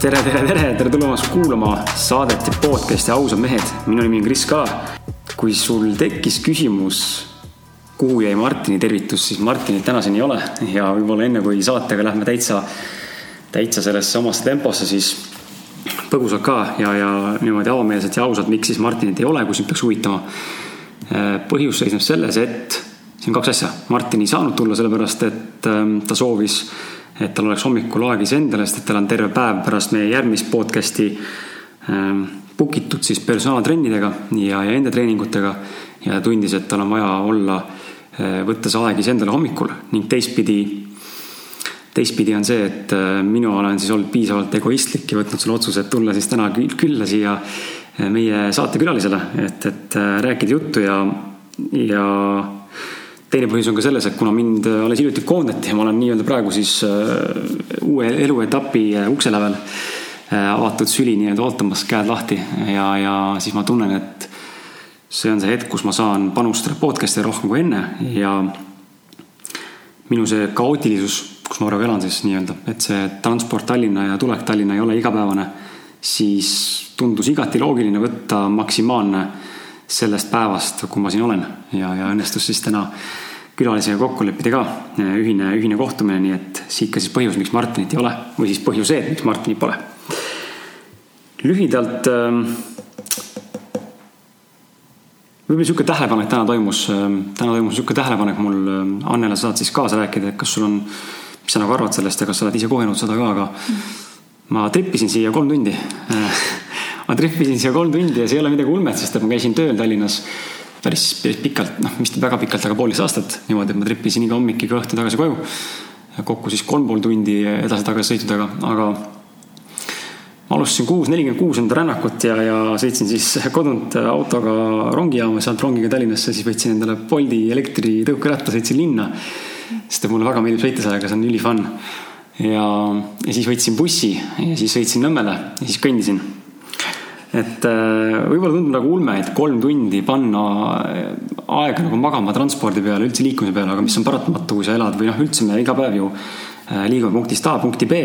Tere, tere, tere, tere tulemast kuulama saadet ja podcast'i Ausad mehed. minu nimi on Kris Kala. kui sul tekkis küsimus, kuhu jäi Martini tervitus, siis Martinit tänaseni ei ole ja võib-olla enne kui saatega lähme täitsa, täitsa sellesse omasse temposse, siis põgusalt ka ja, ja niimoodi avameelselt ja ausalt, miks siis Martinit ei ole, kui sind peaks huvitama. põhjus seisneb selles, et siin on kaks asja. Martin ei saanud tulla sellepärast, et ähm, ta soovis et tal oleks hommikul aeg iseendale, sest et tal on terve päev pärast meie järgmist podcast'i ähm, book itud siis personaaltrennidega ja, ja enda treeningutega. ja tundis, et tal on vaja olla, äh, võtta see aeg iseendale hommikul ning teistpidi, teistpidi on see, et äh, mina olen siis olnud piisavalt egoistlik ja võtnud selle otsuse, et tulla siis täna külla siia äh, meie saatekülalisele, et, et rääkida juttu ja, ja teine põhjus on ka selles, et kuna mind äh, alles hiljuti koondati ja ma olen nii-öelda praegu siis äh, uue eluetapi äh, ukse lävel avatud süli nii-öelda ootamas, käed lahti ja, ja siis ma tunnen, et see on see hetk, kus ma saan panustada podcast'i rohkem kui enne ja minu see kaootilisus, kus ma praegu elan siis nii-öelda, et see transport Tallinna ja tulek Tallinna ei ole igapäevane, siis tundus igati loogiline võtta maksimaalne sellest päevast, kui ma siin olen ja, ja õnnestus siis täna külalisega kokku leppida ka ühine, ühine kohtumine, nii et siit ka siis põhjus, miks Martinit ei ole või siis põhjused, miks Martinit pole. lühidalt ähm, võib-olla niisugune tähelepanek täna toimus, ähm, täna toimus niisugune tähelepanek mul, ähm, Annele saad siis kaasa rääkida, et kas sul on, mis sa nagu arvad sellest ja kas sa oled ise kogenud seda ka, aga ma trippisin siia kolm tundi ma trippisin siia kolm tundi ja see ei ole midagi ulmet, sest et ma käisin tööl Tallinnas päris, päris pikalt, noh, vist väga pikalt, aga poolteist aastat niimoodi, et ma trippisin iga hommik, iga õhtu tagasi koju. kokku siis kolm pool tundi edasi-tagasi sõitudega, aga ma alustasin kuus, nelikümmend kuus enda rännakut ja, ja sõitsin siis kodunt autoga rongijaama, sealt rongiga Tallinnasse, siis võtsin endale Bolti elektritõukeratta, sõitsin linna. sest et mulle väga meeldib sõita sellega, see on ülifun. ja, ja siis võtsin bussi ja siis sõitsin Nõmmele ja siis kõndisin et äh, võib-olla tundub nagu ulme, et kolm tundi panna äh, aega nagu magama transpordi peale, üldse liikumise peale, aga mis on paratamatu, kui sa elad või noh, üldse me iga päev ju äh, liigume punktist A punkti B.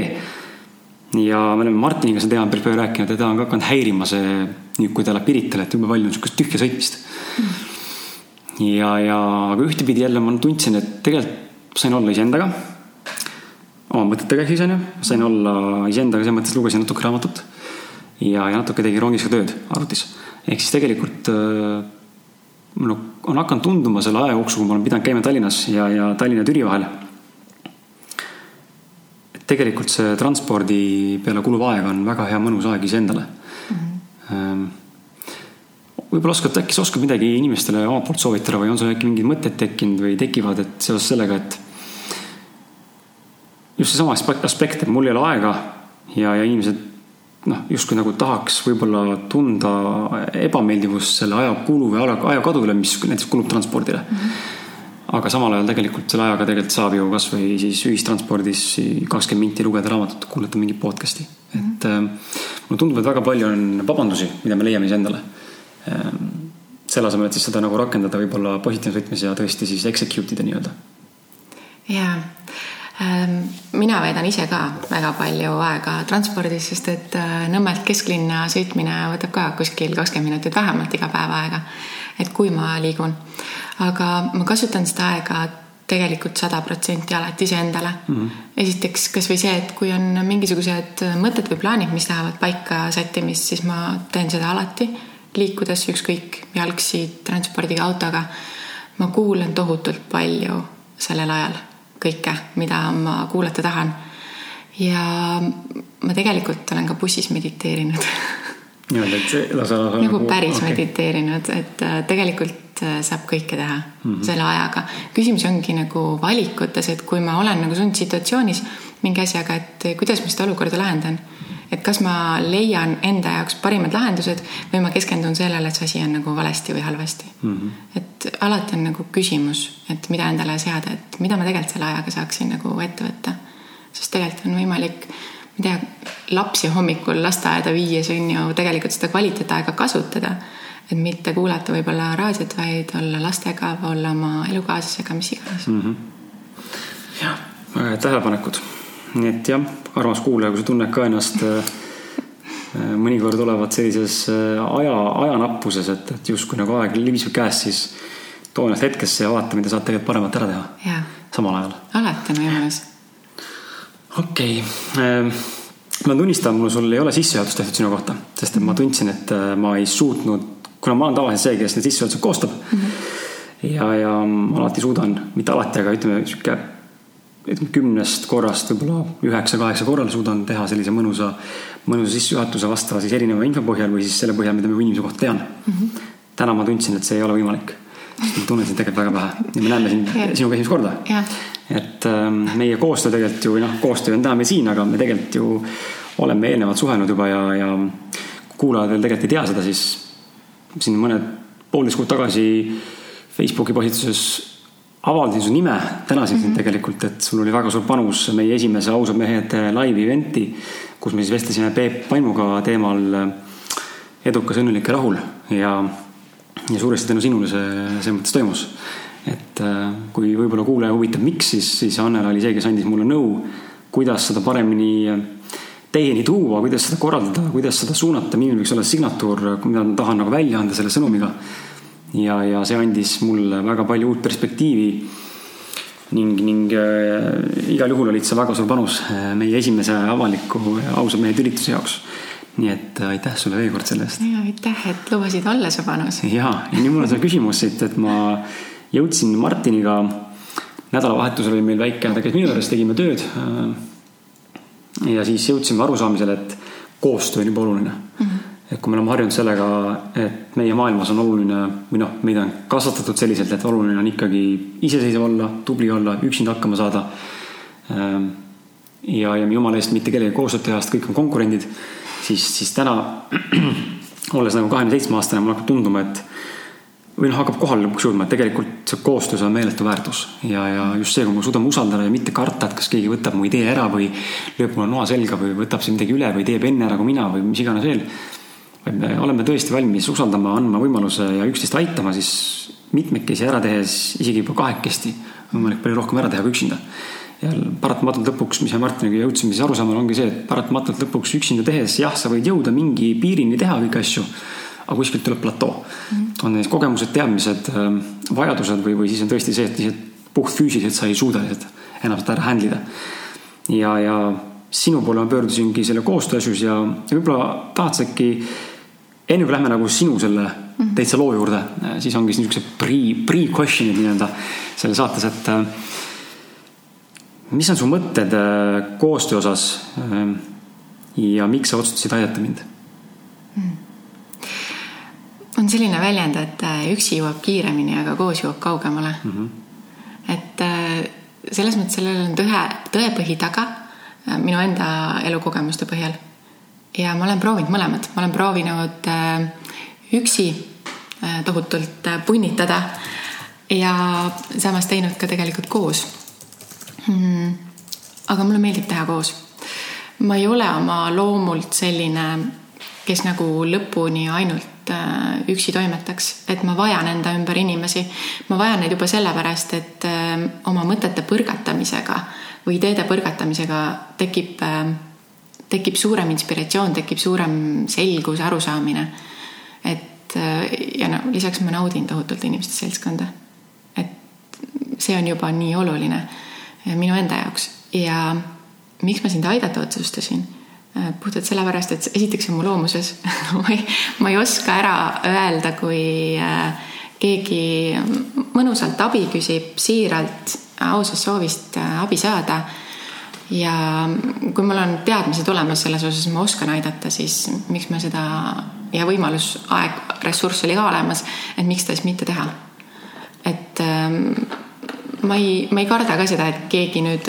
ja me oleme Martiniga seda teemat päris palju rääkinud ja ta on ka hakanud häirima see, nüüd kui ta läheb Piritale, et jube palju on sihukest tühja sõitmist. Mm.. ja, ja aga ühtepidi jälle ma tundsin, et tegelikult sain olla iseendaga oma mõtetega siis onju, sain olla iseendaga selles mõttes, lugesin natuke raamatut ja, ja natuke tegi rongis ka tööd arvutis. ehk siis tegelikult äh, mul on hakanud tunduma selle aja jooksul, kui ma olen pidanud käima Tallinnas ja, ja Tallinna ja Türi vahel. et tegelikult see transpordi peale kuluv aeg on väga hea mõnus aeg iseendale mm. -hmm. võib-olla oskad, äkki sa oskad midagi inimestele omalt poolt soovitada või on sul äkki mingid mõtted tekkinud või tekivad, et seoses sellega, et just seesama aspekt, et mul ei ole aega ja, ja inimesed noh, justkui nagu tahaks võib-olla tunda ebameeldivust selle aja kulu või ajakadu üle, mis näiteks kulub transpordile mm. -hmm. aga samal ajal tegelikult selle ajaga tegelikult saab ju kasvõi siis ühistranspordis kakskümmend minti lugeda raamatut, kuulata mingit podcast'i mm. -hmm. et äh, mulle tundub, et väga palju on vabandusi, mida me leiame iseendale äh,. selle asemel, et siis seda nagu rakendada võib-olla positiivses võtmes ja tõesti siis execute ida nii-öelda. jaa Ähm, mina veedan ise ka väga palju aega transpordis, sest et äh, Nõmmelt kesklinna sõitmine võtab ka kuskil kakskümmend minutit vähemalt iga päev aega. et kui ma liigun, aga ma kasutan seda aega tegelikult sada protsenti alati iseendale mm. -hmm. esiteks kasvõi see, et kui on mingisugused mõtted või plaanid, mis lähevad paika sättimist, siis ma teen seda alati, liikudes ükskõik jalgsi, transpordiga, autoga. ma kuulan tohutult palju sellel ajal kõike, mida ma kuulata tahan. ja ma tegelikult olen ka bussis mediteerinud nii-öelda, et lase, lase nagu päris okay. mediteerinud, et äh, tegelikult äh, saab kõike teha mm -hmm. selle ajaga. küsimus ongi nagu valikutes, et kui ma olen nagu sundsituatsioonis mingi asjaga, et kuidas ma seda olukorda lahendan et kas ma leian enda jaoks parimad lahendused või ma keskendun sellele, et see asi on nagu valesti või halvasti mm. -hmm. et alati on nagu küsimus, et mida endale seada, et mida ma tegelikult selle ajaga saaksin nagu ette võtta. sest tegelikult on võimalik, ma ei tea, lapsi hommikul lasteaeda viies on ju tegelikult seda kvaliteetaega kasutada. et mitte kuulata võib-olla raadiot, vaid olla lastega, olla oma elukaaslasega, mis iganes mm. -hmm. jah, head tähelepanekud nii et jah, armas kuulaja, kui sa tunned ka ennast äh, mõnikord olevat sellises aja, ajanappuses, et, et justkui nagu aeg libiseb käest, siis too ennast hetkesse ja vaata, mida saad tegelikult paremat ära teha. samal ajal. alati on võimalus. okei okay ma tunnistan, mul sul ei ole sissejuhatust tehtud sinu kohta, sest et ma tundsin, et äh, ma ei suutnud, kuna ma olen tavaliselt see, kes need sissejuhatused koostab mm. -hmm. ja, ja ma alati suudan, mitte alati, aga ütleme sihuke, ütleme kümnest korrast võib-olla üheksa-kaheksa korral suudan teha sellise mõnusa, mõnusa sissejuhatuse vastava siis erineva info põhjal või siis selle põhjal, mida ma inimese kohta tean mm. -hmm. täna ma tundsin, et see ei ole võimalik. ma tunnen sind tegelikult väga pähe ja me näeme sind sinuga esimest korda yeah et ähm, meie koostöö tegelikult ju, noh, koostöö on täna meil siin, aga me tegelikult ju oleme eelnevalt suhelnud juba ja, ja kuulajad veel tegelikult ei tea seda, siis siin mõned poolteist kuud tagasi Facebooki postituses avaldasin su nime, tänasin sind mm -hmm. tegelikult, et sul oli väga suur panus meie esimese ausad mehed live event'i, kus me siis vestlesime Peep Paimuga teemal äh, edukas, õnnelik ja rahul ja, ja suuresti tänu sinule see selles mõttes toimus et äh, kui võib-olla kuulaja huvitab, miks, siis, siis Annela oli see, kes andis mulle nõu, kuidas seda paremini äh, teieni tuua, kuidas seda korraldada, kuidas seda suunata, milline võiks olla signatuur, mida ma tahan nagu välja anda selle sõnumiga. Ja, ja see andis mulle väga palju uut perspektiivi. ning, ning äh, igal juhul olid sa väga suur panus äh, meie esimese avaliku ausad mehed ürituse jaoks nii et aitäh sulle veel kord selle eest. ja aitäh, et lubasid olla su panus. ja, ja nüüd mul on see küsimus siit, et ma jõudsin Martiniga, nädalavahetusel oli meil väike, ta käis minu juures, tegime tööd. ja siis jõudsime arusaamisele, et koostöö on jube oluline mm. -hmm. Et kui me oleme harjunud sellega, et meie maailmas on oluline või noh, meid on kasvatatud selliselt, et oluline on ikkagi iseseisev olla, tubli olla, üksinda hakkama saada. ja, ja jumala eest mitte kellegagi koostööd teha, sest kõik on konkurendid. siis, siis täna olles nagu kahekümne seitsme aastane, mulle hakkab tunduma, et või noh, hakkab kohale lõpuks jõudma, et tegelikult see koostöös on meeletu väärtus ja, ja just see, kui me suudame usaldada ja mitte karta, et kas keegi võtab mu idee ära või lööb mulle noa selga või võtab siin midagi üle või teeb enne ära kui mina või mis iganes veel. Vaid me oleme tõesti valmis usaldama, andma võimaluse ja üksteist aitama, siis mitmekesi ära tehes, isegi juba kahekesti, on võimalik palju rohkem ära teha kui üksinda. ja paratamatult lõpuks, mis me Martiniga jõudsime siis arusaamale, ongi see, et paratamatult lõpuks üksinda tehes, jah, sa võid jõuda mingi piirini teha kõiki asju aga kuskilt tuleb platoo mm. -hmm. on need kogemused, teadmised, ähm, vajadused või, või siis on tõesti see, et lihtsalt puhtfüüsiliselt sa ei suuda lihtsalt enam seda ära handle ida. ja, ja sinu poole ma pöördusingi selle koostöö asjus ja, ja võib-olla tahad sa äkki enne kui lähme nagu sinu selle -hmm. täitsa loo juurde, äh, siis ongi niisugused pre, pre-question'id nii-öelda selle saates, et äh, mis on su mõtted äh, koostöö osas ja miks sa otsustasid aidata mind mm.? on selline väljend, et üksi jõuab kiiremini, aga koos jõuab kaugemale mm. -hmm. et selles mõttes sellel on tõe, tõepõhi taga minu enda elukogemuste põhjal. Ja ma olen proovinud mõlemat, ma olen proovinud üksi tohutult punnitada ja samas teinud ka tegelikult koos mm.. aga mulle meeldib teha koos. ma ei ole oma loomult selline, kes nagu lõpuni ainult Äh, üksi toimetaks, et ma vajan enda ümber inimesi. ma vajan neid juba sellepärast, et äh, oma mõtete põrgatamisega või ideede põrgatamisega tekib, äh, tekib suurem inspiratsioon, tekib suurem selgus, arusaamine. et ja no lisaks ma naudin tohutult inimeste seltskonda. et see on juba nii oluline minu enda jaoks ja miks ma sind aidata otsustasin Äh, puhtalt sellepärast, et esiteks on mu loomuses ma ei, ma ei oska ära öelda, kui äh, keegi mõnusalt abi küsib, siiralt, ausast soovist äh, abi saada. Ja kui mul on teadmised olemas selles osas, ma oskan aidata, siis miks ma seda ja võimalus, aeg, ressurss oli ka olemas, et miks ta siis mitte teha. et ähm, ma ei, ma ei karda ka seda, et keegi nüüd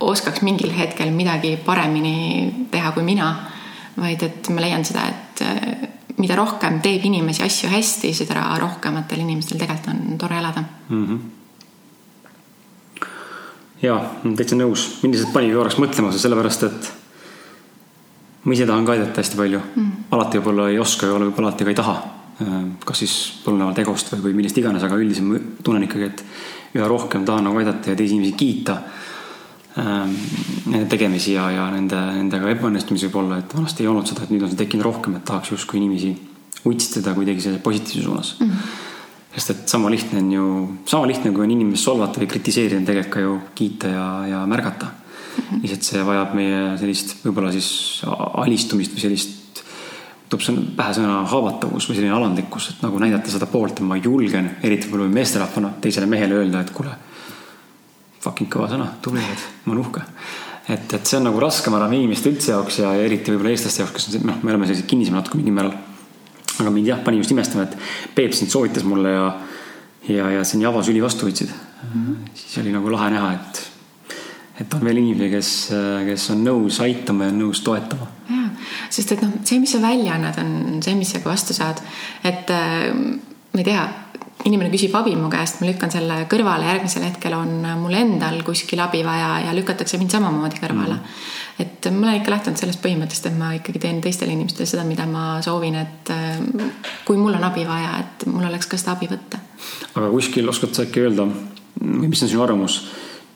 oskaks mingil hetkel midagi paremini teha kui mina, vaid et ma leian seda, et äh, mida rohkem teeb inimesi asju hästi, seda rohkematel inimestel tegelikult on tore elada mm. -hmm ja, täitsa nõus, mind lihtsalt panigi korraks mõtlema, sellepärast et ma ise tahan ka aidata hästi palju mm.. alati võib-olla ei oska ja võib-olla alati ka ei taha. Äh, kas siis põlvnevalt egost või, või millest iganes, aga üldiselt ma tunnen ikkagi, et üha rohkem tahan nagu aidata ja teisi inimesi kiita ähm, nende tegemisi ja, ja nende, nendega ebaõnnestumisi võib-olla, et vanasti ei olnud seda, et nüüd on see tekkinud rohkem, et tahaks justkui inimesi utsitada kuidagi selle positiivse suunas mm. Sest et sama lihtne on ju, sama lihtne, kui on inimest solvata või kritiseerida, tegelikult ka ju kiita ja, ja märgata. -hmm. lihtsalt see vajab meie sellist võib-olla siis alistumist või sellist tuleb sõna, pähe sõna haavatavus või selline alandlikkus, et nagu näidata seda poolt, et ma julgen, eriti võib-olla meesterahvana, teisele mehele öelda, et kuule fucking kõva sõna, tubli oled, ma olen uhke. et, et see on nagu raske, ma arvan, inimeste üldse jaoks ja eriti võib-olla eestlaste jaoks, kes noh, me oleme sellised kinnised natuke mingil määral. Aga mind jah, pani just imestama, et Peep sind soovitas mulle ja, ja, ja siin Java süli vastu võtsid mm. -hmm. siis oli nagu lahe näha, et, et on veel inimesi, kes, kes on nõus aitama ja nõus toetama. sest et noh, see, mis sa välja annad, on see, mis sa ka vastu saad. et äh, ma ei tea inimene küsib abi mu käest, ma lükkan selle kõrvale, järgmisel hetkel on mul endal kuskil abi vaja ja lükatakse mind samamoodi kõrvale mm.. et ma olen ikka lähtunud sellest põhimõttest, et ma ikkagi teen teistele inimestele seda, mida ma soovin, et äh, kui mul on abi vaja, et mul oleks ka seda abi võtta. aga kuskil oskad sa äkki öelda või mis on sinu arvamus?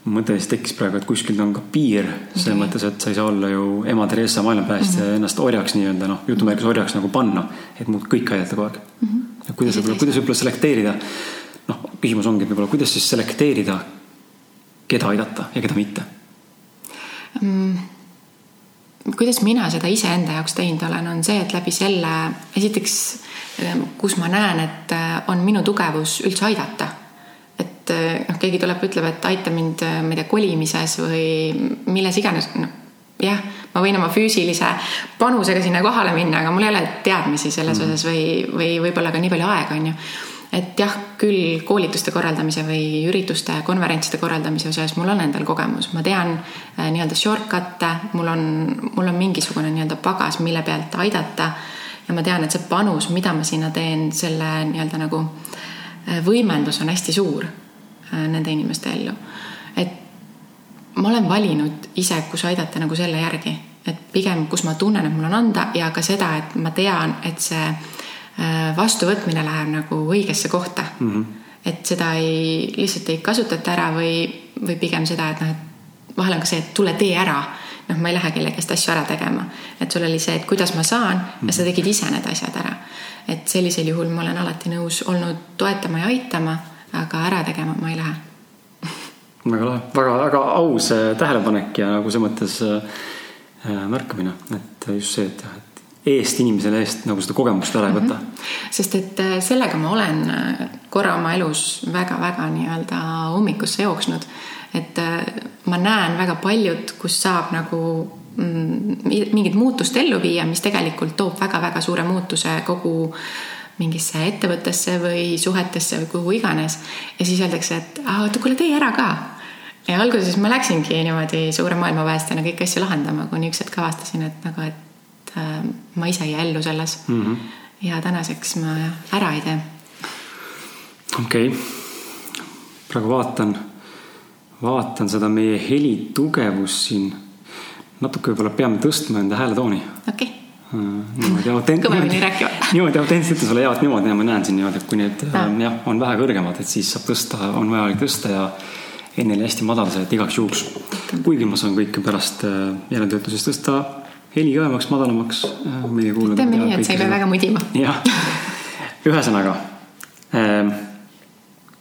mõte siis tekkis praegu, et kuskil on ka piir selles okay. mõttes, et sa ei saa olla ju ema Theresa maailmapäästja mm -hmm. ja ennast orjaks nii-öelda noh, jutumärkides orjaks nagu panna, et muud kõik aidata kogu aeg mm. -hmm kuidas võib-olla, kuidas võib-olla selekteerida, noh, küsimus ongi võib-olla, kuidas siis selekteerida, keda aidata ja keda mitte mm.? kuidas mina seda iseenda jaoks teinud olen, on see, et läbi selle, esiteks, kus ma näen, et äh, on minu tugevus üldse aidata. et äh, noh, keegi tuleb, ütleb, et aita mind, äh, ma ei tea, kolimises või milles iganes, noh jah, ma võin oma füüsilise panusega sinna kohale minna, aga mul ei ole teadmisi selles mm. osas või, või võib-olla ka nii palju aega, on ju. et jah, küll koolituste korraldamise või ürituste, konverentside korraldamise osas mul on endal kogemus, ma tean äh, nii-öelda shortcut'e, mul on, mul on mingisugune nii-öelda pagas, mille pealt aidata. ja ma tean, et see panus, mida ma sinna teen, selle nii-öelda nagu äh, võimendus on hästi suur äh, nende inimeste ellu. et ma olen valinud ise, kus aidata nagu selle järgi, et pigem, kus ma tunnen, et mul on anda ja ka seda, et ma tean, et see äh, vastuvõtmine läheb nagu õigesse kohta mm. -hmm. et seda ei, lihtsalt ei kasutata ära või, või pigem seda, et noh, et vahel on ka see, et tule tee ära. noh, ma ei lähe kellegi käest asju ära tegema, et sul oli see, et kuidas ma saan mm -hmm. ja sa mhm. tegid ise need asjad ära. et sellisel juhul ma olen alati nõus olnud toetama ja aitama, aga ära tegema ma ei lähe väga lahe, väga, väga aus äh, tähelepanek ja nagu selles mõttes äh, äh, märkamine, et just see, et jah, et eest inimesele eest nagu seda kogemust ära ei võta mm. -hmm. sest et sellega ma olen korra oma elus väga-väga nii-öelda ummikusse jooksnud. et ma näen väga paljud, kus saab nagu mm, mingit muutust ellu viia, mis tegelikult toob väga-väga suure muutuse kogu mingisse ettevõttesse või suhetesse või kuhu iganes. ja siis öeldakse, et oota, kuule tee ära ka ja alguses ma läksingi niimoodi suure maailmapäästjana kõiki asju lahendama, kuni üks hetk avastasin, et nagu, et äh, ma ise ei jää ellu selles mm. -hmm. ja tänaseks ma ära ei tee. okei okay., praegu vaatan, vaatan seda meie heli tugevust siin. natuke võib-olla peame tõstma enda hääletooni. okei okay äh, niimoodi autent-. kõvemini rääkima. niimoodi autentselt sulle jäävad niimoodi ja ma näen siin niimoodi, et kui need ja. jah, on vähe kõrgemad, et siis saab tõsta, on vajalik tõsta ja enne oli hästi madal see, et igaks juhuks. kuigi ma saan kõike pärast äh, järeltöötluses tõsta heli kõvemaks, madalamaks. Äh, teeme nii, et sa ei pea väga mudima. jah, ühesõnaga ähm,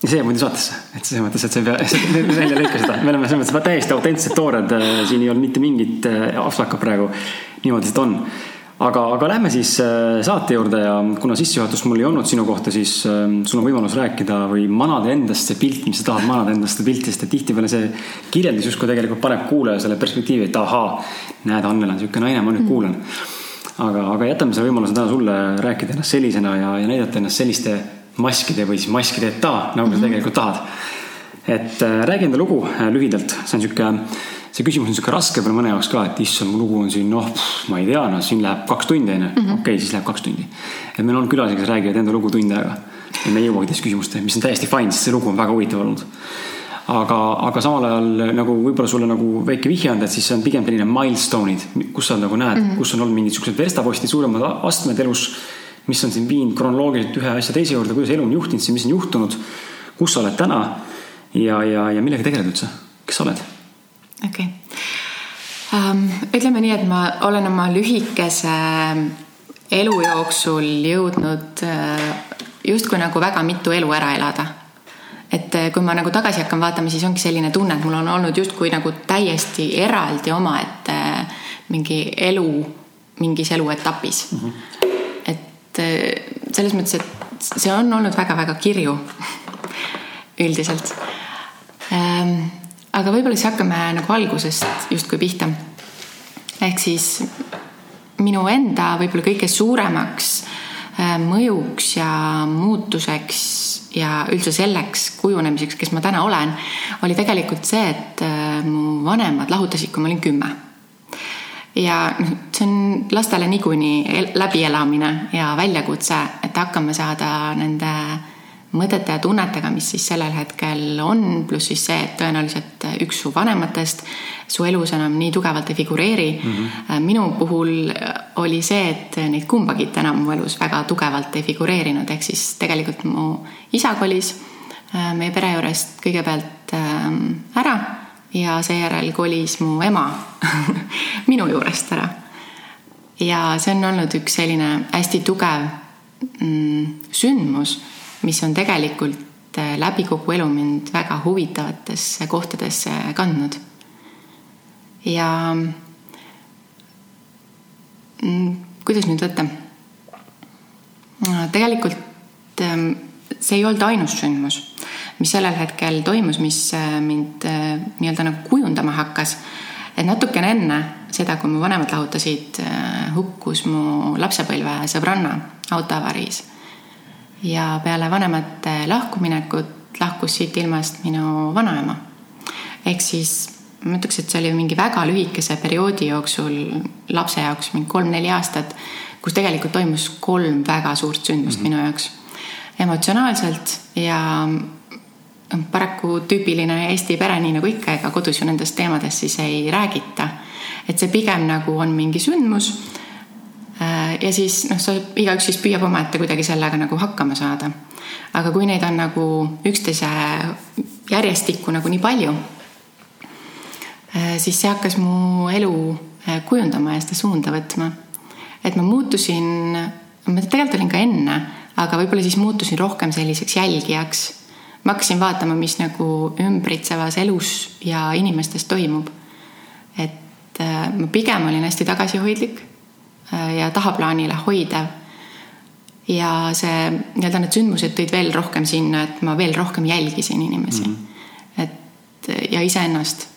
see jääb muidu saatesse, et selles mõttes, et sa ei pea, välja lõika seda, me oleme selles mõttes täiesti autentsed, toored, äh, siin ei ole mitte mingit aflakat praegu. niimoodi see on aga, aga lähme siis äh, saate juurde ja kuna sissejuhatust mul ei olnud sinu kohta, siis äh, sul on võimalus rääkida või manada endast see pilt, mis sa tahad manada endast seda pilti, sest et tihtipeale see kirjeldus justkui tegelikult paneb kuulaja selle perspektiivi, et ahaa, näed, Annel on niisugune naine, ma nüüd mm. kuulan. aga, aga jätame selle võimaluse täna sulle rääkida ennast sellisena ja, ja näidata ennast selliste maskide või siis maskideta, nagu mm -hmm. sa tegelikult tahad. Et äh, räägi enda lugu äh, lühidalt, see on niisugune see küsimus on sihuke raske veel mõne jaoks ka, et issand, mu lugu on siin, noh, ma ei tea, noh, siin läheb kaks tundi, onju. Mhm. okei, siis läheb kaks tundi. et meil on külalisi, kes räägivad enda lugu tund aega. ja me ei jõuagi teist küsimusteni, mis on täiesti fine, sest see lugu on väga huvitav olnud. aga, aga samal ajal nagu võib-olla sulle nagu väike vihje anda, et siis see on pigem selline milstone'id, kus sa nagu näed mm, -hmm. kus on olnud mingid siuksed verstapostid, suuremad astmed elus. mis on sind viinud kronoloogiliselt ühe asja teise juurde, kuidas elu on juhtinud sind, mis on juhtunud, kus sa oled täna ja, ja, ja millega tegeled üldse, kes sa oled okei okay. um,. ütleme nii, et ma olen oma lühikese elu jooksul jõudnud uh, justkui nagu väga mitu elu ära elada. et uh, kui ma nagu tagasi hakkan vaatama, siis ongi selline tunne, et mul on olnud justkui nagu täiesti eraldi omaette uh, mingi elu mingis eluetapis mm. -hmm. et selles mõttes, et see on olnud väga-väga kirju üldiselt aga võib-olla siis hakkame nagu algusest justkui pihta. ehk siis minu enda võib-olla kõige suuremaks äh, mõjuks ja muutuseks ja üldse selleks kujunemiseks, kes ma täna olen, oli tegelikult see, et äh, mu vanemad lahutasid, kui ma olin kümme. ja noh, see on lastele niikuinii läbielamine ja väljakutse, et hakkama saada nende mõtete ja tunnetega, mis siis sellel hetkel on, pluss siis see, et tõenäoliselt üks su vanematest su elus enam nii tugevalt ei figureeri mm. -hmm. minu puhul oli see, et neid kumbagi enam mu elus väga tugevalt ei figureerinud, ehk siis tegelikult mu isa kolis äh, meie pere juurest kõigepealt ähm, ära ja seejärel kolis mu ema minu juurest ära. ja see on olnud üks selline hästi tugev mm, sündmus mis on tegelikult äh, läbi kogu elu mind väga huvitavatesse kohtadesse kandnud. ja mm, kuidas nüüd võtta? tegelikult ähm, see ei olnud ainus sündmus, mis sellel hetkel toimus, mis äh, mind äh, nii-öelda nagu kujundama hakkas. et natukene enne seda, kui mu vanemad lahutasid, hukkus mu lapsepõlvesõbranna autoavariis ja peale vanemate lahkuminekut lahkus siit ilmast minu vanaema. ehk siis ma ütleks, et see oli mingi väga lühikese perioodi jooksul lapse jaoks mingi kolm-neli aastat, kus tegelikult toimus kolm väga suurt sündmust mm -hmm. minu jaoks. emotsionaalselt ja noh, paraku tüüpiline Eesti pere, nii nagu ikka, ega kodus ju nendest teemadest siis ei räägita. et see pigem nagu on mingi sündmus ja siis noh, sa igaüks siis püüab omaette kuidagi sellega nagu hakkama saada. aga kui neid on nagu üksteise järjestikku nagu nii palju, äh, siis see hakkas mu elu äh, kujundama ja seda suunda võtma. et ma muutusin, ma tegelikult olin ka enne, aga võib-olla siis muutusin rohkem selliseks jälgijaks. ma hakkasin vaatama, mis nagu ümbritsevas elus ja inimestes toimub. et ma pigem olin hästi tagasihoidlik Äh, ja tahaplaanile hoidev. ja see nii-öelda need sündmused tõid veel rohkem sinna, et ma veel rohkem jälgisin inimesi mm. -hmm. et ja iseennast.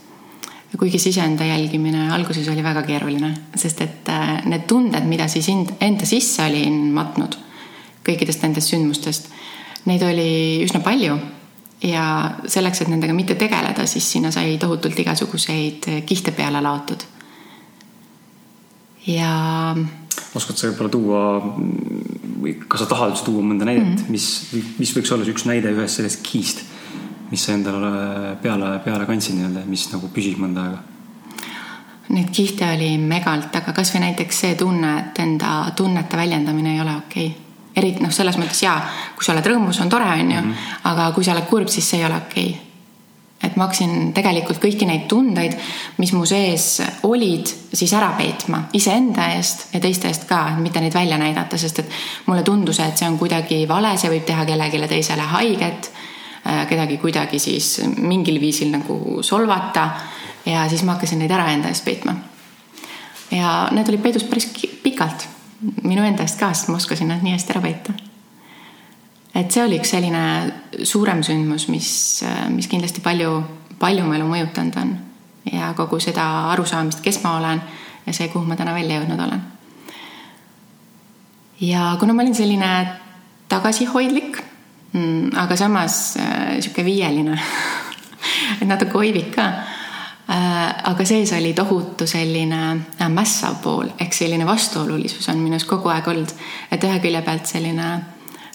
kuigi see iseenda jälgimine alguses oli väga keeruline, sest et äh, need tunded, mida siis enda sisse olin matnud kõikidest nendest sündmustest, neid oli üsna palju ja selleks, et nendega mitte tegeleda, siis sinna sai tohutult igasuguseid kihte peale laotud ja. oskad sa võib-olla tuua kas sa tahad üldse tuua mõnda näidet mm, -hmm. mis, mis võiks olla üks näide ühest sellest key'st, mis sa endale peale, peale kandsid nii-öelda, mis nagu püsis mõnda aega? Neid kihte oli megalt, aga kasvõi näiteks see tunne, et enda tunnete väljendamine ei ole okei okay. eriti noh, selles mõttes jaa, kui sa oled rõõmus, on tore, onju, mhm. aga kui sa oled kurb, siis see ei ole okei okay et ma hakkasin tegelikult kõiki neid tundeid, mis mu sees olid, siis ära peitma iseenda eest ja teiste eest ka, et mitte neid välja näidata, sest et mulle tundus, et see on kuidagi vale, see võib teha kellelegi teisele haiget, äh, kedagi kuidagi siis mingil viisil nagu solvata ja siis ma hakkasin neid ära enda eest peitma. ja need olid peidus päris pikalt, minu enda eest ka, sest ma oskasin nad nii hästi ära peita et see oli üks selline suurem sündmus, mis, mis kindlasti palju, palju mu elu mõjutanud on. ja kogu seda arusaamist, kes ma olen ja see, kuhu ma täna välja jõudnud olen. ja kuna ma olin selline tagasihoidlik, mm, aga samas äh, sihuke viieline et natuke oivik ka äh, aga sees oli tohutu selline äh, mässav pool ehk selline vastuolulisus on minus kogu aeg olnud, et ühe külje pealt selline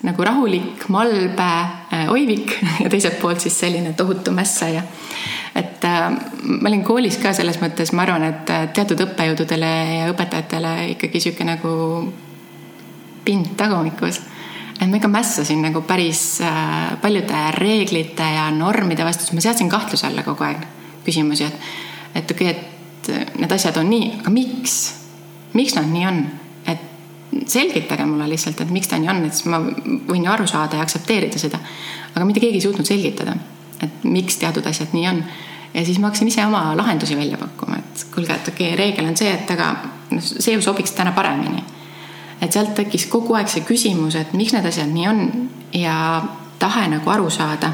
nagu rahulik, malbe, äh, oivik ja teiselt poolt siis selline tohutu mässaja. et äh, ma olin koolis ka selles mõttes, ma arvan, et äh, teatud õppejõududele ja õpetajatele ikkagi sihuke nagu pind tagumikus. et ma ikka mässasin nagu päris paljude reeglite ja normide vastu, sest ma seadsin kahtluse alla kogu aeg küsimusi, et et okei okay,, et need asjad on nii, aga miks, miks nad nii on? Selgitage mulle lihtsalt, et miks ta nii on, et siis ma võin ju aru saada ja aktsepteerida seda. aga mitte keegi ei suutnud selgitada, et miks teatud asjad nii on. ja siis ma hakkasin ise oma lahendusi välja pakkuma, et kuulge, et okei okay,, reegel on see, et aga noh, see ju sobiks täna paremini. et sealt tekkis kogu aeg see küsimus, et miks need asjad nii on ja tahe nagu aru saada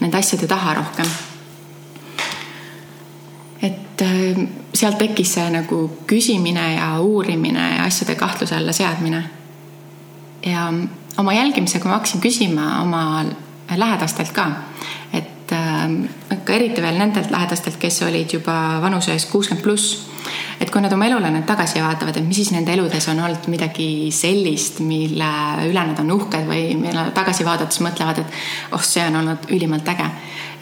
nende asjade taha rohkem. Et äh, sealt tekkis see nagu küsimine ja uurimine ja asjade kahtluse alla seadmine. ja oma jälgimisega ma hakkasin küsima oma lähedastelt ka, et äh, ka eriti veel nendelt lähedastelt, kes olid juba vanuses kuuskümmend pluss et kui nad oma elule nüüd tagasi vaatavad, et mis siis nende eludes on olnud midagi sellist, mille üle nad on uhked või mille tagasi vaadates mõtlevad, et oh, see on olnud ülimalt äge.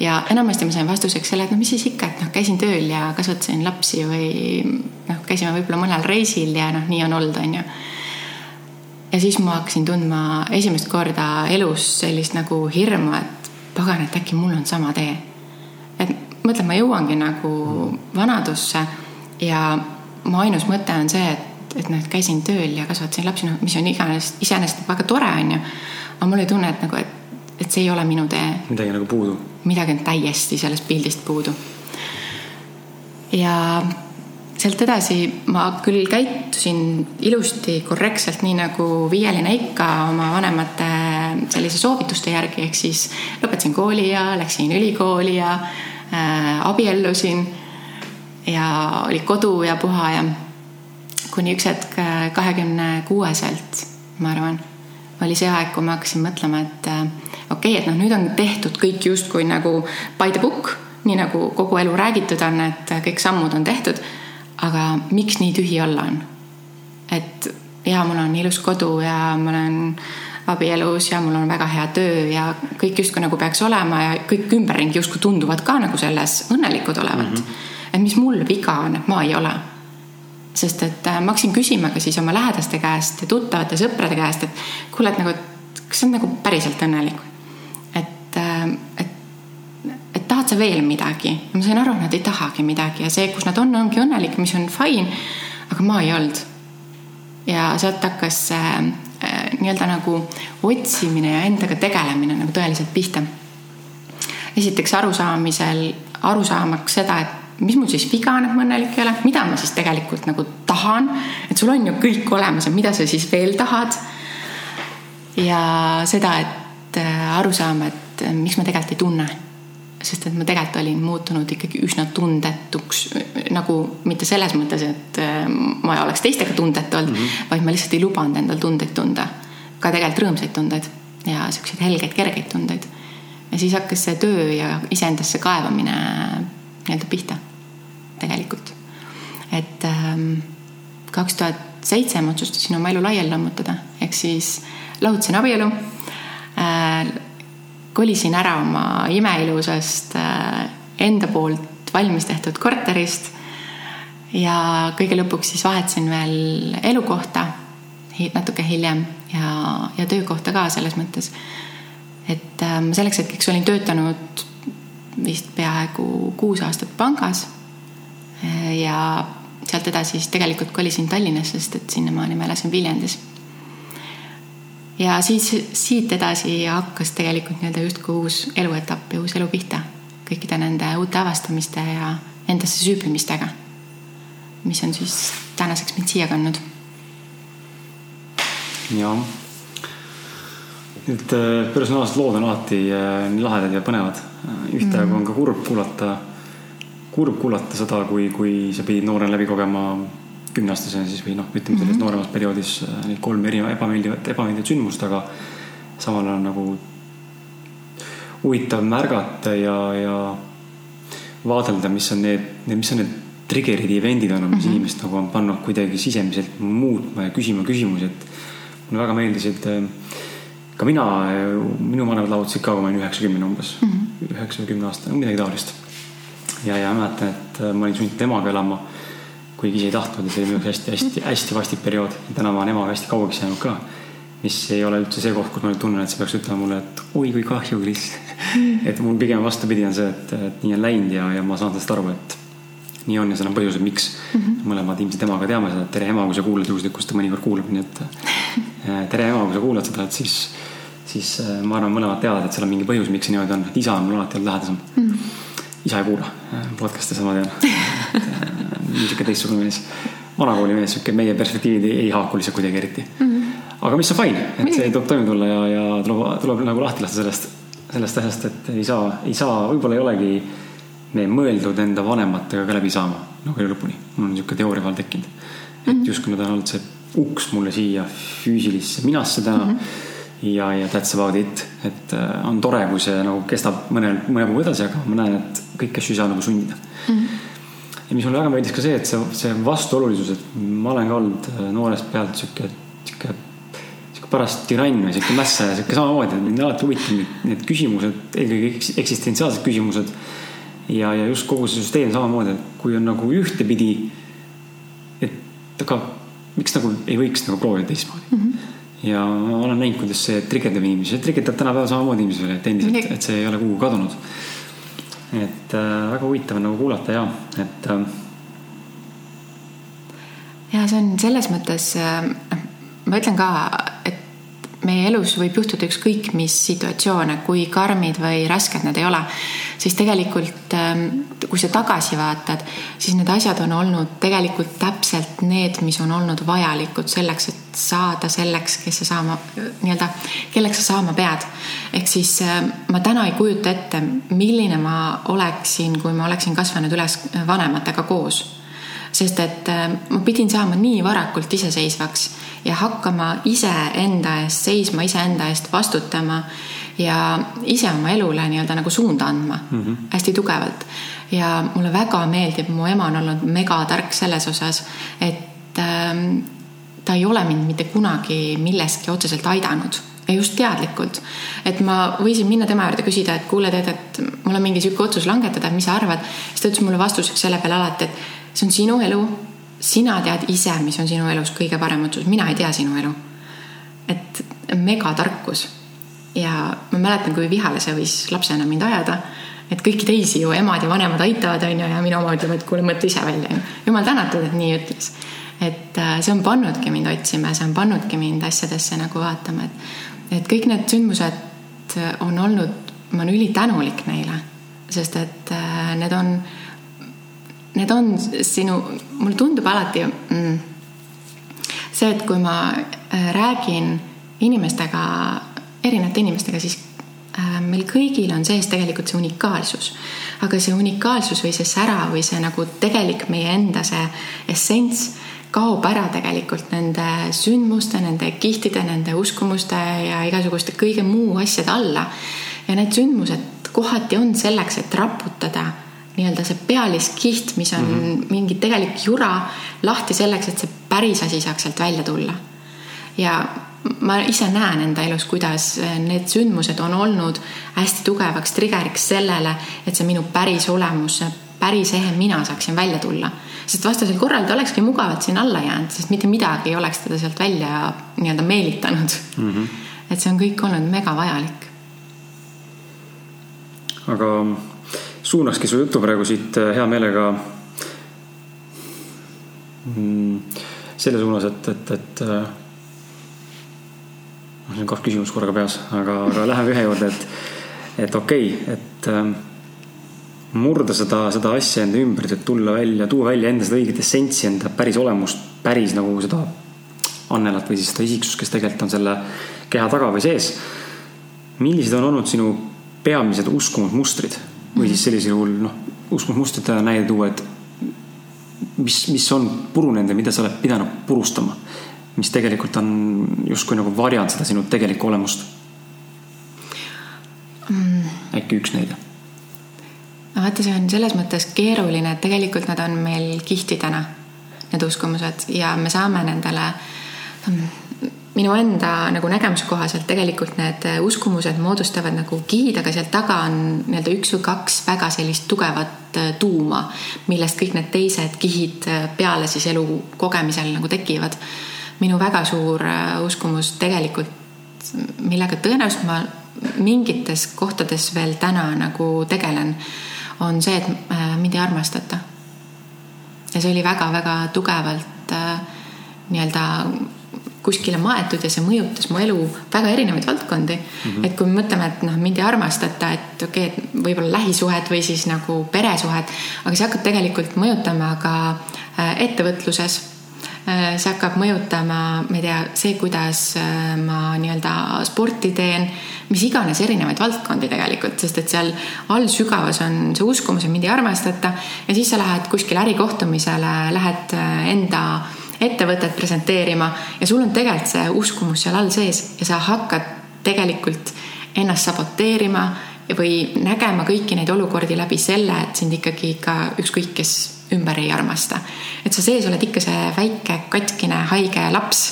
ja enamasti ma sain vastuseks selle, et no mis siis ikka, et noh, käisin tööl ja kasvatasin lapsi või noh, käisime võib-olla mõnel reisil ja noh, nii on olnud, on ju ja siis ma hakkasin tundma esimest korda elus sellist nagu hirmu, et pagan, et äkki mul on sama tee. et mõtlen, ma jõuangi nagu vanadusse ja mu ainus mõte on see, et, et noh, et käisin tööl ja kasvatasin lapsi, noh, mis on iganes, iseenesest väga tore, onju. aga mul oli tunne, et nagu, et, et see ei ole minu tee. midagi nagu puudu. midagi on täiesti sellest pildist puudu. ja sealt edasi ma küll käitusin ilusti, korrektselt, nii nagu viieline ikka oma vanemate sellise soovituste järgi, ehk siis lõpetasin kooli ja läksin ülikooli ja äh, abiellusin ja oli kodu ja puha ja kuni üks hetk äh, kahekümne kuueselt, ma arvan, oli see aeg, kui ma hakkasin mõtlema, et äh, okei okay,, et noh, nüüd on tehtud kõik justkui nagu by the book, nii nagu kogu elu räägitud on, et kõik sammud on tehtud. aga miks nii tühi olla on? et ja mul on ilus kodu ja ma olen abielus ja mul on väga hea töö ja kõik justkui nagu peaks olema ja kõik ümberringi justkui tunduvad ka nagu selles õnnelikud olevat mm. -hmm et mis mul viga on, et ma ei ole. sest et äh, ma hakkasin küsima ka siis oma lähedaste käest ja tuttavate sõprade käest, et kuule, et nagu, et kas sa oled nagu päriselt õnnelik? et, äh, et, et tahad sa veel midagi? ma sain aru, et nad ei tahagi midagi ja see, kus nad on, ongi õnnelik, mis on fine. aga ma ei olnud. ja sealt hakkas äh, äh, nii-öelda nagu otsimine ja endaga tegelemine nagu tõeliselt pihta. esiteks arusaamisel, aru saamaks seda, et mis mul siis viga on, et ma õnnelik ei ole, mida ma siis tegelikult nagu tahan, et sul on ju kõik olemas ja mida sa siis veel tahad. ja seda, et äh, aru saama, et äh, miks ma tegelikult ei tunne. sest et ma tegelikult olin muutunud ikkagi üsna tundetuks, nagu mitte selles mõttes, et äh, ma oleks teistega tundetu olnud mm, -hmm. vaid ma lihtsalt ei lubanud endal tundeid tunda. ka tegelikult rõõmsaid tundeid ja siukseid helgeid, kergeid tundeid. ja siis hakkas see töö ja iseendasse kaevamine nii-öelda pihta tegelikult. et ähm, kaks tuhat seitse ma otsustasin oma elu laiali lammutada, ehk siis lahutasin abielu äh,. kolisin ära oma imeilusast äh, enda poolt valmis tehtud korterist. ja kõige lõpuks siis vahetasin veel elukohta natuke hiljem ja, ja töökohta ka selles mõttes. et äh, selleks hetkeks olin töötanud vist peaaegu kuus aastat pangas. ja sealt edasi siis tegelikult kolisin Tallinnasse, sest et sinnamaani ma elasin Viljandis. ja siis siit edasi hakkas tegelikult nii-öelda justkui uus eluetapp ja uus elu pihta kõikide nende uute avastamiste ja endasse süübimistega, mis on siis tänaseks mind siia kandnud. jah Need äh, personaalsed lood on alati äh, nii lahedad ja põnevad. ühtaegu on ka kurb kuulata, kurb kuulata seda, kui, kui sa pidid noorena läbi kogema kümneaastasena siis või noh, ütleme selles mm -hmm. nooremas perioodis äh, neid kolme eri ebameeldivat, ebameeldivat sündmust, aga samal on nagu huvitav märgata ja, ja vaadelda, mis on need, need, mis on need trigger'id, event'id on, mis mm -hmm. inimest nagu on pannud kuidagi sisemiselt muutma ja küsima küsimusi, et mulle väga meeldisid äh, ka mina, minu vanemad lahutasid ka, kui ma olin üheksakümne umbes mm -hmm., üheksa või kümne aastane, midagi taolist. ja, ja mäletan, et äh, ma olin sunnitud emaga elama, kuigi ise ei tahtnud ja see oli minu jaoks hästi-hästi-hästi vastik periood. täna ma olen emaga hästi kaugeks jäänud ka, mis ei ole üldse see koht, kus ma nüüd tunnen, et sa peaks ütlema mulle, et oi kui kahju, Kris mm. -hmm. et mul pigem vastupidi on see, et, et nii on läinud ja, ja ma saan sellest aru, et nii on ja seal on põhjused, miks mm. -hmm. mõlemad ilmselt emaga teame seda, et tere ema, kui sa kuulad juhuslikult, ta mõnikord kuulab, nii et tere ema, kui sa kuulad seda, et siis, siis äh, ma arvan, mõlemad teavad, et seal on mingi põhjus, miks see niimoodi on, et isa on mul alati olnud lähedasem mm. -hmm. isa ei kuula äh, podcast'e, seda ma tean niisugune teistsugune mees, vanakooli mees, sihuke meie perspektiivid ei, ei haaku lihtsalt kuidagi eriti mm. -hmm. aga mis on fine, et see tuleb toime tulla ja, ja tuleb, tuleb nagu lahti lasta sellest, sellest asjast, et ei saa, ei saa, võib-olla ei olegi me mõeldud enda vanematega ka läbi saama nagu elu lõpuni. mul on niisugune teooria vahel tekkinud. et mm -hmm. justkui nad on olnud see uks mulle siia füüsilisse minasse täna mm. -hmm. ja, ja that's about it, et äh, on tore, kui see nagu kestab mõne, mõne puu edasi, aga ma näen, et kõiki asju ei saa nagu sundida mm. -hmm. ja mis mulle väga meeldis ka see, et see, see vastuolulisus, et ma olen ka olnud äh, noorest pealt sihuke, sihuke paras türann või sihuke mässaja, sihuke samamoodi, mind alati huvitavad need, küsimused, eelkõige eksistentsiaalsed küsimused ja, ja just kogu see süsteem samamoodi, et kui on nagu ühtepidi, et aga miks nagu ei võiks nagu proovida teistmoodi mm. -hmm ja ma olen näinud, kuidas see trigerdab inimesi, see trigerdab tänapäeval samamoodi inimesi veel, et endiselt, et see ei ole kuhugi kadunud. et äh, väga huvitav on nagu kuulata ja, et äh,. ja see on selles mõttes äh,, ma ütlen ka, et meie elus võib juhtuda ükskõik mis situatsioone, kui karmid või rasked need ei ole, siis tegelikult ähm, kui sa tagasi vaatad, siis need asjad on olnud tegelikult täpselt need, mis on olnud vajalikud selleks, et saada selleks, kes sa saama nii-öelda, kelleks sa saama pead. ehk siis ähm, ma täna ei kujuta ette, milline ma oleksin, kui ma oleksin kasvanud üles vanematega koos sest et ähm, ma pidin saama nii varakult iseseisvaks ja hakkama iseenda eest seisma, iseenda eest vastutama ja ise oma elule nii-öelda nagu suunda andma mm -hmm. hästi tugevalt. ja mulle väga meeldib, mu ema on olnud megatark selles osas, et ähm, ta ei ole mind mitte kunagi milleski otseselt aidanud ja just teadlikult. et ma võisin minna tema juurde küsida, et kuule, tead, et mul on mingi sihuke otsus langetada, et mis sa arvad. siis ta ütles mulle vastuseks selle peale alati, et see on sinu elu sina tead ise, mis on sinu elus kõige parem otsus, mina ei tea sinu elu. et megatarkus. ja ma mäletan, kui vihale see võis lapsena mind ajada, et kõiki teisi ju emad ja vanemad aitavad, on ju, ja minu oma ütleb, et kuule, mõtle ise välja, jumal tänatud, et nii ütles. et äh, see on pannudki mind otsima ja see on pannudki mind asjadesse nagu vaatama, et, et kõik need sündmused on olnud, ma olen ülitänulik neile, sest et äh, need on need on sinu, mulle tundub alati mm, see, et kui ma äh, räägin inimestega, erinevate inimestega, siis äh, meil kõigil on sees tegelikult see unikaalsus. aga see unikaalsus või see sära või see nagu tegelik meie enda see essents kaob ära tegelikult nende sündmuste, nende kihtide, nende uskumuste ja igasuguste kõige muu asjade alla. ja need sündmused kohati on selleks, et raputada nii-öelda see pealiskiht, mis on mm -hmm. mingi tegelik jura lahti selleks, et see päris asi saaks sealt välja tulla. ja ma ise näen enda elus, kuidas need sündmused on olnud hästi tugevaks trigger'iks sellele, et see minu päris olemus, päris ehe mina saaksin välja tulla. sest vastasel korral ta olekski mugavalt siin alla jäänud, sest mitte midagi ei oleks teda sealt välja nii-öelda meelitanud mm. -hmm. et see on kõik olnud mega vajalik. aga suunakski su jutu praegu siit äh, hea meelega mm, selle suunas, et, et, et äh, mul on kaks küsimust korraga peas, aga, aga läheme ühe juurde, et, et okei okay,, et äh, murda seda, seda asja enda ümbert, et tulla välja, tuua välja enda seda õiget essentsi, enda päris olemust, päris nagu seda annelat või siis seda isiksust, kes tegelikult on selle keha taga või sees. millised on olnud sinu peamised uskumusmustrid või siis sellisel juhul noh, uskumusmustrite näide tuua, et mis, mis on purunenud ja mida sa oled pidanud purustama, mis tegelikult on justkui nagu varjanud seda sinu tegelikku olemust mm.. äkki üks näide? no vaata, see on selles mõttes keeruline, et tegelikult nad on meil kihtidena, need uskumused ja me saame nendele minu enda nagu nägemuse kohaselt tegelikult need äh, uskumused moodustavad nagu kihid, aga seal taga on nii-öelda üks või kaks väga sellist tugevat äh, tuuma, millest kõik need teised kihid äh, peale siis elu kogemisel nagu tekivad. minu väga suur uskumus tegelikult, millega tõenäoliselt ma mingites kohtades veel täna nagu tegelen, on see, et mind ei armastata ja see oli väga-väga tugevalt äh, nii-öelda kuskile maetud ja see mõjutas mu elu väga erinevaid valdkondi mm. -hmm. et kui me mõtleme, et noh, mind ei armastata, et okei okay,, et võib-olla lähisuhet või siis nagu peresuhet, aga see hakkab tegelikult mõjutama ka äh, ettevõtluses Äh, see hakkab mõjutama, ma ei tea, see, kuidas äh, ma nii-öelda sporti teen, mis iganes erinevaid valdkondi tegelikult, sest et seal all sügavas on see uskumus, et mind ei armastata ja siis sa lähed kuskile ärikohtumisele, lähed äh, enda ettevõtet presenteerima ja sul on tegelikult see uskumus seal all sees ja sa hakkad tegelikult ennast saboteerima või nägema kõiki neid olukordi läbi selle, et sind ikkagi ka ükskõik kes ümber ei armasta. et sa sees oled ikka see väike katkine haige laps,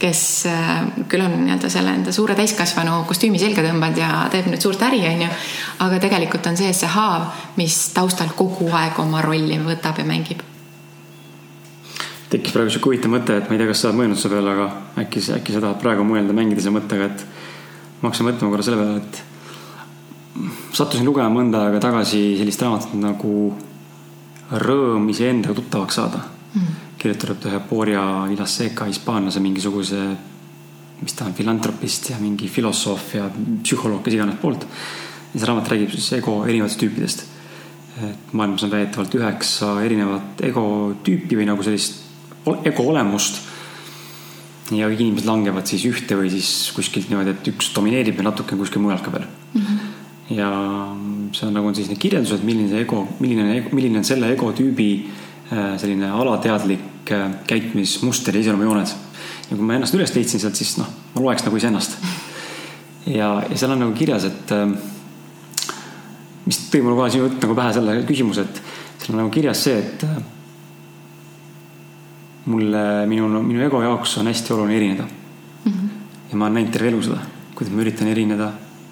kes äh, küll on nii-öelda selle enda suure täiskasvanu kostüümi selga tõmbanud ja teeb nüüd suurt äri, onju. aga tegelikult on sees see haav, mis taustal kogu aeg oma rolli võtab ja mängib. Tekkis praegu sihuke huvitav mõte, et ma ei tea, kas sa oled mõelnud selle peale, aga äkki, äkki sa tahad praegu mõelda, mängida selle mõttega, et ma hakkasin mõtlema korra selle peale, et sattusin lugema mõnda aega tagasi sellist raamatut nagu rõõm iseendaga tuttavaks saada mm.. kirjutab ühe Borja Villaseca hispaanlase mingisuguse, mis ta on, filantropist ja mingi filosoof ja psühholoog, kes iganes poolt. ja see raamat räägib siis ego erinevatest tüüpidest. et maailmas on väidetavalt üheksa erinevat ego tüüpi või nagu sellist ego olemust. ja inimesed langevad siis ühte või siis kuskilt niimoodi, et üks domineerib ja natuke kuskil mujal ka veel mm. -hmm ja seal nagu on siis need kirjeldused, milline see ego, milline, milline on selle ego tüübi äh, selline alateadlik äh, käitumismuster ja iseloomujooned. ja kui ma ennast üles leidsin sealt, siis noh, ma loeks nagu iseennast. ja, ja seal on nagu kirjas, et äh, mis tõi mulle kohe sinu jutt nagu pähe selle küsimuse, et seal on nagu kirjas see, et mulle, minu, minu ego jaoks on hästi oluline erineda mm. -hmm. ja ma olen näinud terve elu seda, kuidas ma üritan erineda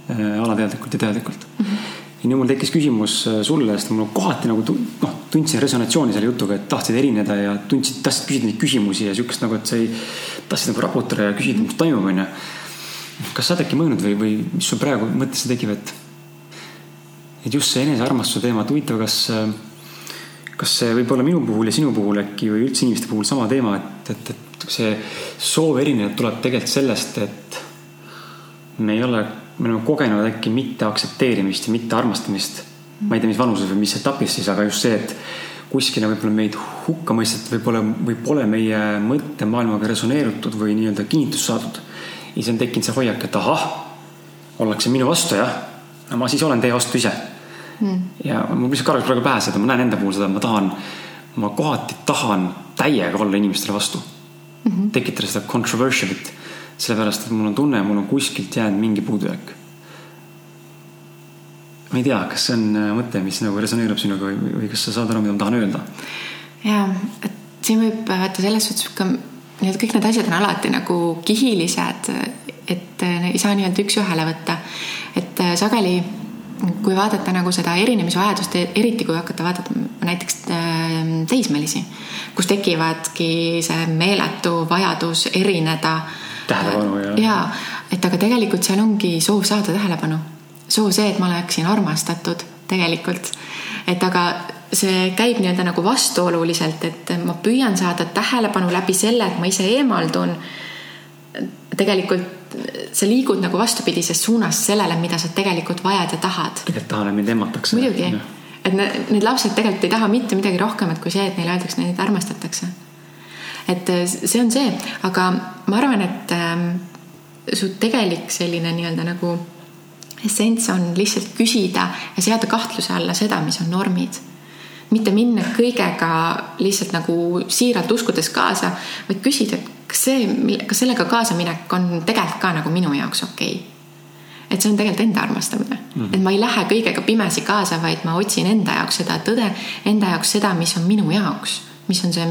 Äh, alateadlikult ja teadlikult mm. -hmm. ja nüüd mul tekkis küsimus äh, sulle, sest mul kohati nagu noh, tundsin resonatsiooni selle jutuga, et tahtsid erineda ja tundsid, tahtsid küsida neid küsimusi ja siukest nagu, et sa ei, tahtsid nagu raputada ja küsida, mis toimub, onju. kas sa oled äkki mõelnud või, või mis sul praegu mõttesse tekib, et, et just see enesearmastuse teema, et huvitav, kas, kas see võib olla minu puhul ja sinu puhul äkki või üldse inimeste puhul sama teema, et, et, et see soov erineda tuleb tegelikult sellest, et me ei ole me oleme kogenud äkki mitte aktsepteerimist ja mitte armastamist. ma ei tea, mis vanuses või mis etapis siis, aga just see, et kuskile võib-olla meid hukka mõistetud, võib-olla, või pole meie mõttemaailmaga resoneerutud või nii-öelda kinnitust saadud. ja siis on tekkinud see hoiak, et ahah, ollakse minu vastu jah, no ma siis olen teie vastu ise mm.. ja mul lihtsalt karjus praegu pähe seda, ma näen enda puhul seda, ma tahan, ma kohati tahan täiega olla inimestele vastu mm. -hmm. tekitada seda controversial'it sellepärast, et mul on tunne, mul on kuskilt jäänud mingi puudujääk. ma ei tea, kas see on äh, mõte, mis nagu resoneerub sinuga või, või kas sa saad aru, mida ma tahan öelda? ja, et siin võib vaata selles suhtes ka nii-öelda kõik need asjad on alati nagu kihilised, et ei saa nii-öelda üks-ühele võtta. et äh, sageli, kui vaadata nagu seda erinemisvajadust, eriti kui hakata vaatama näiteks teismelisi, kus tekivadki see meeletu vajadus erineda tähelepanu ja. ja, et aga tegelikult seal ongi soov saada tähelepanu. soov see, et ma oleksin armastatud tegelikult. et aga see käib nii-öelda nagu vastuoluliselt, et ma püüan saada tähelepanu läbi selle, et ma ise eemaldun. Tegelikult sa liigud nagu vastupidises suunas sellele, mida sa tegelikult vajad ja tahad. tegelikult tahan, et mind emmatakse. muidugi, et need, need lapsed tegelikult ei taha mitte midagi rohkemat kui see, et neile öeldakse, neid armastatakse et äh, see on see, aga ma arvan, et ähm, su tegelik selline nii-öelda nagu essents on lihtsalt küsida ja seada kahtluse alla seda, mis on normid. Mitte minna kõigega lihtsalt nagu siiralt uskudes kaasa, vaid küsida, et kas see, kas sellega kaasaminek on tegelikult ka nagu minu jaoks okei okay? et see on tegelikult enda armastamine mm. -hmm. et ma ei lähe kõigega pimesi kaasa, vaid ma otsin enda jaoks seda tõde, enda jaoks seda, mis on minu jaoks, mis on see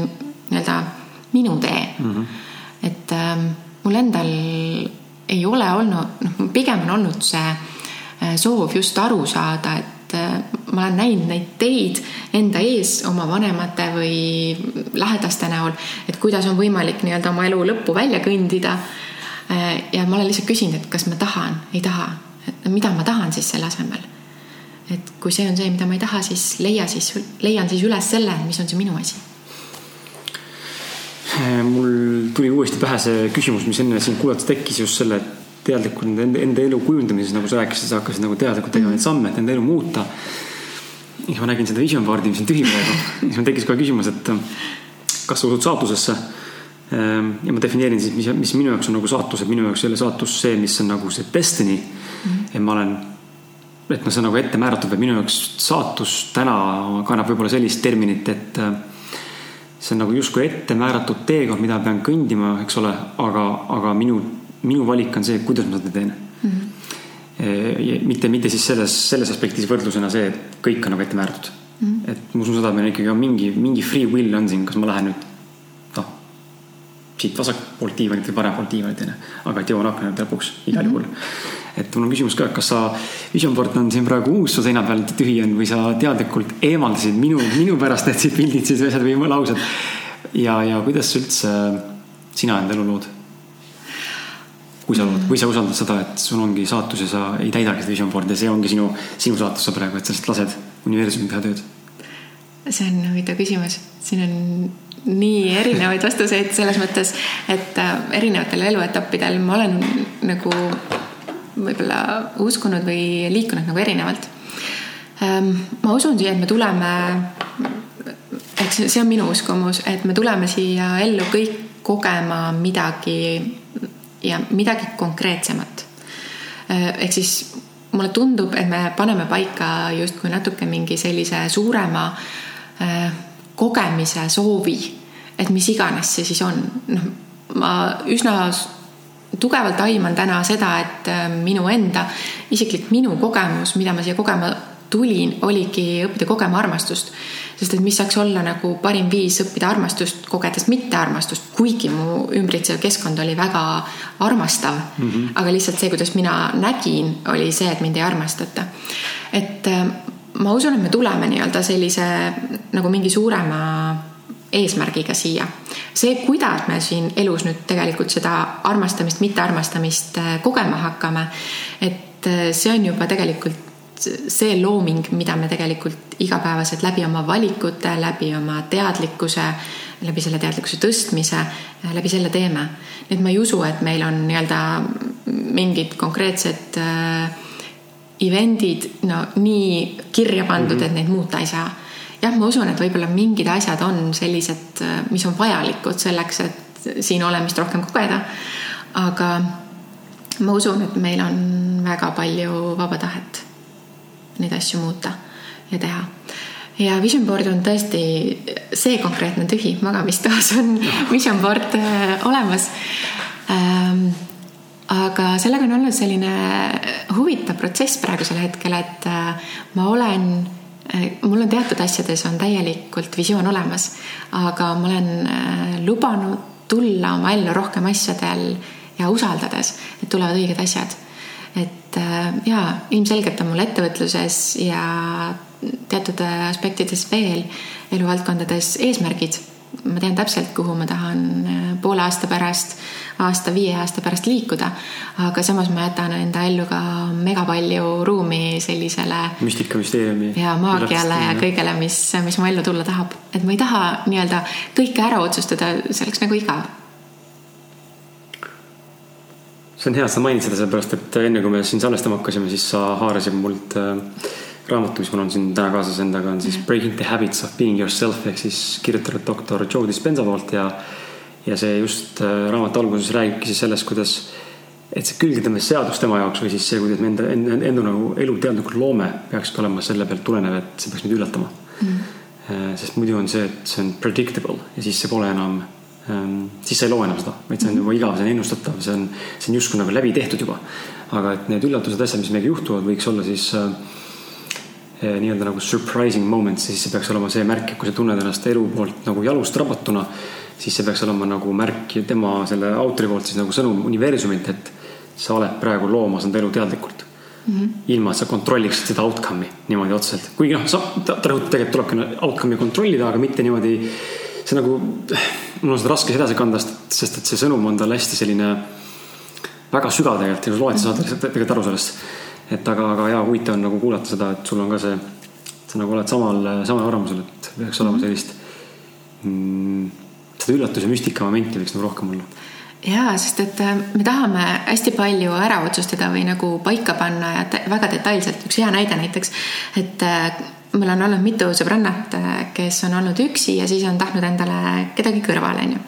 nii-öelda minu tee mm. -hmm. et äh, mul endal ei ole olnud, noh, pigem on olnud see äh, soov just aru saada, et äh, ma olen näinud neid teid enda ees oma vanemate või lähedaste näol, et kuidas on võimalik nii-öelda oma elu lõppu välja kõndida äh,. ja ma olen lihtsalt küsinud, et kas ma tahan, ei taha, mida ma tahan siis selle asemel. et kui see on see, mida ma ei taha, siis leia siis, leian siis üles selle, mis on see minu asi mul tuli uuesti pähe see küsimus, mis enne sind kuulates tekkis just selle teadlikult enda, enda elu kujundamises, nagu sa rääkisid, sa hakkasid nagu teadlikult tegema neid samme, et enda elu muuta. ja ma nägin seda vision board'i, mis on tühi praegu. siis mul tekkis kohe küsimus, et kas sa usud saatusesse? Ehm, ja ma defineerin siis, mis, mis minu jaoks on nagu saatus, et minu jaoks ei ole saatus see, mis on nagu see destiny mm. -hmm. et ma olen, et noh, see on nagu ette määratud, vaid minu jaoks saatus täna kannab võib-olla sellist terminit, et see on nagu justkui ette määratud teekond, mida pean kõndima, eks ole, aga, aga minu, minu valik on see, kuidas ma seda teen mm. -hmm. Mitte, mitte siis selles, selles aspektis võrdlusena see, et kõik on nagu ette määratud mm. -hmm. et ma usun seda, et meil ikkagi on mingi, mingi free will on siin, kas ma lähen nüüd noh, siit vasakpoolt diivanit või parempolt diivanit onju, aga et jõuan akna juurde lõpuks igal mm -hmm. juhul et mul on küsimus ka, kas sa, Vision board on siin praegu uus su seina peal tühi on või sa teadlikult eemaldasid minu, minu pärast need siit pildid siis või asjad või laused. ja, ja kuidas üldse sina enda elu lood? Kui sa lood või sa usaldad seda, et sul ongi saatus ja sa ei täidagi seda vision board'i ja see ongi sinu, sinu saatus sa praegu, et sa lihtsalt lased universumil teha tööd? see on huvitav küsimus, siin on nii erinevaid vastuseid selles mõttes, et äh, erinevatel eluetappidel ma olen nagu võib-olla uskunud või liikunud nagu erinevalt. Ehm, ma usun siia, et me tuleme, ehk see on minu uskumus, et me tuleme siia ellu kõik kogema midagi ja midagi konkreetsemat. Ehm, ehk siis mulle tundub, et me paneme paika justkui natuke mingi sellise suurema ehm, kogemise soovi, et mis iganes see siis on. noh, ma üsna tugevalt aiman täna seda, et äh, minu enda isiklik minu kogemus, mida ma siia kogema tulin, oligi õppida kogema armastust. sest et mis saaks olla nagu parim viis õppida armastust, kogedes mittearmastust, kuigi mu ümbritsev keskkond oli väga armastav mm. -hmm. aga lihtsalt see, kuidas mina nägin, oli see, et mind ei armastata. et äh, ma usun, et me tuleme nii-öelda sellise nagu mingi suurema eesmärgiga siia. see, kuidas me siin elus nüüd tegelikult seda armastamist, mittearmastamist äh, kogema hakkame, et äh, see on juba tegelikult see looming, mida me tegelikult igapäevaselt läbi oma valikute, läbi oma teadlikkuse, läbi selle teadlikkuse tõstmise, äh, läbi selle teeme. nii et ma ei usu, et meil on nii-öelda mingid konkreetsed event'id no nii kirja pandud mm, -hmm. et neid muuta ei saa jah, ma usun, et võib-olla mingid asjad on sellised, mis on vajalikud selleks, et siin olemist rohkem kogeda. aga ma usun, et meil on väga palju vaba tahet neid asju muuta ja teha. ja vision board on tõesti see konkreetne tühi magamistoas on vision board äh, olemas ähm, aga sellega on olnud selline huvitav protsess praegusel hetkel, et äh, ma olen Äh, mul on teatud asjades on täielikult visioon olemas, aga ma olen lubanud tulla oma ellu rohkem asjadel ja usaldades, et tulevad õiged asjad. Et äh, jaa, ilmselgelt on mul ettevõtluses ja teatud aspektides veel eluvaldkondades eesmärgid ma tean täpselt, kuhu ma tahan äh, poole aasta pärast, aasta, viie aasta pärast liikuda. aga samas ma jätan enda ellu ka mega palju ruumi sellisele. müstika, müsteeriumi. ja maagiale ja kõigele, mis, mis mu ellu tulla tahab. et ma ei taha nii-öelda kõike ära otsustada, see oleks nagu igav. See on hea, et sa mainid seda, sellepärast et enne kui me siin salvestama hakkasime, siis sa haarasid mult äh, raamatu, mis mul on siin täna kaasas endaga, on siis Breaking the habits of being yourself ehk siis kirjutatud doktor Joe Dispenza poolt ja ja see just äh, raamatu alguses räägibki siis sellest, kuidas et see külgetõmbesseadus tema jaoks või siis see, kuidas me enda, enda, enda nagu elu teadlikult loome, peakski olema selle pealt tulenev, et see peaks meid üllatama. Mm.. sest muidu on see, et see on predictable ja siis see pole enam siis sa ei loo enam seda, vaid see on juba igav, see on ennustatav, see on, see on justkui nagu läbi tehtud juba. aga et need üllatused, asjad, mis meiega juhtuvad, võiks olla siis äh, Eh, nii-öelda nagu surprising moments, siis see peaks olema see märk, et kui sa tunned ennast elu poolt nagu jalust rabatuna, siis see peaks olema nagu märk tema selle autori poolt siis nagu sõnum universumilt, et sa oled praegu loomas enda elu teadlikult mm. -hmm. ilma, et sa kontrolliksid seda outcome'i niimoodi otseselt, kuigi noh, sa, ta, ta rõhutab tegelikult tulebki outcome'i kontrollida, aga mitte niimoodi. See nagu, mul on seda raske edasi kanda, sest et see sõnum on tal hästi selline väga sügav tegelikult ja kui sa loed, sa saad tegelikult aru sellest et aga, aga jaa, huvitav on nagu kuulata seda, et sul on ka see, sa nagu oled samal, samal arvamusel, et peaks olema sellist mm,, seda üllatus- ja müstikamomenti võiks nagu rohkem olla jaa, sest et äh, me tahame hästi palju ära otsustada või nagu paika panna ja väga detailselt. üks hea näide näiteks, et äh, mul on olnud mitu sõbrannat, kes on olnud üksi ja siis on tahtnud endale kedagi kõrvale, onju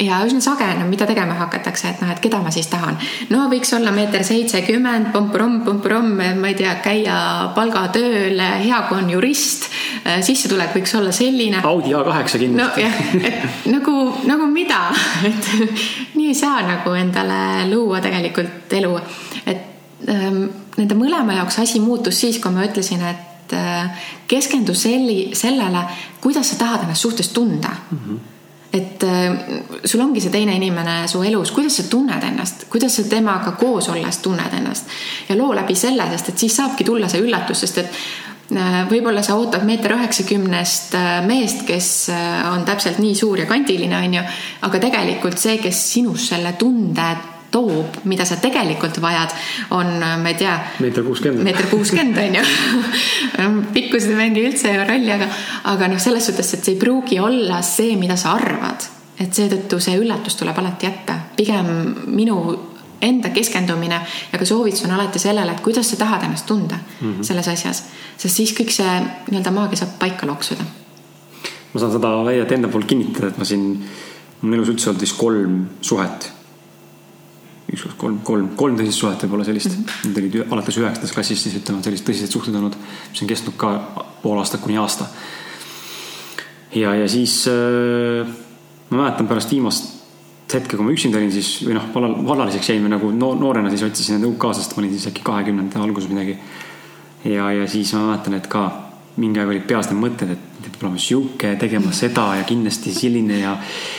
ja üsna sage on, mida tegema hakatakse, et noh, et keda ma siis tahan. no võiks olla meeter seitsekümmend, pomporom, pomporom, ma ei tea, käia palgatööl, hea kui on jurist, sissetulek võiks olla selline. Audi A8 kindlasti. nojah, et nagu, nagu mida, et nii ei saa nagu endale luua tegelikult elu. et ähm, nende mõlema jaoks asi muutus siis, kui ma ütlesin, et äh, keskendu selli, sellele, kuidas sa tahad ennast suhtes tunda. Mm. -hmm et äh, sul ongi see teine inimene su elus, kuidas sa tunned ennast, kuidas sa temaga koos olles tunned ennast? Ja loo läbi selle, sest et siis saabki tulla see üllatus, sest et äh, võib-olla sa ootad meeter üheksakümnest meest, kes on täpselt nii suur ja kandiline, onju, aga tegelikult see, kes sinus selle tunde toob, mida sa tegelikult vajad, on, ma ei tea. meeter kuuskümmend. meeter kuuskümmend on ju pikkused ei mängi üldse rolli, aga, aga noh, selles suhtes, et see ei pruugi olla see, mida sa arvad. et seetõttu see üllatus tuleb alati jätta. pigem minu enda keskendumine ja ka soovitus on alati sellele, et kuidas sa tahad ennast tunda mm -hmm. selles asjas, sest siis kõik see nii-öelda maagia saab paika loksuda. ma saan seda väidet enda poolt kinnitada, et ma siin, mul elus üldse olnud vist kolm suhet üks, kaks, kolm, kolm, kolm tõsist suhet võib-olla sellist mm. -hmm. Need olid alates üheksandast klassist siis ütleme sellised tõsised suhted olnud, mis on kestnud ka pool aastat kuni aasta. ja, ja siis äh, ma mäletan pärast viimast hetke, kui ma üksinda olin, siis või noh, vallal, vallaliseks jäin või nagu noorena siis otsisin enda UK-sest, ma olin siis äkki kahekümnendate alguses midagi. ja, ja siis ma mäletan, et ka mingi aeg olid peas need mõtted, et peab olema sihuke, tegema seda ja kindlasti selline ja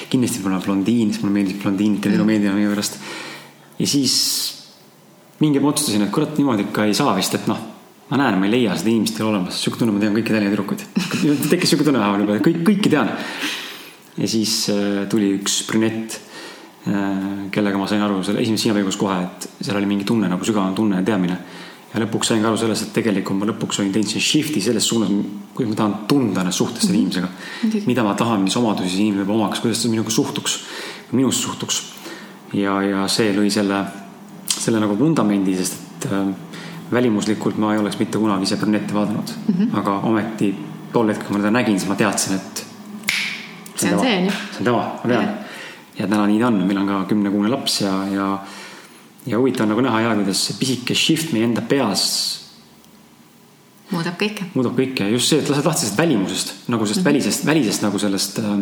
kindlasti peab olema blondiin, sest mulle meeldis blondiinid ja elu meeldivad minu pärast ja siis mingi hetk otsustasin, et kurat, niimoodi ikka ei saa vist, et noh, ma näen, ma ei leia seda inimest ei ole olemas, sihuke tunne, ma tean kõiki Tallinna tüdrukuid. tekkis sihuke tunne vähemalt juba, et kõik, kõiki tean. ja siis äh, tuli üks brünett äh,, kellega ma sain aru selle esimeses silmapilgus kohe, et seal oli mingi tunne nagu sügavam tunne ja teadmine. ja lõpuks sain ka aru sellest, et tegelikult ma lõpuks olin teinud selle shift'i selles suunas, kuidas ma tahan tunda ennast suhtes selle inimesega. mida ma tahan, mis omadusi see inimene peab omaks, kuidas ta minuga suhtuks, minusse suhtuks ja, ja see lõi selle, selle nagu vundamendi, sest et äh, välimuslikult ma ei oleks mitte kunagi ise brünette vaadanud mm. -hmm. aga ometi tol hetkel, kui ma teda nägin, siis ma teadsin, et. see on see, on ju. see on tema, ma tean. ja täna nii ta on, meil on ka kümnekuune laps ja, ja, ja huvitav on nagu näha ja kuidas see pisike shift meie enda peas muudab kõike. muudab kõike, just see, et lased lahti sellest välimusest nagu sellest mm -hmm. välisest, välisest nagu sellest Äh,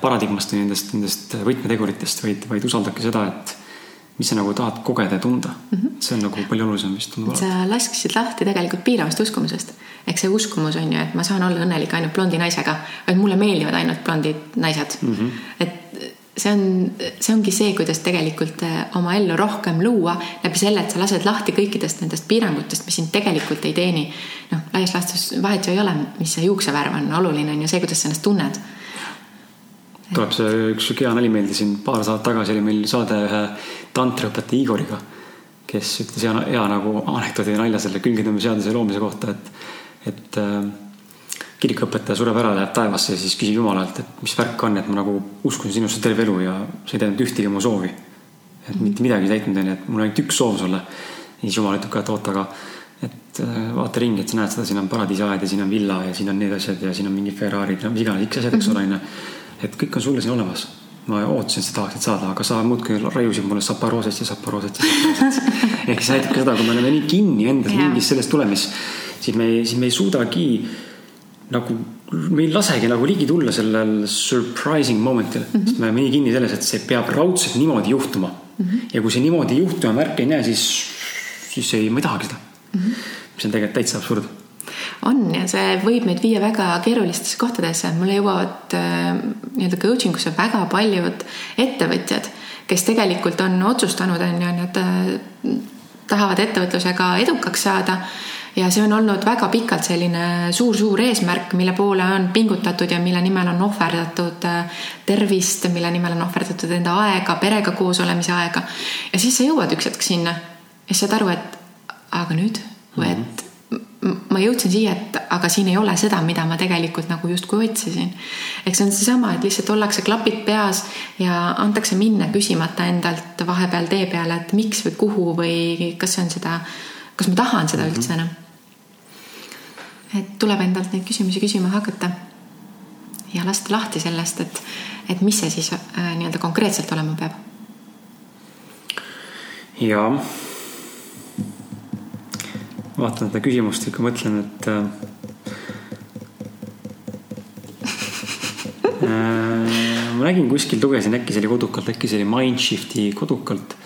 paradigmast või nendest, nendest võtmeteguritest, vaid, vaid usaldage seda, et mis sa nagu tahad kogeda ja tunda mm. -hmm. see on nagu palju olulisem vist. sa lasksid lahti tegelikult piiravast uskumusest. ehk see uskumus on ju, et ma saan olla õnnelik ainult blondi naisega, vaid mulle meeldivad ainult blondid naised mm. -hmm. et see on, see ongi see, kuidas tegelikult äh, oma ellu rohkem luua läbi selle, et sa lased lahti kõikidest nendest piirangutest, mis sind tegelikult ei teeni. noh, laias laastus vahet ju ei ole, mis see juuksevärv on, oluline on ju see, kuidas sa ennast tunned tuleb see üks sihuke hea nali meelde siin paar saadet tagasi oli meil saade ühe tantriõpetaja Igoriga, kes ütles hea, hea nagu anekdoodi ja nalja selle külgetõmbeseaduse loomise kohta, et, et äh, kirikuõpetaja sureb ära, läheb taevasse ja siis küsib Jumalalt, et mis värk on, et ma nagu uskusin sinusse terve elu ja sa ei täitnud ühtegi mu soovi. et mitte midagi ei täitnud, onju, et mul on ainult üks soov sulle. ja siis Jumal ütleb ka, et oota, aga et äh, vaata ringi, et sa näed seda, siin on paradiisiaed ja siin on villa ja siin on need asjad ja siin on mingi Ferrari'd ja mis iganes, X asjad, eks ole, onju et kõik on sulle siin olemas. ma ootasin, et sa tahaksid saada, aga sa muudkui raiusid mulle Saporosest ja Saporosest ja Saporosest. ehk see näitab ka seda, kui me oleme nii kinni endas yeah. mingis selles tulemis, siis me, siis me ei suudagi nagu, me ei lasegi nagu ligi tulla sellel surprising momentil mm, -hmm. sest me oleme nii kinni selles, et see peab raudselt niimoodi juhtuma mm. -hmm. ja kui see niimoodi juhtuma märki ei näe, siis, siis ei, ma ei tahagi seda mm. -hmm. mis on tegelikult täitsa absurd on ja see võib meid viia väga keerulistesse kohtadesse, mulle jõuavad äh, nii-öelda coaching usse väga paljud ettevõtjad, kes tegelikult on otsustanud, on ju, nad äh, tahavad ettevõtlusega edukaks saada. Ja see on olnud väga pikalt selline suur-suur eesmärk, mille poole on pingutatud ja mille nimel on ohverdatud äh, tervist, mille nimel on ohverdatud enda aega, perega koos olemise aega. ja siis sa jõuad üks hetk sinna ja siis saad aru, et aga nüüd või et ma jõudsin siia, et aga siin ei ole seda, mida ma tegelikult nagu justkui otsisin. eks see on seesama, et lihtsalt ollakse klapid peas ja antakse minna küsimata endalt vahepeal tee peale, et miks või kuhu või kas see on seda, kas ma tahan seda mhm. üldse enam. et tuleb endalt neid küsimusi küsima hakata ja lasta lahti sellest, et, et mis see siis äh, nii-öelda konkreetselt olema peab. ja vaatan seda küsimust ikka mõtlen, et äh, äh, ma nägin kuskil, lugesin, äkki see oli kodukalt, äkki see oli Mindshifti kodukalt.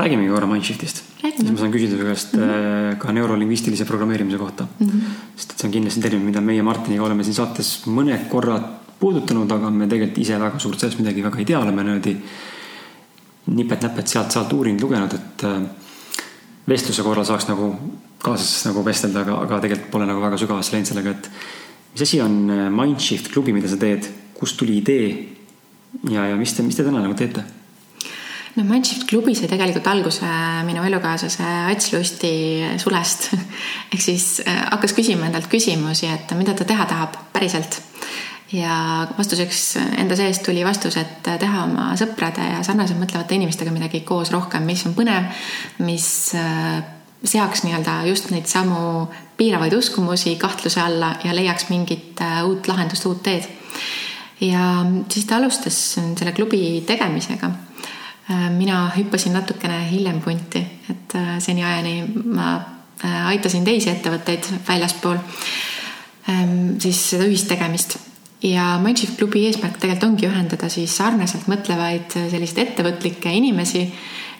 räägimegi korra Mindshiftist. siis ma saan küsida su käest mm -hmm. ka neurolingvistilise programmeerimise kohta mm. -hmm. sest et see on kindlasti termin, mida meie Martiniga oleme siin saates mõned korrad puudutanud, aga me tegelikult ise väga suurt sellest midagi väga ei tea, oleme niimoodi nipet-näpet sealt-sealt uurinud, lugenud, et vestluse korral saaks nagu kaasas nagu vestelda, aga, aga tegelikult pole nagu väga sügavasse läinud sellega, et mis asi on äh, Mindshift klubi, mida sa teed, kust tuli idee? Ja, ja mis te, mis te täna nagu teete? no Mindshift klubi sai tegelikult alguse minu elukaaslase Ats Lusti sulest. Ehk siis äh, hakkas küsima endalt küsimusi, et mida ta teha tahab päriselt ja vastuseks enda seest tuli vastus, et teha oma sõprade ja sarnaselt mõtlevate inimestega midagi koos rohkem, mis on põnev, mis äh, seaks nii-öelda just neid samu piiravaid uskumusi kahtluse alla ja leiaks mingit äh, uut lahendust, uut teed. ja siis ta alustas selle klubi tegemisega. Äh, mina hüppasin natukene hiljem punti, et seniajani ma aitasin teisi ettevõtteid väljaspool ähm, siis seda ühistegemist ja Mindshift klubi eesmärk tegelikult ongi ühendada siis sarnaselt mõtlevaid selliseid ettevõtlikke inimesi,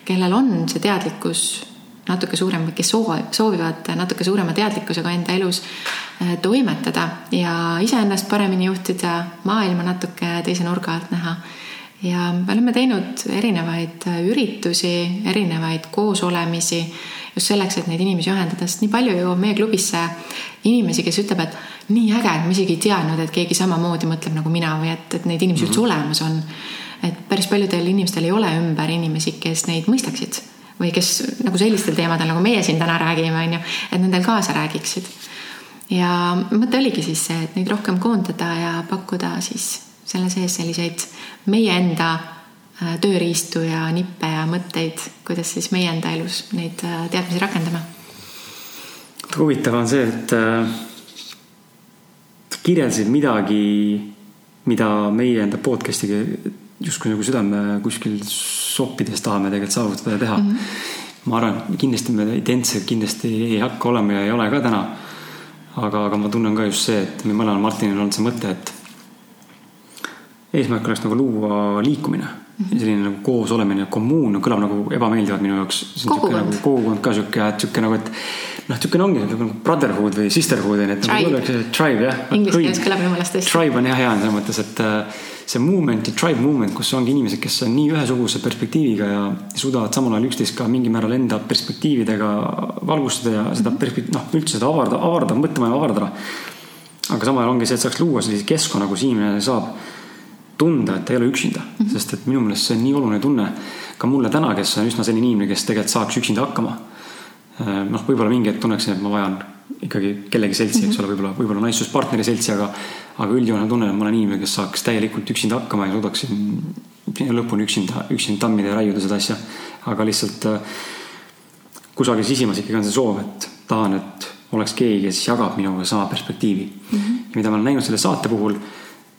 kellel on see teadlikkus natuke suurem või kes soovivad natuke suurema teadlikkusega enda elus äh, toimetada ja iseennast paremini juhtida, maailma natuke teise nurga alt näha. ja me oleme teinud erinevaid üritusi, erinevaid koosolemisi just selleks, et neid inimesi ühendada, sest nii palju jõuab meie klubisse inimesi, kes ütleb, et nii äge, et ma isegi ei teadnud, et keegi samamoodi mõtleb nagu mina või et, et neid inimesi mm -hmm. üldse mhm. olemas on. et päris paljudel inimestel ei ole ümber inimesi, kes neid mõistaksid või kes nagu sellistel teemadel, nagu meie siin täna räägime, on ju, et nendel kaasa räägiksid. ja mõte oligi siis see, et neid rohkem koondada ja pakkuda siis selle sees selliseid meie enda tööriistu ja nippe ja mõtteid, kuidas siis meie enda elus neid äh, teadmisi rakendame. huvitav on see, et äh, kirjeldasid midagi, mida meie enda podcast'iga justkui nagu südame kuskil soppides tahame tegelikult saavutada ja teha mm. -hmm. ma arvan, kindlasti me identsed kindlasti ei hakka olema ja ei ole ka täna. aga, aga ma tunnen ka just see, et meil mõlemal Martinil on olnud see mõte, et eesmärk oleks nagu luua liikumine selline nagu koos olemine, kommuun kõlab nagu ebameeldivalt minu jaoks. kogukond. Nagu, kogukond ka sihuke, et sihuke nagu, et noh, niisugune ongi nagu brotherhood või sisterhood on ju, et nagu tribe, tribe jah. Inglise keeles kõlab minu meelest hästi. Tribe on jah hea selles mõttes, et äh, see movement ja tribe movement, kus ongi inimesed, kes on nii ühesuguse perspektiiviga ja suudavad samal ajal üksteist ka mingil määral enda perspektiividega valgustada ja seda perspekt-, noh, üldse seda avarda, avardada, mõttemaailma avardada. aga samal ajal ongi see, et saaks luua sellise keskkonna, kus inimene saab tunda, et ei ole üksinda mm, -hmm. sest et minu meelest see on nii oluline tunne ka mulle täna, kes on üsna selline inimene, kes tegelikult saaks üksinda hakkama. Äh, noh, võib-olla mingi hetk tunneksin, et ma vajan ikkagi kellegi seltsi, eks mhm. ole, võib-olla, võib-olla naissuspartneri seltsi, aga, aga üldjoonel tunnen, et ma olen inimene, kes saaks täielikult üksinda hakkama ja suudaksin lõpuni üksinda, üksinda tammida ja raiuda seda asja. aga lihtsalt äh, kusagil sisimas ikkagi on see soov, et tahan, et oleks keegi, kes jagab minuga sama perspektiivi mm. -hmm. mida ma olen näinud selle saate puhul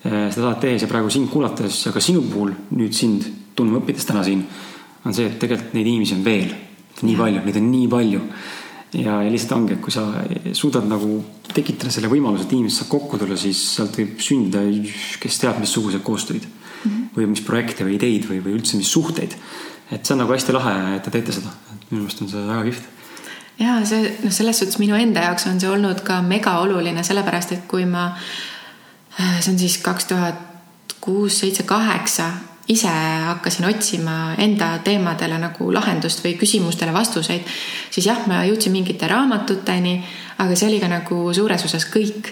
seda saadet tehes ja praegu sind kuulates ja ka sinu puhul nüüd sind tundma õppides täna siin, on see, et tegelikult neid inimesi on veel nii palju, neid on nii palju. ja, ja lihtsalt ongi, et kui sa suudad nagu tekitada selle võimaluse, et inimesed saab kokku tulla, siis sealt võib sündida, kes teab, missugused koostöid mm -hmm. või mis projekte või ideid või, või üldse mis suhteid. et see on nagu hästi lahe, et te teete seda, et minu meelest on see väga kihvt ja see noh, selles suhtes minu enda jaoks on see olnud ka mega oluline, sellepärast et kui ma Äh, see on siis kaks tuhat kuus, seitse, kaheksa, ise hakkasin otsima enda teemadele nagu lahendust või küsimustele vastuseid, siis jah, ma jõudsin mingite raamatuteni, aga see oli ka nagu suures osas kõik.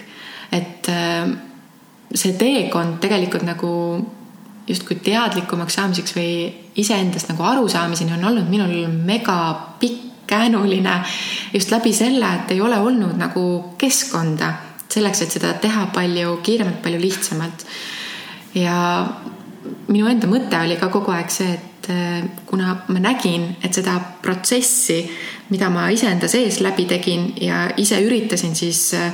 et äh, see teekond tegelikult nagu justkui teadlikumaks saamiseks või iseendast nagu arusaamiseni on olnud minul mega pikk käänuline just läbi selle, et ei ole olnud nagu keskkonda selleks, et seda teha palju kiiremalt, palju lihtsamalt. ja minu enda mõte oli ka kogu aeg see, et äh, kuna ma nägin, et seda protsessi, mida ma iseenda sees läbi tegin ja ise üritasin siis äh,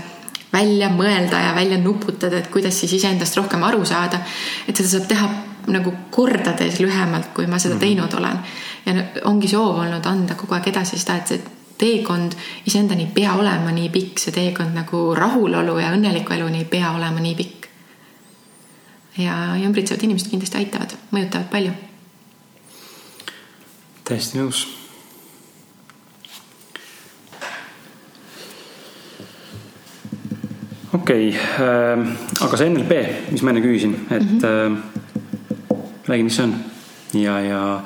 välja mõelda ja välja nuputada, et kuidas siis iseendast rohkem aru saada. et seda saab teha nagu kordades lühemalt, kui ma seda mhm. teinud olen. ja ongi soov olnud anda kogu aeg edasi seda, et teekond iseendani ei pea olema nii pikk, see teekond nagu rahulolu ja õnneliku eluni ei pea olema nii pikk. ja, ja ümbritsevad inimesed kindlasti aitavad, mõjutavad palju. täiesti nõus okei okay, äh,, aga see NLP, mis ma enne küsisin, et mm -hmm. äh, räägi, mis see on ja, ja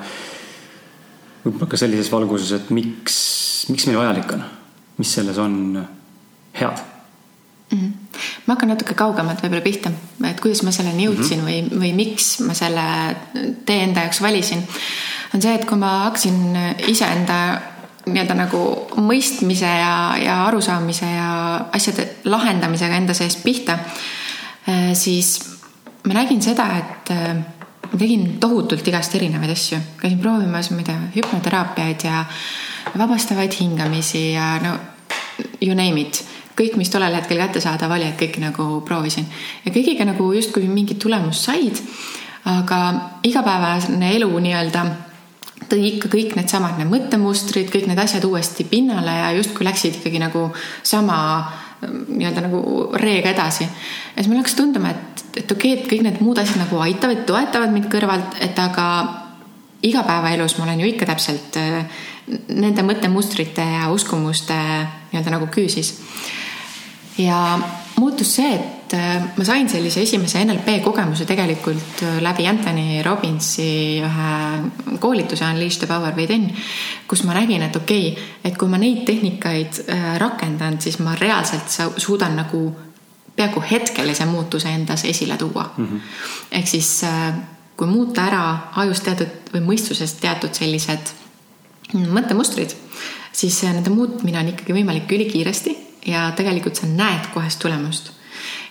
võib-olla ka sellises valguses, et miks, miks meil vajalik on, mis selles on head mm? -hmm. ma hakkan natuke kaugemalt võib-olla pihta, et kuidas ma selleni jõudsin mm -hmm. või, või miks ma selle tee enda jaoks valisin. on see, et kui ma hakkasin iseenda nii-öelda nagu mõistmise ja, ja arusaamise ja asjade lahendamisega enda sees pihta, äh, siis ma nägin seda, et äh, ma tegin tohutult igast erinevaid asju, käisin proovimas, ma ei tea, hüpnoteraapiaid ja vabastavaid hingamisi ja no you name it kõik, mis tollel hetkel kättesaadav oli, et kõike nagu proovisin ja kõigiga nagu justkui mingit tulemust said. aga igapäevane elu nii-öelda tõi ikka kõik needsamad need mõttemustrid, kõik need asjad uuesti pinnale ja justkui läksid ikkagi nagu sama nii-öelda nagu reega edasi. ja siis mul hakkas tunduma, et, et okei okay,, et kõik need muud asjad nagu aitavad, toetavad mind kõrvalt, et aga igapäevaelus ma olen ju ikka täpselt äh, nende mõttemustrite ja uskumuste nii-öelda nagu küüsis. ja muutus see, et äh, ma sain sellise esimese NLP kogemuse tegelikult äh, läbi Anthony Robbinsi ühe koolituse Unleash the power within, kus ma nägin, et okei okay,, et kui ma neid tehnikaid rakendan, siis ma reaalselt suudan nagu peaaegu hetkelise muutuse endas esile tuua mm. -hmm. ehk siis kui muuta ära ajus teatud või mõistusest teatud sellised mõttemustrid, siis nende muutmine on ikkagi võimalik ülikiiresti ja tegelikult sa näed kohest tulemust.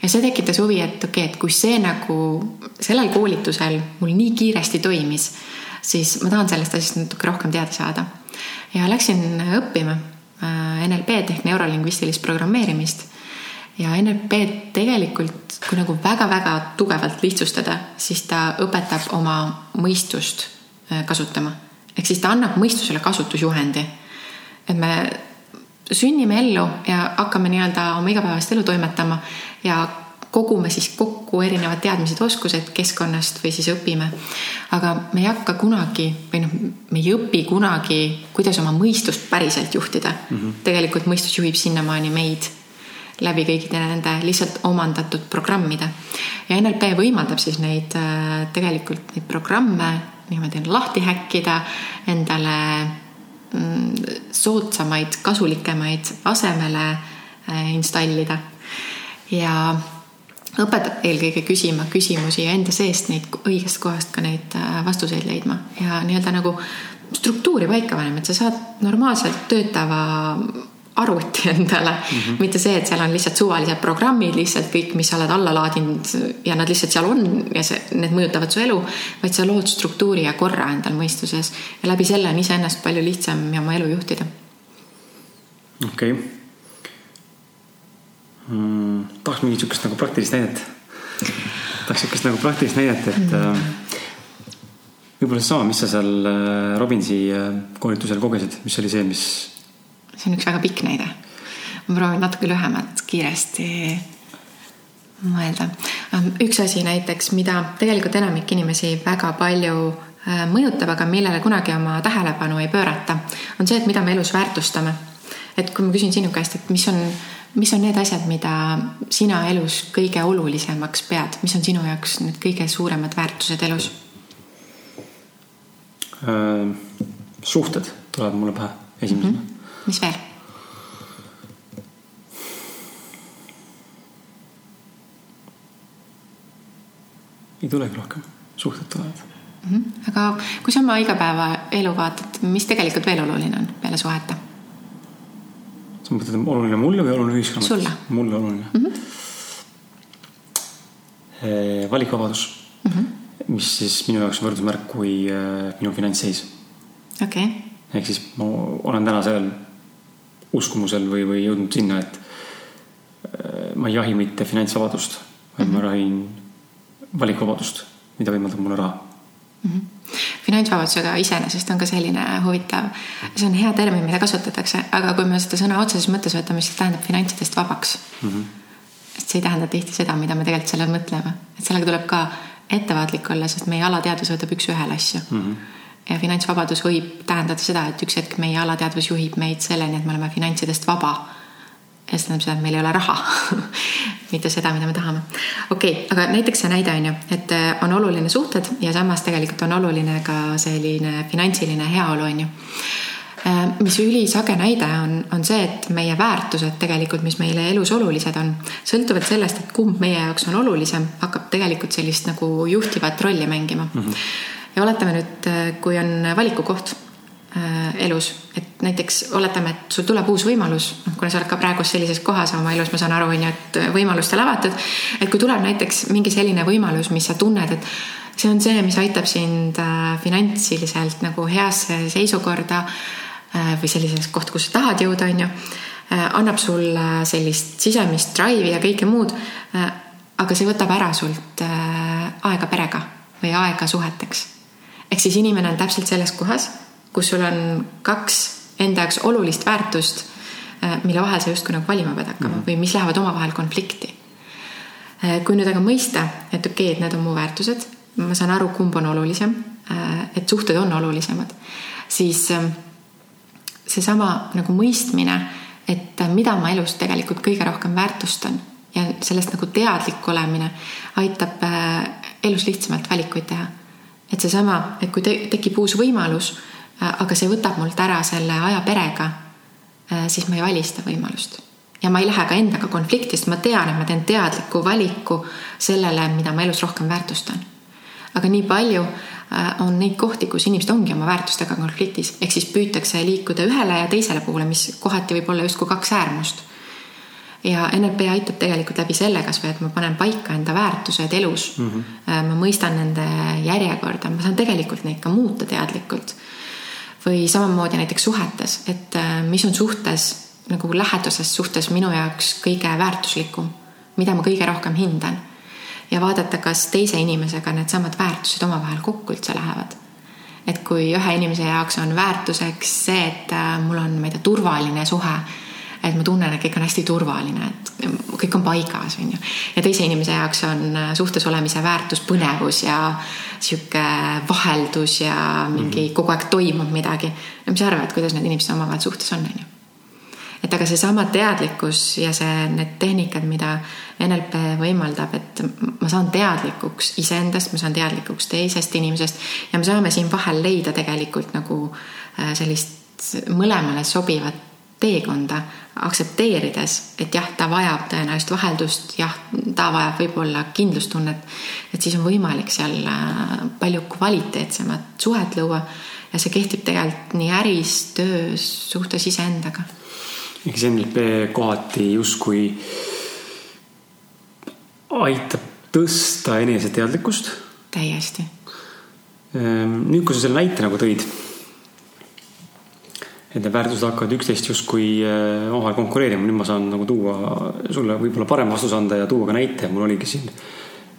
ja see tekitas huvi, et okei okay,, et kui see nagu sellel koolitusel mul nii kiiresti toimis, siis ma tahan sellest asjast natuke rohkem teada saada. ja läksin õppima äh, NLP-d ehk neurolingvistilist programmeerimist. Ja NLP tegelikult, kui nagu väga-väga tugevalt lihtsustada, siis ta õpetab oma mõistust äh, kasutama. ehk siis ta annab mõistusele kasutusjuhendi. et me sünnime ellu ja hakkame nii-öelda oma igapäevast elu toimetama ja kogume siis kokku erinevad teadmised, oskused keskkonnast või siis õpime. aga me ei hakka kunagi või noh, me ei õpi kunagi, kuidas oma mõistust päriselt juhtida mm. -hmm. tegelikult mõistus juhib sinnamaani meid läbi kõikide nende lihtsalt omandatud programmide. ja NLP võimaldab siis neid äh, tegelikult neid programme niimoodi lahti häkkida, endale Mm, soodsamaid, kasulikemaid asemele äh, installida. ja õpetab eelkõige küsima küsimusi ja enda seest neid õigest kohast ka neid äh, vastuseid leidma ja nii-öelda nagu struktuuri paika panema, et sa saad normaalselt töötava arvuti endale mm, -hmm. mitte see, et seal on lihtsalt suvalised programmid, lihtsalt kõik, mis sa oled alla laadinud ja nad lihtsalt seal on ja see, need mõjutavad su elu, vaid sa lood struktuuri ja korra endal mõistuses ja läbi selle on iseennast palju lihtsam ja oma elu juhtida. okei okay. mm,. tahaks mingit sihukest nagu praktilist näidet. tahaks sihukest nagu praktilist näidet, et mm. -hmm. võib-olla seesama, mis sa seal äh, Robinsi äh, koolitusel kogesid, mis oli see, mis see on üks väga pikk näide. ma proovin natuke lühemat kiiresti mõelda. Ähm, üks asi näiteks, mida tegelikult enamik inimesi väga palju äh, mõjutab, aga millele kunagi oma tähelepanu ei pöörata, on see, et mida me elus väärtustame. et kui ma küsin sinu käest, et mis on, mis on need asjad, mida sina elus kõige olulisemaks pead, mis on sinu jaoks need kõige suuremad väärtused elus? Äh, suhted tulevad mulle pähe esimesena mm. -hmm mis veel? ei tulegi rohkem, suhted tulevad mm. -hmm. aga kui sa oma igapäevaelu vaatad, mis tegelikult veel oluline on peale suhete? sa mõtled, oluline mulle või oluline ühiskonna Sulle. mulle oluline mm. -hmm. valikuvabadus mm, -hmm. mis siis minu jaoks on võrdusmärk kui äh, minu finantsseis. okei okay.. ehk siis ma olen täna sellel uskumusel või, või jõudnud sinna, et äh, ma ei jahi mitte finantsvabadust, vaid mm -hmm. ma jahin valikuvabadust, mida võimaldab mulle raha mm. -hmm finantsvabadusega iseenesest on ka selline huvitav, see on hea termin, mida kasutatakse, aga kui me seda sõna otseses mõttes võtame, siis tähendab finantsidest vabaks mm. -hmm. sest see ei tähenda tihti seda, mida me tegelikult selle all mõtleme, et sellega tuleb ka ettevaatlik olla, sest meie alateadvus võtab üks-ühele asju mm. -hmm ja finantsvabadus võib tähendada seda, et üks hetk meie alateadvus juhib meid selleni, et me oleme finantsidest vaba ja see tähendab seda, et meil ei ole raha mitte seda, mida me tahame. okei okay,, aga näiteks see näide on ju, et äh, on oluline suhted ja samas tegelikult on oluline ka selline finantsiline heaolu on ju äh, mis ülisage näide on, on see, et meie väärtused tegelikult, mis meile elus olulised on, sõltuvalt sellest, et kumb meie jaoks on olulisem, hakkab tegelikult sellist nagu juhtivat rolli mängima mm. -hmm. Ja oletame nüüd, äh, kui on valikukoht Äh, elus, et näiteks oletame, et sul tuleb uus võimalus, noh, kuna sa oled ka praegu sellises kohas oma elus, ma saan aru, on ju, et võimalustel avatud. et kui tuleb näiteks mingi selline võimalus, mis sa tunned, et see on see, mis aitab sind äh, finantsiliselt nagu heasse seisukorda äh, või sellisesse kohta, kus sa tahad jõuda, on ju. annab sulle sellist sisemist drive'i ja kõike muud. aga see võtab ära sult aega perega või aega suheteks. Ehk siis inimene on täpselt selles kohas kus sul on kaks enda jaoks olulist väärtust, äh, mille vahel sa justkui nagu valima pead hakkama mm -hmm. või mis lähevad omavahel konflikti. Äh, kui nüüd aga mõista, et okei okay,, et need on mu väärtused, ma saan aru, kumb on olulisem, äh, et suhted on olulisemad, siis ähm, seesama nagu mõistmine, et mida ma elus tegelikult kõige rohkem väärtustan ja sellest nagu teadlik olemine aitab elus lihtsamalt valikuid teha. Et seesama, et kui te tekib uus võimalus Äh, aga see võtab mult ära selle aja perega, äh, siis ma ei vali seda võimalust. ja ma ei lähe ka endaga konflikti, sest ma tean, et ma teen teadliku valiku sellele, mida ma elus rohkem väärtustan. aga nii palju äh, on neid kohti, kus inimesed ongi oma väärtustega konfliktis, ehk siis püütakse liikuda ühele ja teisele poole, mis kohati võib olla justkui kaks äärmust ja NLP aitab tegelikult läbi selle kasvõi, et ma panen paika enda väärtused elus mm. -hmm. ma mõistan nende järjekorda, ma saan tegelikult neid ka muuta teadlikult või samamoodi näiteks suhetes, et äh, mis on suhtes nagu lähedases suhtes minu jaoks kõige väärtuslikum, mida ma kõige rohkem hindan. ja vaadata, kas teise inimesega needsamad väärtused omavahel kokku üldse lähevad. et kui ühe inimese jaoks on väärtuseks see, et äh, mul on, ma ei tea, turvaline suhe et ma tunnen, et kõik on hästi turvaline, et kõik on paigas, on ju. ja teise inimese jaoks on äh, suhtes olemise väärtus põnevus ja sihuke vaheldus ja mingi mm. kogu aeg toimub midagi. no mis sa arvad, kuidas need inimesed omavahel suhtes on, on ju? et aga seesama teadlikkus ja see, need tehnikad, mida NLP võimaldab, et ma saan teadlikuks iseendast, ma saan teadlikuks teisest inimesest ja me saame siin vahel leida tegelikult nagu äh, sellist mõlemale sobivat teekonda, aktsepteerides, et jah, ta vajab tõenäoliselt vaheldust, jah, ta vajab võib-olla kindlustunnet, et siis on võimalik seal äh, palju kvaliteetsemat suhet luua ja see kehtib tegelikult nii äris, töös, suhtes iseendaga. eks NLP kohati justkui aitab tõsta eneseteadlikkust. täiesti. Ehm, nüüd, kui sa selle näite nagu tõid et need väärtused hakkavad üksteist justkui äh, omavahel konkureerima, nüüd ma saan nagu tuua sulle võib-olla parem vastuse anda ja tuua ka näite, mul oligi siin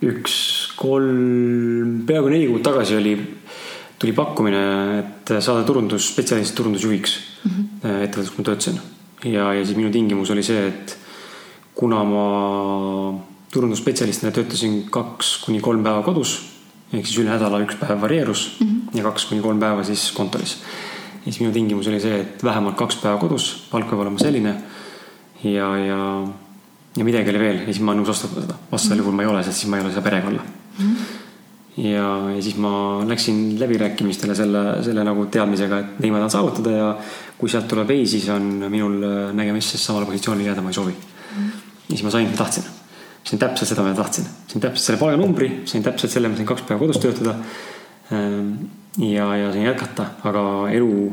üks, kolm, peaaegu neli kuud tagasi oli, tuli pakkumine, et saada turundusspetsialist turundusjuhiks mm -hmm. ettevõttes, kus ma töötasin. ja, ja siis minu tingimus oli see, et kuna ma turundusspetsialistina töötasin kaks kuni kolm päeva kodus, ehk siis üle nädala üks päev varieerus mm -hmm. ja kaks kuni kolm päeva siis kontoris siis minu tingimus oli see, et vähemalt kaks päeva kodus, palk peab olema selline. ja, ja, ja midagi oli veel ja siis ma olen nõus vastutama seda. vastasel juhul ma ei ole, sest siis ma ei ole seda perega olla mm. -hmm. ja, ja siis ma läksin läbirääkimistele selle, selle nagu teadmisega, et nii ma tahan saavutada ja kui sealt tuleb ei, siis on minul nägemisest samale positsioonile jääda ma ei soovi mm. -hmm. ja siis ma sain, mida tahtsin. sain täpselt seda, mida tahtsin. sain täpselt selle palganumbri, sain täpselt selle, ma sain kaks päeva kodus töötada ehm, ja, ja sain jätkata, aga elu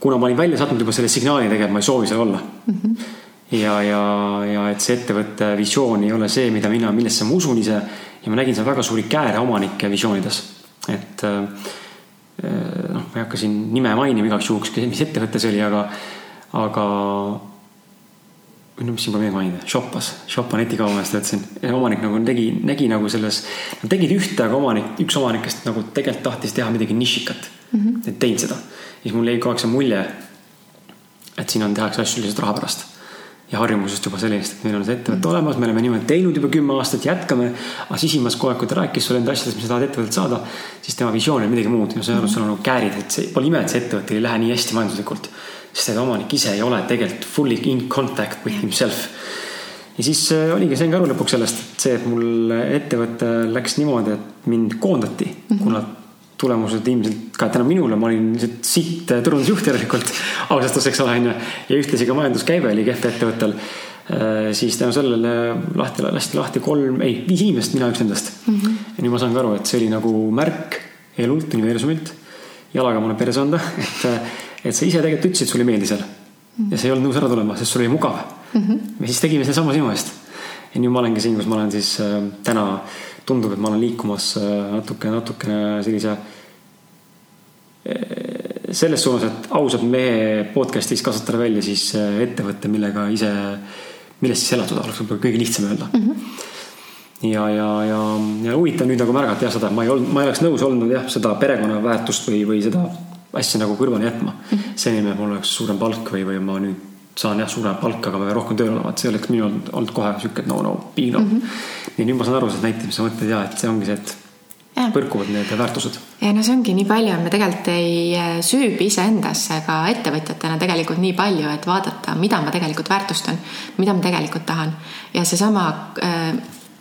kuna ma olin välja saatnud juba selle signaali tegelikult, ma ei soovi seal olla mm. -hmm. ja, ja, ja et see ettevõtte visioon ei ole see, mida mina, millesse ma usun ise ja ma nägin seal väga suuri kääre omanike visioonides. et äh, noh, ma ei hakka siin nime mainima igaks juhuks, mis ettevõte see oli, aga, aga no mis pole midagi mainida, Shoppas, Shoppa netikaubamest ütlesin. omanik nagu tegi, nägi nagu selles, nad tegid ühte, aga omanik, üks omanikest nagu tegelikult tahtis teha midagi nišikat mm. -hmm. et teinud seda. siis mul jäi kogu aeg see mulje, et siin on, tehakse asju lihtsalt raha pärast. ja harjumusest juba sellest, et meil on see ettevõte mm -hmm. olemas, me oleme niimoodi teinud juba kümme aastat, jätkame. aga sisimas kogu aeg, kui ta rääkis sulle enda asjadest, mis sa tahad ettevõttelt saada, siis tema visioon oli midagi muud ja sa ei olnud, sul on nagu käärid, et see pole ime, et see ettevõte ei lähe nii hästi majanduslikult sest et omanik ise ei ole tegelikult fully in contact with himself. ja siis äh, oligi, sain ka aru lõpuks sellest, et see, et mul ettevõte läks niimoodi, et mind koondati mm, -hmm. kuna tulemused ilmselt ka tänu minule, ma olin lihtsalt sitt äh, turundusjuht järelikult ausalt eks ole, onju. ja ühtlasi ka majanduskäive oli kehv ettevõttel. Äh, siis tänu sellele lahti, lasti lahti kolm, ei, viis inimest, mina üks nendest mm. -hmm. ja nüüd ma saan ka aru, et see oli nagu märk elult, universumilt, jalaga mulle perse anda, et et sa ise tegelikult ütlesid, sulle ei meeldi seal. ja sa ei olnud nõus ära tulema, sest sul oli mugav mm. -hmm. ja siis tegime sedasama sinu eest. ja nüüd ma olengi siin, kus ma olen siis äh, täna, tundub, et ma olen liikumas äh, natuke, natukene sellise äh, selles suunas, et ausalt mehe podcast'is kasvatada välja siis äh, ettevõtte, millega ise, millest siis elatada oleks võib-olla kõige lihtsam öelda mm. -hmm ja, ja, ja, ja huvitav nüüd nagu märgata jah seda, ma ei olnud, ma ei oleks nõus olnud jah, seda perekonnaväärtust või, või seda asja nagu kõrvale jätma mm -hmm.. senini mul oleks suurem palk või, või ma nüüd saan jah, suuremat palka, aga ma pean rohkem tööl olema, et see oleks minul olnud kohe sihuke, no, no, big no mm. -hmm. ja nüüd ma saan aru sellest näitamisest, sa mõtled ja, et see ongi see, et ja. põrkuvad need väärtused. ja no see ongi nii palju, me tegelikult ei äh, süübi iseendasse ka ettevõtjatena tegelikult nii palju, et vaadata, mida ma tegelikult väärtustan, mida ma tegelikult tahan ja seesama äh,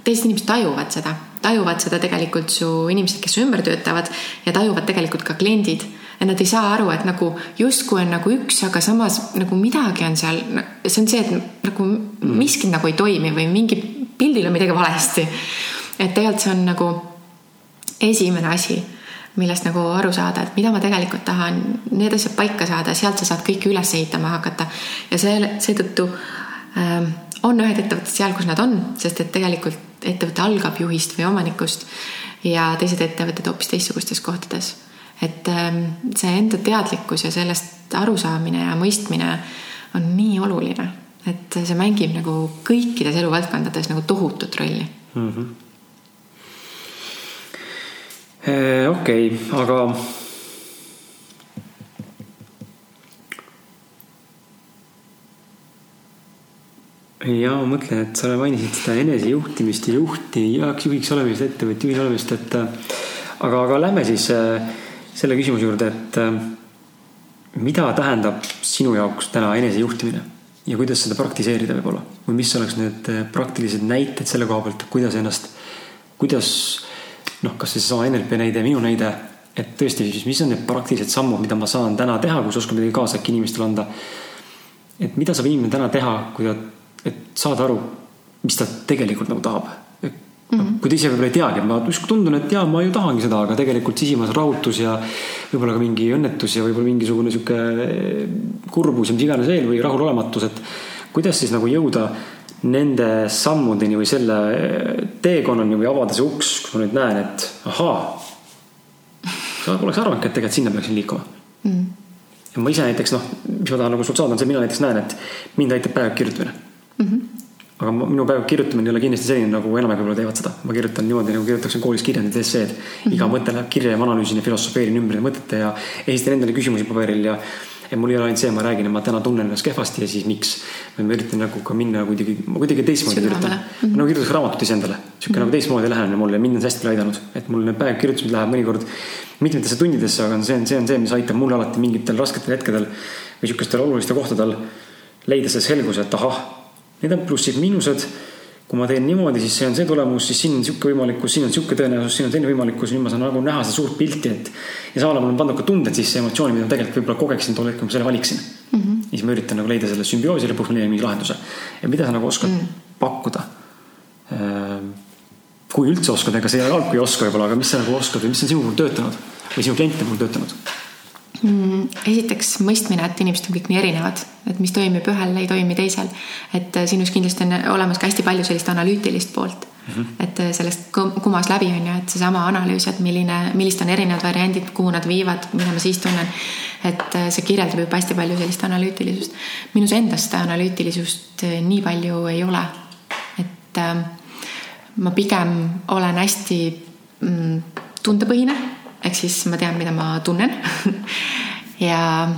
teised inimesed tajuvad seda, tajuvad seda tegelikult su inimesed, kes su ümber töötavad ja tajuvad tegelikult ka kliendid ja nad ei saa aru, et nagu justkui on nagu üks, aga samas nagu midagi on seal, see on see, et nagu mm. miski nagu ei toimi või mingi pildil on midagi valesti. et tegelikult see on nagu esimene asi, millest nagu aru saada, et mida ma tegelikult tahan, need asjad paika saada, sealt sa saad kõike üles ehitama hakata ja see, seetõttu ähm, on ühed ettevõtted seal, kus nad on, sest et tegelikult ettevõte algab juhist või omanikust ja teised ettevõtted hoopis teistsugustes kohtades et ähm, see enda teadlikkus ja sellest arusaamine ja mõistmine on nii oluline, et see mängib nagu kõikides eluvaldkondades nagu tohutut rolli. Mm -hmm.. okei okay,, aga ja ma mõtlen, et sa mainisid seda enesejuhtimist ja juhti, juhiks olemist, ettevõtja juhi olemist, et äh, aga, aga lähme siis äh, selle küsimuse juurde, et äh, mida tähendab sinu jaoks täna enesejuhtimine ja kuidas seda praktiseerida võib-olla või mis oleks need äh, praktilised näited selle koha pealt, kuidas ennast, kuidas noh, kas see seesama NLP näide, minu näide, et tõesti, siis mis on need praktilised sammud, mida ma saan täna teha, kui sa oskad midagi kaasa äkki inimestele anda. et mida saab inimene täna teha, kui ta, et saada aru, mis ta tegelikult nagu tahab Mm -hmm. kui ta ise võib-olla ei teagi, ma justkui tundun, et jaa, ma ju tahangi seda, aga tegelikult sisimas rahutus ja võib-olla ka mingi õnnetus ja võib-olla mingisugune sihuke eh, kurbus ja mis iganes veel või rahulolematus, et kuidas siis nagu jõuda nende sammudeni või selle teekonnani või avada see uks, kus ma nüüd näen, et ahaa, poleks arvanudki, et tegelikult sinna peaksin liikuma mm. -hmm. ja ma ise näiteks noh, mis ma tahan nagu sult saada, on see, mina näiteks näen, et mind aitab päev kirjutamine mm. -hmm aga minu päev kirjutamine ei ole kindlasti selline, nagu enamik võib-olla teevad seda. ma kirjutan niimoodi, nagu kirjutaksin koolis kirjandid, esseed mm. -hmm. iga mõte läheb kirja ja ma analüüsin ja filosofeerin ümber mõtete ja esitan endale küsimusi paberil ja et mul ei ole ainult see, ma räägin, et ma täna tunnen ennast kehvasti ja siis miks. ma üritan nagu ka minna kuidagi, ma kuidagi teistmoodi kirjutan mm. -hmm. nagu kirjutaks raamatut iseendale. sihuke mm -hmm. nagu teistmoodi lähenemine mulle ja mind on see hästi palju aidanud. et mul need päevkirjutused lähevad mõnikord mitmetesse tundidesse, aga see on, see on see, mis aitab mul alati mingitel rasketel hetkedel või sihukestel olulistel kohtadel leida see selgus, et ahah, need on plussid-miinused kui ma teen niimoodi, siis see on see tulemus, siis siin on sihuke võimalikkus, siin on sihuke tõenäosus, siin on selline võimalikkus, nüüd ma saan nagu näha seda suurt pilti, et. ja samal ajal mul on pandud ka tunded sisse, emotsioonid, mida ma tegelikult võib-olla kogeksin tol hetkel, kui ma selle valiksin mm. -hmm. ja siis ma üritan nagu leida selle sümbioosi lõpuks, ma leian mingi lahenduse. ja mida sa nagu oskad mm -hmm. pakkuda? Ehm, kui üldse oskad, ega see ei ole halb, kui ei oska võib-olla, aga mis sa nagu oskad või mis on sinu puhul töötanud või sinu klientide puhul töötanud? Esiteks mõistmine, et inimesed on kõik nii erinevad, et mis toimib ühel, ei toimi teisel. et äh, sinus kindlasti on olemas ka hästi palju sellist analüütilist poolt mm. -hmm. et äh, sellest kumas läbi on ju, et seesama analüüs, et milline, millised on erinevad variandid, kuhu nad viivad, mida ma siis tunnen. et äh, see kirjeldab juba hästi palju sellist analüütilisust. minus endas seda analüütilisust nii palju ei ole. et ma pigem olen hästi mm, tundepõhine ehk siis ma tean, mida ma tunnen ja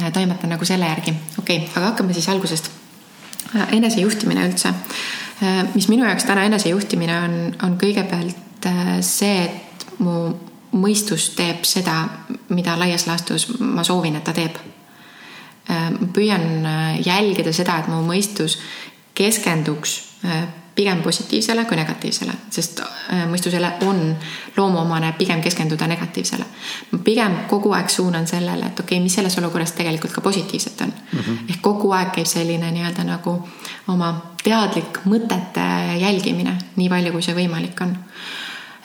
äh, toimetan nagu selle järgi. okei okay,, aga hakkame siis algusest. Äh, enesejuhtimine üldse. Äh, mis minu jaoks täna enesejuhtimine on, on kõigepealt see, et mu mõistus teeb seda, mida laias laastus ma soovin, et ta teeb. ma püüan jälgida seda, et mu mõistus keskenduks pigem positiivsele kui negatiivsele, sest äh, mõistusele on loomuomane pigem keskenduda negatiivsele. ma pigem kogu aeg suunan sellele, et okei okay,, mis selles olukorras tegelikult ka positiivset on mm. -hmm. ehk kogu aeg käib selline nii-öelda nagu oma teadlik mõtete jälgimine, nii palju kui see võimalik on.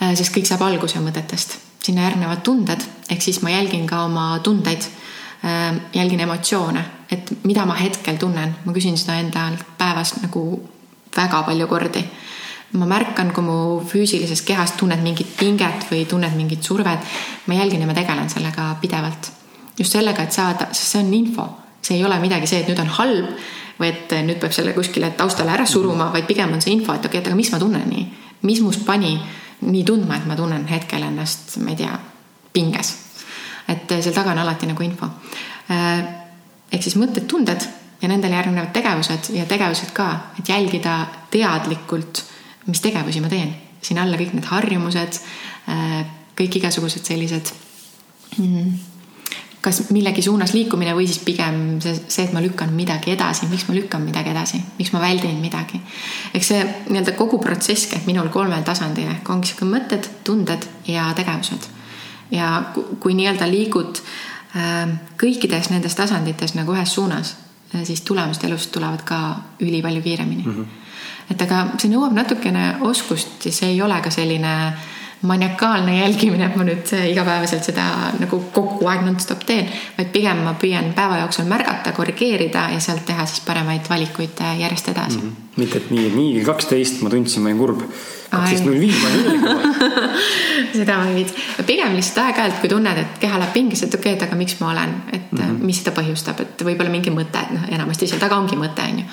Äh, sest kõik saab alguse mõtetest, sinna järgnevad tunded, ehk siis ma jälgin ka oma tundeid äh, jälgin emotsioone, et mida ma hetkel tunnen, ma küsin seda endalt päevas nagu väga palju kordi. ma märkan, kui mu füüsilises kehas tunned mingit pinget või tunned mingit survet. ma jälgin ja ma tegelen sellega pidevalt. just sellega, et saada, sest see on info, see ei ole midagi see, et nüüd on halb või et nüüd peab selle kuskile taustale ära suruma, vaid pigem on see info, et okei okay,, et aga mis ma tunnen nii, mis must pani nii tundma, et ma tunnen hetkel ennast, ma ei tea, pinges. et seal taga on alati nagu info. Ehk siis mõtted, tunded ja nendele järgnevad tegevused ja tegevused ka, et jälgida teadlikult, mis tegevusi ma teen. siin alla kõik need harjumused, äh, kõik igasugused sellised mm, kas millegi suunas liikumine või siis pigem see, see, et ma lükkan midagi edasi, miks ma lükkan midagi edasi, miks ma väldin midagi. eks see nii-öelda kogu protsess käib minul kolmel tasandil ehk ongi sihuke mõtted, tunded ja tegevused. ja kui nii-öelda liigud äh, kõikides nendes tasandites nagu ühes suunas, siis tulemused elust tulevad ka ülipalju kiiremini mm. -hmm. et aga see nõuab natukene oskust ja see ei ole ka selline maniakaalne jälgimine, et ma nüüd igapäevaselt seda nagu kogu aeg nonstop teen, vaid pigem ma püüan päeva jooksul märgata, korrigeerida ja sealt teha siis paremaid valikuid järjest edasi mm. -hmm. mitte, et nii, nii kaksteist ma tundsin, ma olin kurb kaksteist null viis, ma olin ülikõva seda ma ei viitsi, pigem lihtsalt aeg-ajalt, kui tunned, et keha läheb pingesse, et okei okay,, et aga miks ma olen, et mm -hmm. mis seda põhjustab, et võib-olla mingi mõte, et noh, enamasti seal taga ongi mõte, on ju.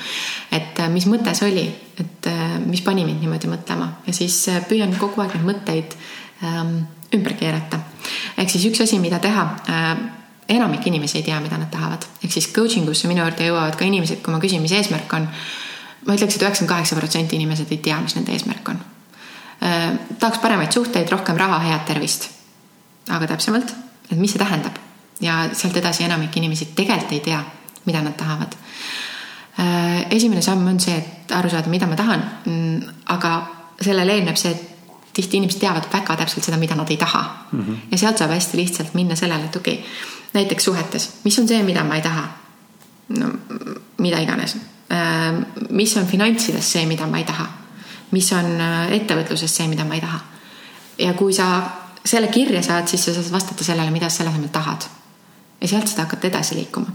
et äh, mis mõte see oli, et äh, mis pani mind niimoodi mõtlema? Ja siis püüan kogu aeg neid mõtteid ähm, ümber keerata. ehk siis üks asi, mida teha äh, enamik inimesi ei tea, mida nad tahavad, ehk siis coaching usse minu juurde jõuavad ka inimesed, kui ma küsin, mis eesmärk on. ma ütleks et, et üheksakümmend kaheksa protsenti inimesed ei tea, mis nende eesmärk on tahaks paremaid suhteid, rohkem raha, head tervist. aga täpsemalt, et mis see tähendab ja sealt edasi enamik inimesi tegelikult ei tea, mida nad tahavad. Äh, esimene samm on see, et aru saada, mida ma tahan. Mm, aga sellele eelneb see, et tihti inimesed teavad väga täpselt seda, mida nad ei taha mm. -hmm. ja sealt saab hästi lihtsalt minna sellele, et okei okay,, näiteks suhetes, mis on see, mida ma ei taha? no mida iganes. Äh, mis on finantsides see, mida ma ei taha? Mis on äh, ettevõtluses see, mida ma ei taha. ja kui sa selle kirja saad, siis sa saad vastata sellele, mida sa selle asemel tahad. ja sealt seda hakata edasi liikuma,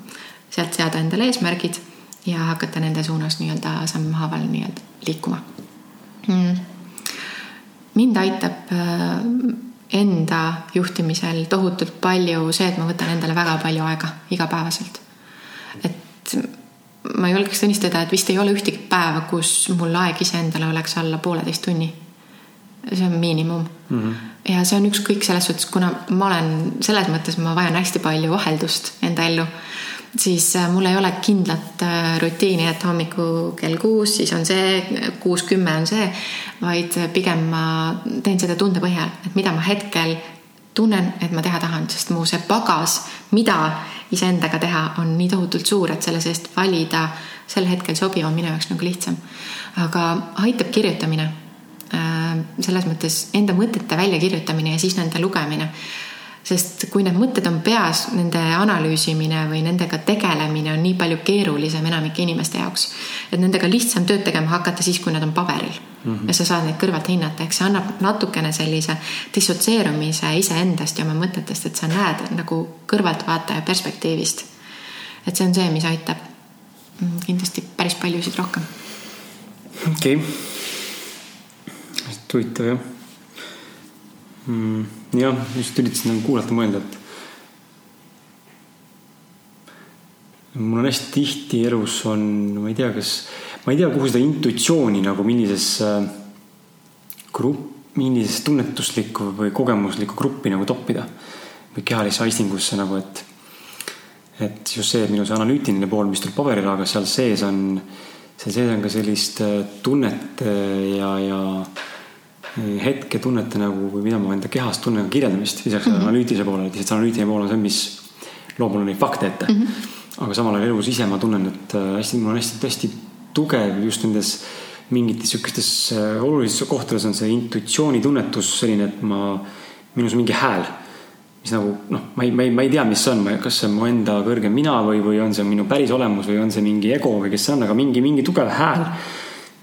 sealt seada endale eesmärgid ja hakata nende suunas nii-öelda sammhaaval nii-öelda liikuma mm.. mind aitab äh, enda juhtimisel tohutult palju see, et ma võtan endale väga palju aega igapäevaselt. et ma julgeks tunnistada, et vist ei ole ühtegi päeva, kus mul aeg iseendale oleks alla pooleteist tunni. see on miinimum mm. -hmm. ja see on ükskõik selles suhtes, kuna ma olen selles mõttes, ma vajan hästi palju vaheldust enda ellu, siis äh, mul ei ole kindlat äh, rutiini, et hommikul kell kuus, siis on see, kuus, kümme on see, vaid pigem ma teen seda tunde põhjal, et mida ma hetkel tunnen, et ma teha tahan, sest mu see pagas, mida iseendaga teha, on nii tohutult suur, et selle seest valida sel hetkel sobiv on minu jaoks nagu lihtsam. aga aitab kirjutamine. Äh, selles mõttes enda mõtete väljakirjutamine ja siis nende lugemine. Sest kui need mõtted on peas, nende analüüsimine või nendega tegelemine on nii palju keerulisem enamike inimeste jaoks. et nendega lihtsam tööd tegema hakata siis, kui nad on paberil mm. -hmm. ja sa saad neid kõrvalt hinnata, eks see annab natukene sellise dissotseerumise iseendast ja oma mõtetest, et sa näed nagu kõrvaltvaataja perspektiivist. et see on see, mis aitab mm, kindlasti päris paljusid rohkem. okei okay., huvitav jah mm,. jah, just üritasin nagu kuulata, mõelda, et mul on hästi tihti elus on, ma ei tea, kas, ma ei tea, kuhu seda intuitsiooni nagu millisesse grupp, millisesse tunnetuslikku või kogemuslikku gruppi nagu toppida. või kehalisse aistingusse nagu, et, et just see, et minu see analüütiline pool, mis tuleb paberile, aga seal sees on, seal sees on ka sellist tunnet ja, ja hetke tunnete nagu või mida ma enda kehas tunnen kirjeldamist lisaks mm -hmm. analüütilise poolele, lihtsalt analüütiline pool on see, mis loob mulle neid fakte ette mm. -hmm. aga samal ajal elus ise ma tunnen, et äh, hästi, mul on hästi-hästi tugev just nendes mingites sihukestes äh, olulistes kohtades on see intuitsioonitunnetus selline, et ma, minus mingi hääl, mis nagu noh, ma ei, ma ei, ma ei tea, mis see on, kas see on mu enda kõrgem mina või, või on see minu päris olemus või on see mingi ego või kes see on, aga mingi, mingi tugev hääl,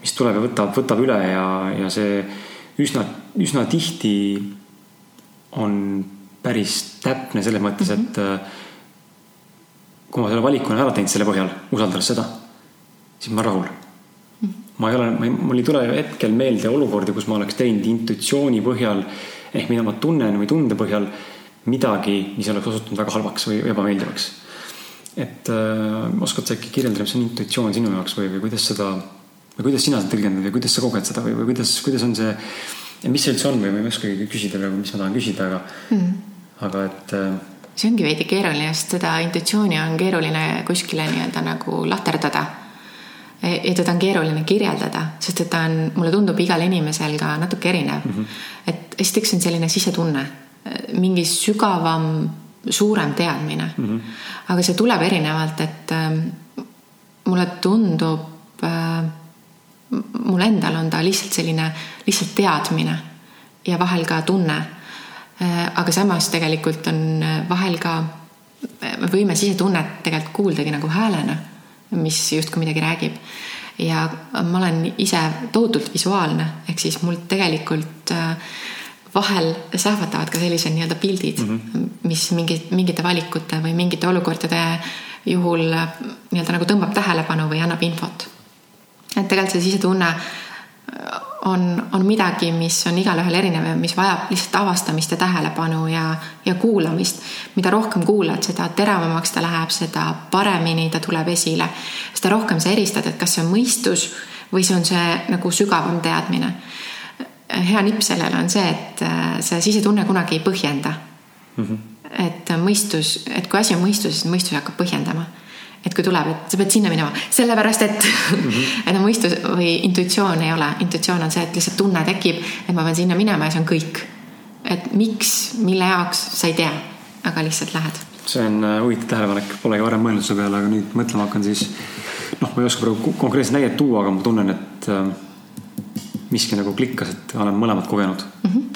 mis tuleb ja võtab, võtab üle ja, ja see üsna, üsna tihti on päris täpne selles mõttes mm, -hmm. et äh, kui ma selle valiku olen ära teinud selle põhjal, usaldades seda, siis ma olen rahul mm. -hmm. ma ei ole, mul ei tule hetkel meelde olukordi, kus ma oleks teinud intuitsiooni põhjal ehk mida ma tunnen või tunde põhjal midagi, mis oleks osutunud väga halvaks või ebameeldivaks. et äh, oskad sa äkki kirjeldada, mis on intuitsioon sinu jaoks või, või kuidas seda või kuidas sina seda tõlgendad või kuidas sa koged seda või, või kuidas, kuidas on see, mis see üldse on või ma ei oskagi küsida praegu, mis ma tahan küsida, aga mm., aga et. Äh, see ongi veidi keeruline, sest seda intuitsiooni on keeruline kuskile nii-öelda nagu lahterdada. E, ja teda on keeruline kirjeldada, sest et ta on, mulle tundub igal inimesel ka natuke erinev mm. -hmm. et esiteks on selline sisetunne, mingi sügavam, suurem teadmine mm. -hmm. aga see tuleb erinevalt, et äh, mulle tundub mul endal on ta lihtsalt selline, lihtsalt teadmine ja vahel ka tunne. Äh, aga samas tegelikult on äh, vahel ka, me võime sisetunnet tegelikult kuuldagi nagu häälena, mis justkui midagi räägib. ja ma olen ise tohutult visuaalne, ehk siis mul tegelikult äh, vahel sähvatavad ka sellised nii-öelda pildid mm, -hmm. mis mingi, mingite valikute või mingite olukordade juhul nii-öelda nagu tõmbab tähelepanu või annab infot et tegelikult see sisetunne on, on midagi, mis on igalühel erinev ja mis vajab lihtsalt avastamist ja tähelepanu ja, ja kuulamist. mida rohkem kuulad, seda teravamaks ta läheb, seda paremini ta tuleb esile. seda rohkem sa eristad, et kas see on mõistus või see on see nagu sügavam teadmine. hea nipp sellele on see, et äh, see sisetunne kunagi ei põhjenda mm. -hmm. et mõistus, et kui asi on mõistuses, siis mõistus hakkab põhjendama et kui tuleb, et sa pead sinna minema, sellepärast et mm, -hmm. et no mõistus või intuitsioon ei ole, intuitsioon on see, et lihtsalt tunne tekib, et ma pean sinna minema ja see on kõik. et miks, mille jaoks, sa ei tea, aga lihtsalt lähed. see on äh, huvitav tähelepanek, polegi varem mõelnud selle peale, aga nüüd mõtlema hakkan, siis noh, ma ei oska praegu konkreetset näidet tuua, aga ma tunnen, et äh, miski nagu klikkas, et olen mõlemat kogenud mm. -hmm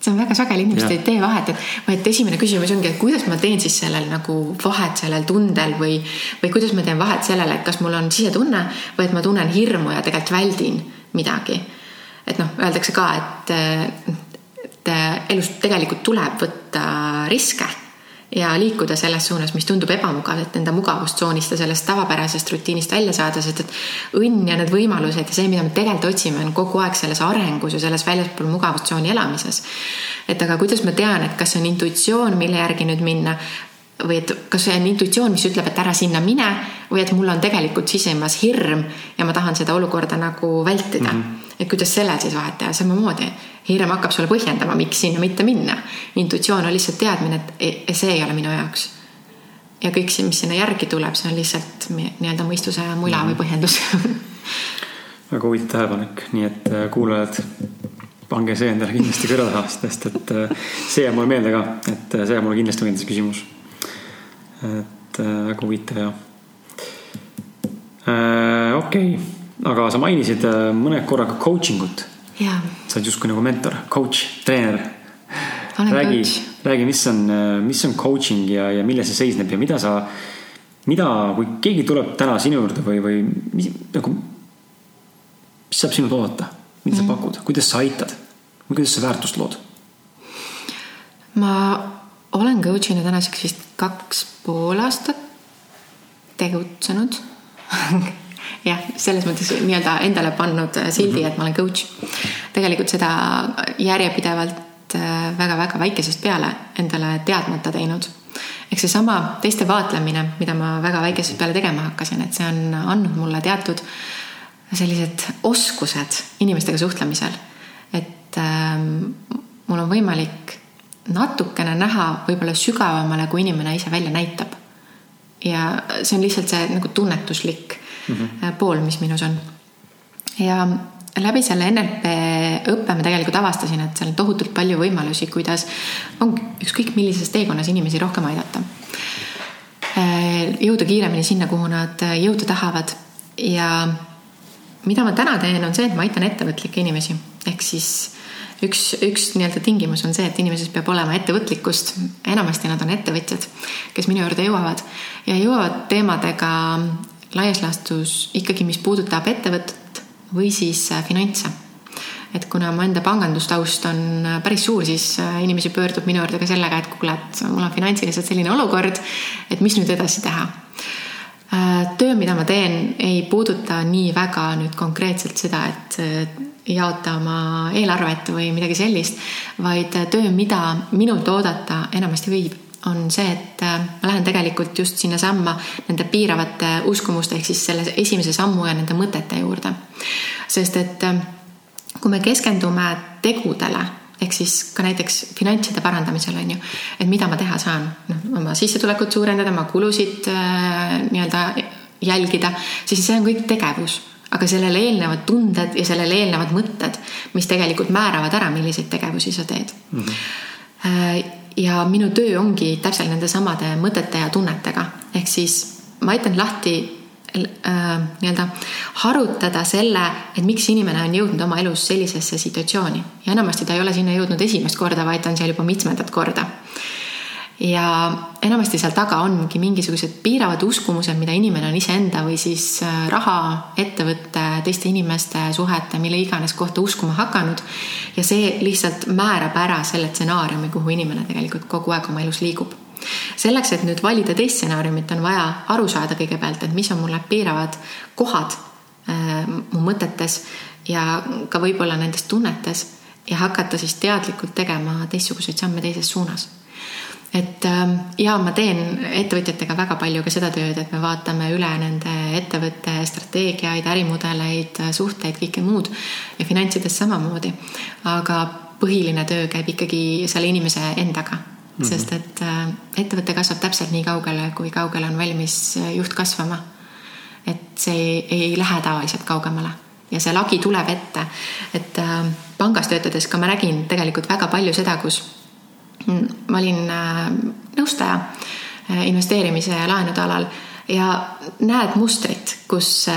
see on väga sageli inimesed ei tee vahet, et, et esimene küsimus ongi, et kuidas ma teen siis sellel nagu vahet sellel tundel või, või kuidas ma teen vahet sellele, et kas mul on sisetunne või et ma tunnen hirmu ja tegelikult väldin midagi. et noh, öeldakse ka, et, et elus tegelikult tuleb võtta riske ja liikuda selles suunas, mis tundub ebamugav, et enda mugavustsoonist ja sellest tavapärasest rutiinist välja saada, sest et õnn ja need võimalused ja see, mida me tegelikult otsime, on kogu aeg selles arengus ja selles väljaspool mugavustsooni elamises. et aga kuidas ma tean, et kas see on intuitsioon, mille järgi nüüd minna või et kas see on intuitsioon, mis ütleb, et ära sinna mine või et mul on tegelikult sisemas hirm ja ma tahan seda olukorda nagu vältida mm. -hmm. Et kuidas sellel siis vahet teha, samamoodi hirm hakkab sulle põhjendama, miks sinna mitte minna. intuitsioon on lihtsalt teadmine, et see ei ole minu jaoks. ja kõik see, mis sinna järgi tuleb, see on lihtsalt nii-öelda mõistuse mula või põhjendus väga huvitav tähelepanek, nii et äh, kuulajad, pange see endale kindlasti kõrva, sest et äh, see jääb mulle meelde ka, et äh, see jääb mulle kindlasti meelde, see küsimus. et väga huvitav ja. okei okay., aga sa mainisid mõne korraga coaching ut sa oled justkui nagu mentor, coach, treener. räägi räägi, mis on, mis on coaching ja, ja milles see seisneb ja mida sa, mida, kui keegi tuleb täna sinu juurde või, või mis nagu, mis saab sinult oodata, mida Mhm. sa pakud, kuidas sa aitad? Või kuidas sa väärtust lood? ma olen coach'ina tänaseks vist kaks pool aastat tegutsenud jah, selles mõttes nii-öelda endale pannud sildi, et ma olen coach. tegelikult seda järjepidevalt äh, väga-väga väikesest peale endale teadmata teinud. ehk seesama teiste vaatlemine, mida ma väga väikesest peale tegema hakkasin, et see on andnud mulle teatud sellised oskused inimestega suhtlemisel. et ähm, mul on võimalik natukene näha võib-olla sügavamale, kui inimene ise välja näitab. ja see on lihtsalt see nagu tunnetuslik mm -hmm. pool, mis minus on. ja läbi selle NLP õppe ma tegelikult avastasin, et seal on tohutult palju võimalusi, kuidas ongi ükskõik millises teekonnas inimesi rohkem aidata. jõuda kiiremini sinna, kuhu nad jõuda tahavad ja mida ma täna teen, on see, et ma aitan ettevõtlikke inimesi, ehk siis üks, üks nii-öelda tingimus on see, et inimeses peab olema ettevõtlikkust. enamasti nad on ettevõtjad, kes minu juurde jõuavad ja jõuavad teemadega laias laastus ikkagi, mis puudutab ettevõtet või siis äh, finantse. et kuna mu enda pangandustaust on äh, päris suur, siis äh, inimesi pöördub minu juurde ka sellega, et kuule, et mul on finantsiliselt selline olukord, et mis nüüd edasi teha töö, mida ma teen, ei puuduta nii väga nüüd konkreetselt seda, et jaota oma eelarvet või midagi sellist, vaid töö, mida minult oodata enamasti võib, on see, et ma lähen tegelikult just sinnasamma nende piiravate uskumuste ehk siis selle esimese sammu ja nende mõtete juurde. sest et kui me keskendume tegudele ehk siis ka näiteks finantside parandamisel on ju, et mida ma teha saan, noh oma sissetulekut suurendada, oma kulusid äh, nii-öelda jälgida, siis see on kõik tegevus, aga sellele eelnevad tunded ja sellele eelnevad mõtted, mis tegelikult määravad ära, milliseid tegevusi sa teed mm. -hmm. Ja minu töö ongi täpselt nende samade mõtete ja tunnetega, ehk siis ma aitan lahti äh, nii-öelda harutada selle, et miks inimene on jõudnud oma elus sellisesse situatsiooni ja enamasti ta ei ole sinna jõudnud esimest korda, vaid ta on seal juba mitmendat korda. Ja enamasti seal taga ongi mingisugused piiravad uskumused, mida inimene on iseenda või siis raha, ettevõtte, teiste inimeste suhete, mille iganes kohta uskuma hakanud. ja see lihtsalt määrab ära selle stsenaariumi, kuhu inimene tegelikult kogu aeg oma elus liigub selleks, et nüüd valida teist stsenaariumit, on vaja aru saada kõigepealt, et mis on mul need piiravad kohad äh, mu mõtetes ja ka võib-olla nendes tunnetes ja hakata siis teadlikult tegema teistsuguseid samme teises suunas et äh, ja ma teen ettevõtjatega väga palju ka seda tööd, et me vaatame üle nende ettevõtte strateegiaid, ärimudeleid, suhteid, kõike muud ja finantsides samamoodi. aga põhiline töö käib ikkagi selle inimese endaga mm, -hmm. sest et äh, ettevõte kasvab täpselt nii kaugele, kui kaugele on valmis juht kasvama. et see ei, ei lähe tavaliselt kaugemale ja see lagi tuleb ette, et äh, pangas töötades ka ma nägin tegelikult väga palju seda, kus ma olin nõustaja investeerimise ja laenude alal ja näed mustrit, kus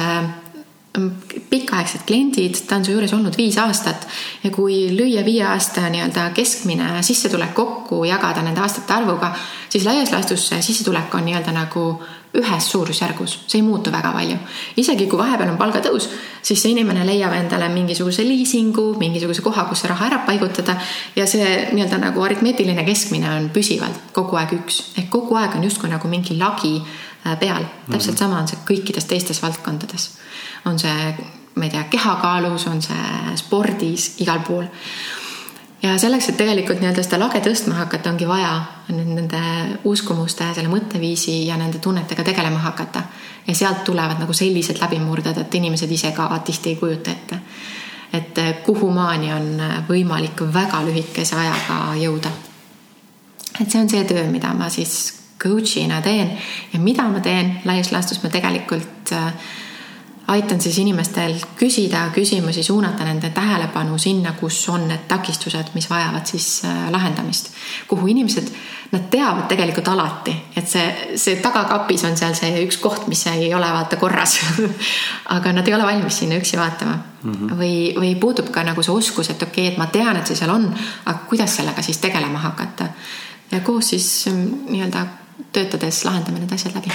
pikaaegsed kliendid, ta on su juures olnud viis aastat ja kui lüüa viie aasta nii-öelda keskmine sissetulek kokku, jagada nende aastate arvuga, siis laias laastus see sissetulek on nii-öelda nagu ühes suurusjärgus, see ei muutu väga palju. isegi kui vahepeal on palgatõus, siis see inimene leiab endale mingisuguse liisingu, mingisuguse koha, kus see raha ära paigutada ja see nii-öelda nagu aritmeetiline keskmine on püsivalt kogu aeg üks, ehk kogu aeg on justkui nagu mingi lagi peal, täpselt sama on see kõikides teistes valdkondades. on see, ma ei tea, kehakaalus, on see spordis, igal pool ja selleks, et tegelikult nii-öelda seda lage tõstma hakata, ongi vaja nende uskumuste, selle mõtteviisi ja nende tunnetega tegelema hakata. ja sealt tulevad nagu sellised läbimurded, et inimesed ise ka tihti ei kujuta ette. et kuhumaani on võimalik väga lühikese ajaga jõuda. et see on see töö, mida ma siis coach'ina teen ja mida ma teen laias laastus ma tegelikult aitan siis inimestel küsida küsimusi, suunata nende tähelepanu sinna, kus on need takistused, mis vajavad siis äh, lahendamist. kuhu inimesed, nad teavad tegelikult alati, et see, see tagakapis on seal see üks koht, mis ei ole vaata korras aga nad ei ole valmis sinna üksi vaatama mm. -hmm. või, või puudub ka nagu see oskus, et okei okay,, et ma tean, et see seal on, aga kuidas sellega siis tegelema hakata. ja koos siis mm, nii-öelda töötades lahendame need asjad läbi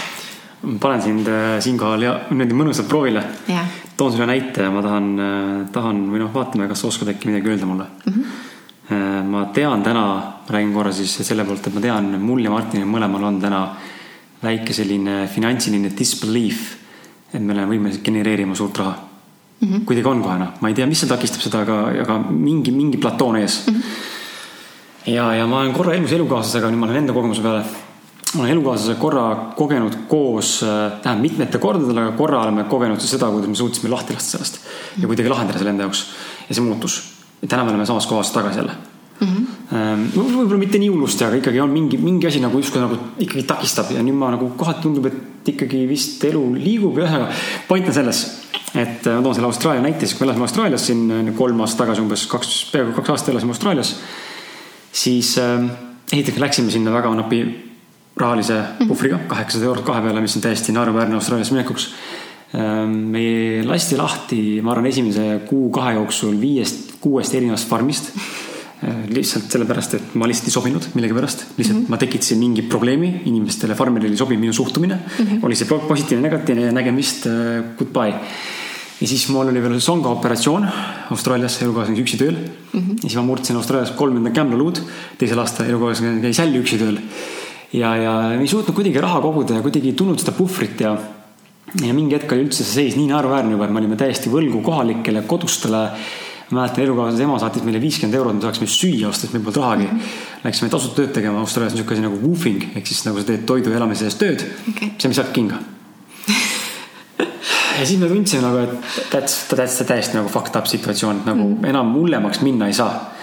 panen sind äh, siinkohal ja niimoodi mõnusalt proovile yeah.. toon sulle näite ja ma tahan, äh, tahan või noh, vaatame, kas sa oskad äkki midagi öelda mulle mm. -hmm. ma tean täna, räägin korra siis selle poolt, et ma tean, mul ja Martinil mõlemal on täna väike selline finantsiline disbelief, et me oleme võimelised genereerima suurt raha mm -hmm.. kuidagi on kohe noh, ma ei tea, mis seal takistab seda, aga, aga mingi, mingi platoon ees mm. -hmm. ja, ja ma olen korra elus elukaaslasega, nüüd ma lähen enda kogemuse peale ma olen elukaaslase korra kogenud koos, äh, tähendab mitmete kordadel, aga korra oleme kogenud seda, kuidas me suutsime lahti lasta sellest ja kuidagi lahendada selle enda jaoks. ja see muutus. täna me oleme samas kohas tagasi jälle mm. -hmm. võib-olla mitte nii hullusti, aga ikkagi on mingi, mingi asi nagu justkui nagu ikkagi takistab ja nüüd ma nagu kohati tundub, et ikkagi vist elu liigub ja ühesõnaga point on selles, et äh, ma toon selle Austraalia näite, siis kui me elasime Austraalias siin äh, kolm aastat tagasi umbes kaks, peaaegu kaks aastat elasime Austraalias. siis äh, esiteks läksime sinna väga napi rahalise puhvriga, kaheksasada eurot kahe peale, mis on täiesti naeruväärne Austraaliasse minekuks. Ehm, me lasti lahti, ma arvan, esimese kuu-kahe jooksul viiest, kuuest erinevast farmist. Ehm, lihtsalt sellepärast, et ma lihtsalt ei sobinud millegipärast, lihtsalt mm -hmm. ma tekitasin mingi probleemi, inimestele, farmerile ei sobi minu suhtumine mm. -hmm. oli see positiivne, negatiivne ja nägemist, äh, goodbye ja siis mul oli veel songa operatsioon Austraalias, elukaaslane üksi tööl mm. -hmm. ja siis ma murdsin Austraalias kolmanda kämblaluud, teisel aastal elukaaslane käis jälle üksi tööl ja, ja ei suutnud kuidagi raha koguda ja kuidagi ei tulnud seda puhvrit ja ja mingi hetk oli üldse see seis nii naeruväärne juba, et me olime täiesti võlgu kohalikele kodustele. ma mäletan, elukaaslase ema saatis meile viiskümmend eurot, me saaksime süüa osta, sest meil polnud rahagi mm. -hmm. Läksime tasuta tööd tegema, Austraalias on niisugune asi nagu woofing ehk siis nagu sa teed toidu ja elamise eest tööd okay.. see, mis saab kinga ja siis me tundsime nagu, et that's, that's täiesti nagu fucked up situatsioon, et nagu mm. enam hullemaks minna ei saa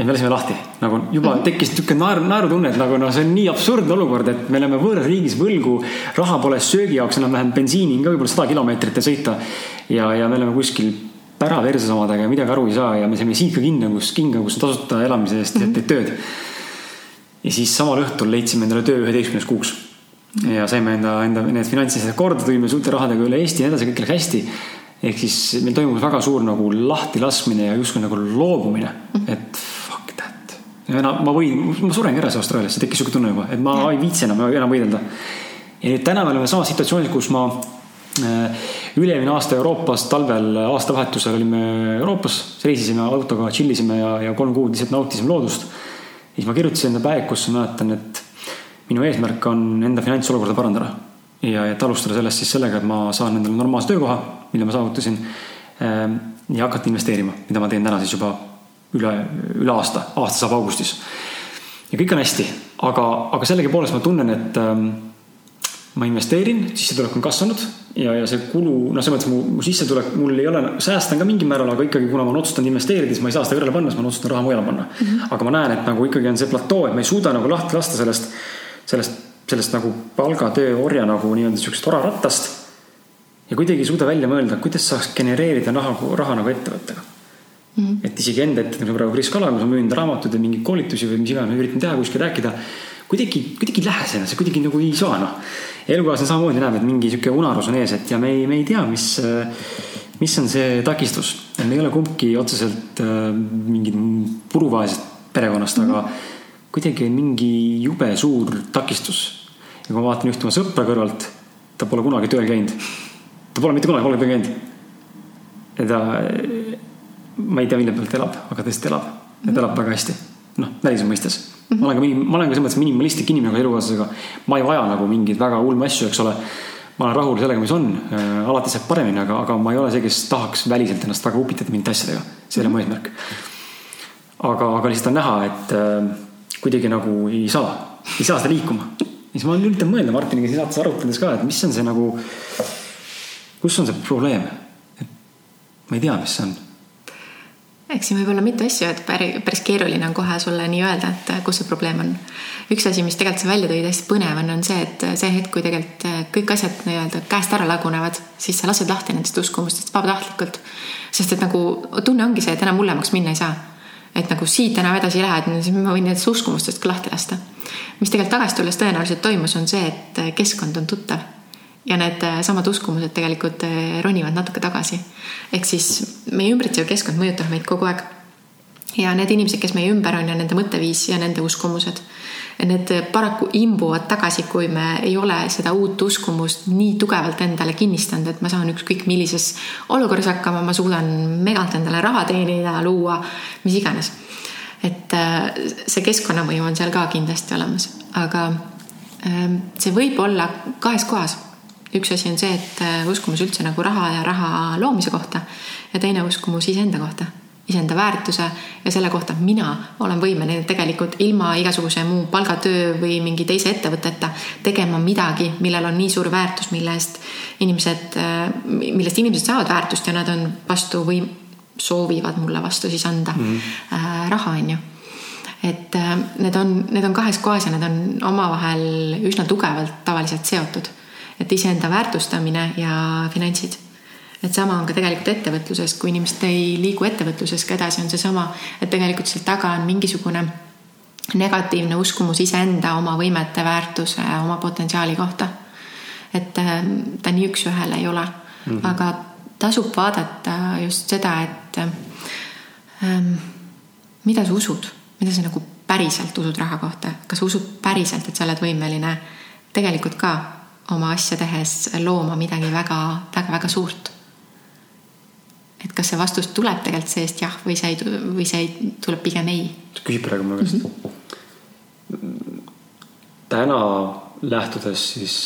ja me lasime lahti, nagu juba mhm. tekkis niisugune naeru, naerutunne, et nagu noh, see on nii absurdne olukord, et me oleme võõras riigis võlgu, raha pole söögi jaoks enam-vähem bensiini ka võib-olla sada kilomeetrit ja sõita. ja, ja me oleme kuskil pära versus omadega ja midagi aru ei saa ja me saime siit ka kinno, kus, kinga, kus tasuta elamise eest mm -hmm. teed tööd. ja siis samal õhtul leidsime endale töö üheteistkümneks kuuks. ja saime enda, enda need finantsilised korda, tõime suurte rahadega üle Eesti ja nii edasi, kõik läks hästi ehk siis meil toimus väga suur nagu lahtilaskmine ja justkui nagu loobumine, mhm. et enam ma võin, ma surengi ära see Austraaliasse, tekkis sihuke tunne juba, et ma ja. ei viitsi enam, enam võidelda. ja nüüd täna me oleme samas situatsioonis, kus ma äh, üle-eelmine aasta Euroopas talvel aastavahetusel olime Euroopas, reisisime autoga, chill isime ja, ja kolm kuud lihtsalt nautisime loodust. siis ma kirjutasin enda päevikusse, mäletan, et minu eesmärk on enda finantsolukorda parandada. ja, et alustada sellest siis sellega, et ma saan endale normaalse töökoha, mille ma saavutasin. Ähm, ja hakata investeerima, mida ma teen täna siis juba üle, üle aasta, aasta saab augustis. ja kõik on hästi, aga, aga sellegipoolest ma tunnen, et ähm, ma investeerin, sissetulek on kasvanud ja, ja see kulu, noh, selles mõttes mu, mu sissetulek, mul ei ole, säästan ka mingil määral, aga ikkagi, kuna ma olen otsustanud investeerida, siis ma ei saa seda kõrvale panna, siis ma olen otsustanud raha mujale panna mm. -hmm. aga ma näen, et nagu ikkagi on see platoo, et ma ei suuda nagu lahti lasta sellest, sellest, sellest nagu palgatöö orja nagu nii-öelda sihukesest orarattast. ja kuidagi ei suuda välja mõelda, kuidas saaks genereerida raha, raha nagu ettevõttega Mm -hmm. et isegi enda ette, nagu praegu Kris Kala, kus ma müün raamatuid ja mingeid koolitusi või mis iganes, ma üritan teha, kuskil rääkida. kuidagi, kuidagi ei lähe sinna, see kuidagi nagu ei saa noh. elukaaslane samamoodi näeb, et mingi sihuke unarus on ees, et ja me ei, me ei tea, mis, mis on see takistus. me ei ole kumbki otseselt äh, mingid puruvaesest perekonnast mm, -hmm. aga kuidagi on mingi jube suur takistus. ja kui ma vaatan ühte oma sõpra kõrvalt, ta pole kunagi tööl käinud. ta pole mitte kunagi pole tööl käinud. ja ta ma ei tea, mille pealt elab, aga tõesti elab. ta elab väga hästi. noh, välismaa mõistes mm. -hmm. ma olen ka ma olen ka selles mõttes minimalistlik inimene nagu elukaaslasega. ma ei vaja nagu mingeid väga ulme asju, eks ole. ma olen rahul sellega, mis on äh,. alati saab paremini, aga, aga ma ei ole see, kes tahaks väliselt ennast väga upitada mingite asjadega. see ei ole mu eesmärk. aga, aga lihtsalt on näha, et äh, kuidagi nagu ei saa, ei saa seda liikuma. siis ma üritan mõelda Martiniga siin saates arutades ka, et mis on see nagu, kus on see probleem? et ma ei tea, mis see on eks siin võib olla mitu asju, et päris keeruline on kohe sulle nii öelda, et kus see probleem on. üks asi, mis tegelikult sa välja tõid, hästi põnev on, on see, et see hetk, kui tegelikult kõik asjad nii-öelda käest ära lagunevad, siis sa lased lahti nendest uskumustest vabatahtlikult. sest et nagu tunne ongi see, et enam hullemaks minna ei saa. et nagu siit enam edasi ei lähe, et siis ma võin nendest uskumustest ka lahti lasta. mis tegelikult tagasi tulles tõenäoliselt toimus, on see, et keskkond on tuttav ja need äh, samad uskumused tegelikult äh, ronivad natuke tagasi. ehk siis meie ümbritsev keskkond mõjutab meid kogu aeg. ja need inimesed, kes meie ümber on ja nende mõtteviis ja nende uskumused, need paraku imbuvad tagasi, kui me ei ole seda uut uskumust nii tugevalt endale kinnistanud, et ma saan ükskõik millises olukorras hakkama, ma suudan megalt endale raha teenida, luua, mis iganes. et äh, see keskkonnamõju on seal ka kindlasti olemas, aga ähm, see võib olla kahes kohas üks asi on see, et äh, uskumus üldse nagu raha ja raha loomise kohta ja teine uskumus iseenda kohta, iseenda väärtuse ja selle kohta, et mina olen võimeline tegelikult ilma igasuguse muu palgatöö või mingi teise ettevõteta tegema midagi, millel on nii suur väärtus, mille eest inimesed, äh, millest inimesed saavad väärtust ja nad on vastu või soovivad mulle vastu siis anda mm -hmm. raha, on ju et need on, need on kahes kohas ja need on omavahel üsna tugevalt tavaliselt seotud et iseenda väärtustamine ja finantsid. et sama on ka tegelikult ettevõtluses, kui inimesed ei liigu ettevõtluses ka edasi, on seesama, et tegelikult seal taga on mingisugune negatiivne uskumus iseenda oma võimete, väärtuse, oma potentsiaali kohta. et ähm, ta nii üks-ühele ei ole mm, -hmm. aga tasub vaadata just seda, et ähm, mida sa usud, mida sa nagu päriselt usud raha kohta, kas usud päriselt, et sa oled võimeline tegelikult ka oma asja tehes looma midagi väga-väga-väga suurt. et kas see vastus tuleb tegelikult seest jah või see ei, või see ei, tuleb pigem ei? küsib praegu mu käest mm. -hmm. täna lähtudes siis,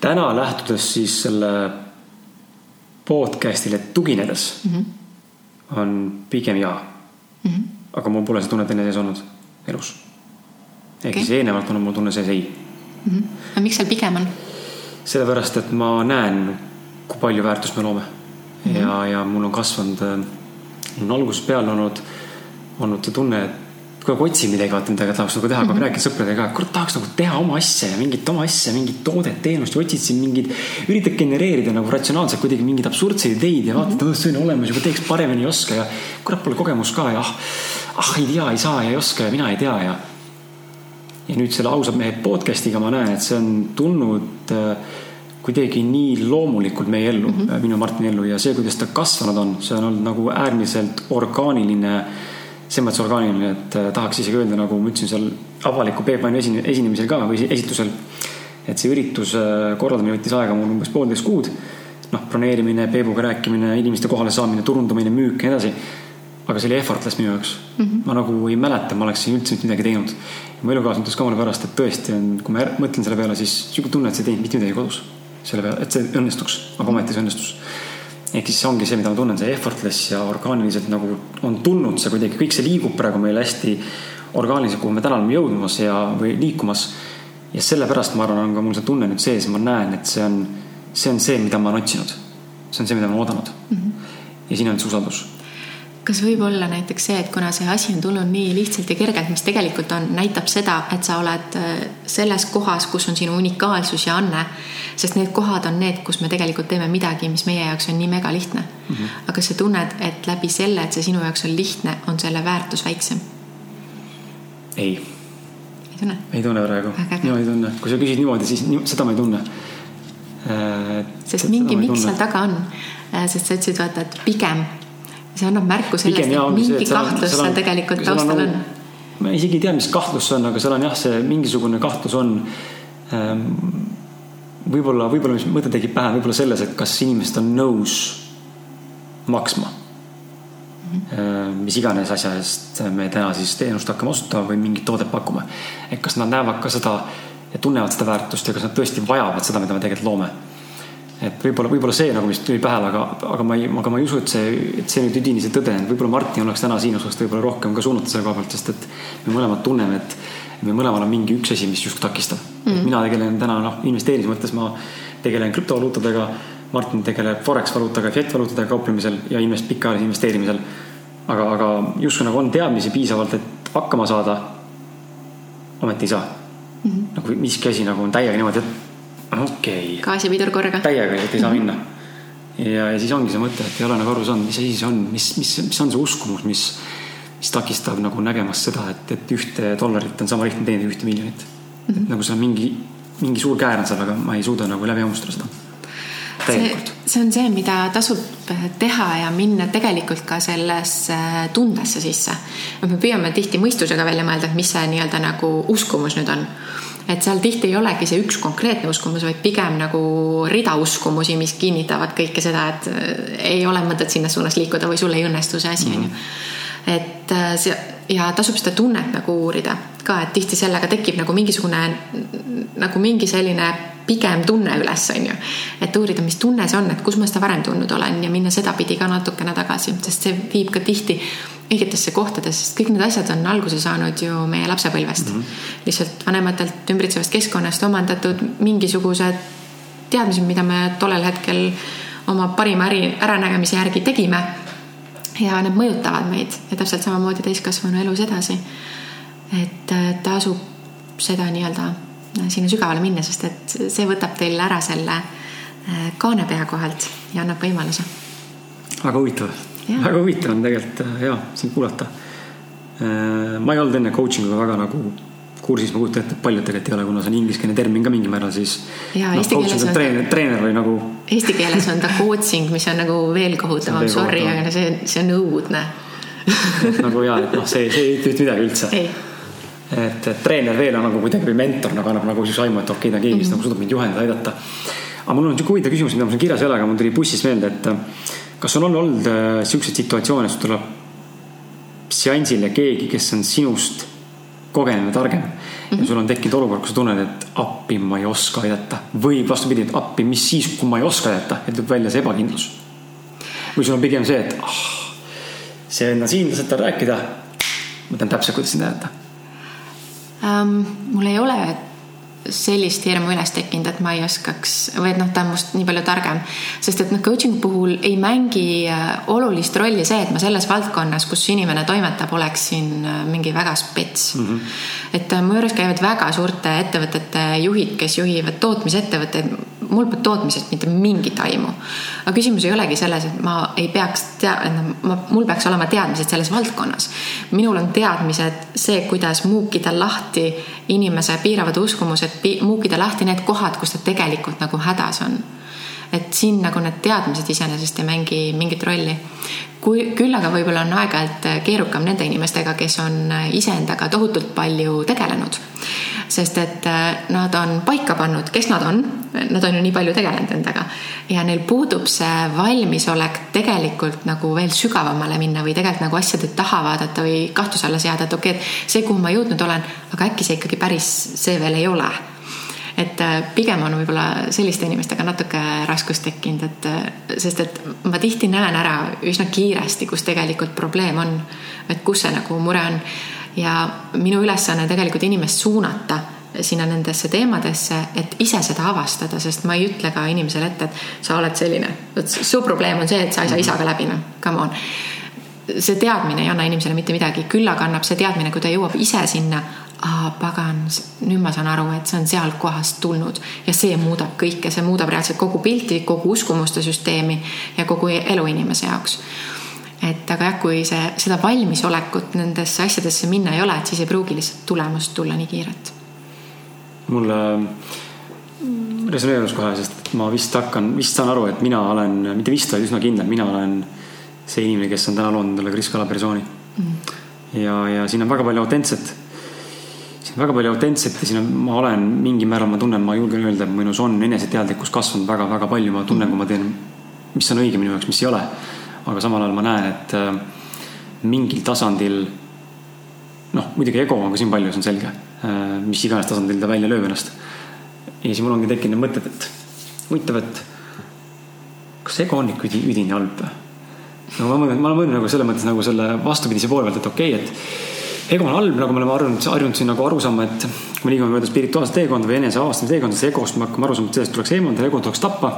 täna lähtudes siis selle podcast'ile tuginedes mm -hmm. on pigem jaa mm. -hmm. aga mul pole seda tunnet enne sees olnud elus. ehk okay. siis eelnevalt on mul tunne sees ei mm. -hmm. aga miks seal pigem on? Sellepärast, et ma näen, kui palju väärtust me loome mm. -hmm. ja, ja mul on kasvanud, äh, mul on algusest peale olnud, olnud see tunne, et kogu aeg otsin midagi, vaata midagi tahaks nagu teha, kogu aeg mm -hmm. räägin sõpradega, et kurat, tahaks nagu teha oma asja ja mingit oma asja, mingit toodet, teenust ja otsid siin mingeid, üritad genereerida nagu ratsionaalselt kuidagi mingeid absurdseid ideid ja vaatad mm, -hmm. see on olemas, juba teeks paremini, ei oska ja kurat, pole kogemust ka ja ah, ah, ei tea, ei saa ja ei oska ja mina ei tea ja ja nüüd selle ausad mehed podcast'iga ma näen, et see on tulnud äh, kuidagi nii loomulikult meie ellu mm, -hmm. minu Martini ellu ja see, kuidas ta kasvanud on, see on olnud nagu äärmiselt orgaaniline. selles mõttes orgaaniline, et äh, tahaks isegi öelda, nagu ma ütlesin seal avaliku Peep Vainu esine, esinemisel ka või esitusel. et see ürituse korraldamine võttis aega mul umbes poolteist kuud. noh, broneerimine, Peebuga rääkimine, inimeste kohale saamine, turundamine, müük ja nii edasi aga see oli effortless minu jaoks mm. -hmm. ma nagu ei mäleta, ma oleksin üldse mitte midagi teinud. mu elukaaslane ütles ka mulle pärast, et tõesti on, kui ma mõtlen selle peale, siis sihuke tunne, et sa ei teinud mitte midagi kodus. selle peale, et see õnnestuks, aga ometi see õnnestus. ehk siis see ongi see, mida ma tunnen, see effortless ja orgaaniliselt nagu on tulnud see kuidagi, kõik see liigub praegu meil hästi orgaaniliselt, kuhu me täna oleme jõudmas ja, või liikumas. ja sellepärast ma arvan, on ka mul see tunne nüüd sees, ma näen, et see on, see on see, mida ma olen otsinud. see on see, mida ma olen oodanud mm. -hmm. ja siin on see usaldus kas võib olla näiteks see, et kuna see asi on tulnud nii lihtsalt ja kergelt, mis tegelikult on, näitab seda, et sa oled äh, selles kohas, kus on sinu unikaalsus ja anne. sest need kohad on need, kus me tegelikult teeme midagi, mis meie jaoks on nii mega lihtne mm. -hmm. aga sa tunned, et läbi selle, et see sinu jaoks on lihtne, on selle väärtus väiksem? ei. ei tunne? ei tunne praegu. mina ei tunne, kui sa küsid niimoodi, siis seda ma ei tunne äh,. sest mingi miks seal taga on, äh, sest sa ütlesid, vaata, et pigem see annab märku sellest, et mingi see, kahtlus seal tegelikult taustal on. ma isegi ei tea, mis kahtlus see on, aga seal on jah, see mingisugune kahtlus on ähm,. võib-olla, võib-olla, mis mõte tekib pähe, võib-olla selles, et kas inimesed on nõus maksma mm. -hmm. mis iganes asja eest me täna siis teenust hakkame osutama või mingit toodet pakume. et kas nad näevad ka seda ja tunnevad seda väärtust ja kas nad tõesti vajavad seda, mida me tegelikult loome et võib-olla, võib-olla see nagu, mis tuli pähe, aga, aga ma ei, aga ma ei usu, et see, et see nüüd üdini see tõde on, võib-olla Martin oleks täna siin osas võib-olla rohkem ka suunata selle koha pealt, sest et me mõlemad tunneme, et me mõlemal on mingi üks asi, mis justkui takistab mm. -hmm. mina tegelen täna noh, investeerimise mõttes ma tegelen krüptovaluutadega. Martin tegeleb Forex valuutaga, fiat valuutadega kauplemisel ja invest-, pikaajalise investeerimisel. aga, aga justkui nagu on teadmisi piisavalt, et hakkama saada. ometi ei saa mm. -hmm. nagu miski asi nagu on täiega niimoodi, et okei okay.. gaasipidur korraga. täiega, et ei saa minna. ja, ja siis ongi see mõte, et ei ole nagu aru saanud, mis asi see on, mis, mis, mis on see uskumus, mis, mis takistab nagu nägemast seda, et, et ühte dollarit on sama lihtne teenida ühte miljonit mm. -hmm. et nagu see on mingi, mingi suur käär on seal, aga ma ei suuda nagu läbi hammustada seda see, see on see, mida tasub teha ja minna tegelikult ka sellesse tundesse sisse. me püüame tihti mõistusega välja mõelda, et mis see nii-öelda nagu uskumus nüüd on. Et seal tihti ei olegi see üks konkreetne uskumus, vaid pigem nagu rida uskumusi, mis kinnitavad kõike seda, et äh, ei ole mõtet sinna suunas liikuda või sul ei õnnestu see asi. Mhm. et äh, see ja tasub seda tunnet nagu uurida ka, et tihti sellega tekib nagu mingisugune nagu mingi selline pigem tunne üles, on ju. et uurida, mis tunne see on, et kus ma seda varem tundnud olen ja minna sedapidi ka natukene tagasi, sest see viib ka tihti õigetesse kohtadesse, sest kõik need asjad on alguse saanud ju meie lapsepõlvest mm. -hmm. lihtsalt vanematelt ümbritsevast keskkonnast omandatud mingisugused teadmised, mida me tollel hetkel oma parima äri, äranägemise järgi tegime. ja need mõjutavad meid ja täpselt samamoodi täiskasvanu elus edasi. et tasub seda nii-öelda sinna sügavale minna, sest et see võtab teil ära selle äh, kaane pea kohalt ja annab võimaluse. väga huvitav, väga huvitav on tegelikult äh, ja sind kuulata. Äh, ma ei olnud enne coaching uga väga nagu kursis, ma kujutan ette, et paljud tegelikult ei ole, kuna see on ingliskeelne termin ka mingil määral, siis. ja no, eesti keeles on. treener, treener või nagu. Eesti keeles on ta coaching, mis on nagu veel kohutavam, sorry, aga see, see on õudne nagu ja, et noh, see, see ei ütle midagi üldse. et, et treener veel on nagu kuidagi või mentor nagu annab nagu siis aimu, et okei okay,, ta keegi, kes mm -hmm. nagu suudab mind juhendada, aidata. aga mul on sihuke huvitav küsimus, mida ma siin kirjas ei ole, aga mul tuli bussis meelde, et kas on olnud äh, siukseid situatsioone, kus tuleb seansile keegi, kes on sinust kogenum ja targem mm -hmm. ja mhm. sul on tekkinud olukord, kus sa tunned, et appi ma ei oska aidata või vastupidi, et appi, mis siis, kui ma ei oska aidata ja tuleb välja see ebakindlus. või sul on pigem see, et ah, see vend on siin, lased tal rääkida. ma tean täpselt, kuidas sind aidata ähm,? mul ei ole sellist hirmu üles tekkinud, et ma ei oskaks või et noh, ta on must nii palju targem. sest et noh, coaching'u puhul ei mängi äh, olulist rolli see, et ma selles valdkonnas, kus inimene toimetab, oleksin äh, mingi väga spets mm. -hmm. et äh, mu juures käivad väga suurte ettevõtete juhid, kes juhivad tootmisettevõtteid mul pole tootmisest mitte mingit aimu. aga küsimus ei olegi selles, et ma ei peaks tea-, ma, mul peaks olema teadmised selles valdkonnas. minul on teadmised see, kuidas muukida lahti inimese piiravad uskumused, muukida lahti need kohad, kus ta tegelikult nagu hädas on et siin nagu need teadmised iseenesest ei mängi mingit rolli. kui, küll aga võib-olla on aeg-ajalt keerukam nende inimestega, kes on iseendaga tohutult palju tegelenud. sest et äh, nad on paika pannud, kes nad on, nad on ju nii palju tegelenud endaga ja neil puudub see valmisolek tegelikult nagu veel sügavamale minna või tegelikult nagu asjade taha vaadata või kahtluse alla seada, et okei okay,, et see, kuhu ma jõudnud olen, aga äkki see ikkagi päris see veel ei ole et äh, pigem on võib-olla selliste inimestega natuke raskust tekkinud, et äh, sest et ma tihti näen ära üsna kiiresti, kus tegelikult probleem on, et kus see nagu mure on. ja minu ülesanne tegelikult inimest suunata sinna nendesse teemadesse, et ise seda avastada, sest ma ei ütle ka inimesele ette, et sa oled selline, vot su probleem on see, et sa ei saa isaga läbi, noh, come on see teadmine ei anna inimesele mitte midagi, küll aga annab see teadmine, kui ta jõuab ise sinna, aa pagan, nüüd ma saan aru, et see on sealt kohast tulnud ja see muudab kõike, see muudab reaalselt kogu pilti, kogu uskumuste süsteemi ja kogu elu inimese jaoks. et aga jah, kui see, seda valmisolekut nendesse asjadesse minna ei ole, et siis ei pruugi lihtsalt tulemust tulla nii kiirelt. mulle resoneerus kohe, sest ma vist hakkan, vist saan aru, et mina olen, mitte vist, vaid üsna kindel, mina olen see inimene, kes on täna loonud endale Kris Kala persooni mm.. ja, ja siin on väga palju autentset siin on väga palju autentset ja siin on, ma olen mingil määral, ma tunnen, ma julgen öelda, et minus on eneseteadlikkus kasvanud väga-väga palju, ma tunnen, kui ma teen, mis on õige minu jaoks, mis ei ole. aga samal ajal ma näen, et äh, mingil tasandil noh, muidugi ego on ka siin palju, see on selge. Äh, mis iganes tasandil ta välja lööb ennast. ja siis mul ongi tekkinud mõtted, et huvitav, et kas ego on ikka üdini halb või? No ma mõtlen, ma mõtlen nagu selles mõttes nagu selle vastupidise poole pealt, et okei okay,, et ego on halb, nagu me oleme harjunud, harjunud siin nagu aru saama, et kui me liigume mööda spirituaalset teekonda või eneseavastamise teekonda, siis egost me hakkame aru saama, et sellest tuleks eemaldada, ego tuleks tappa.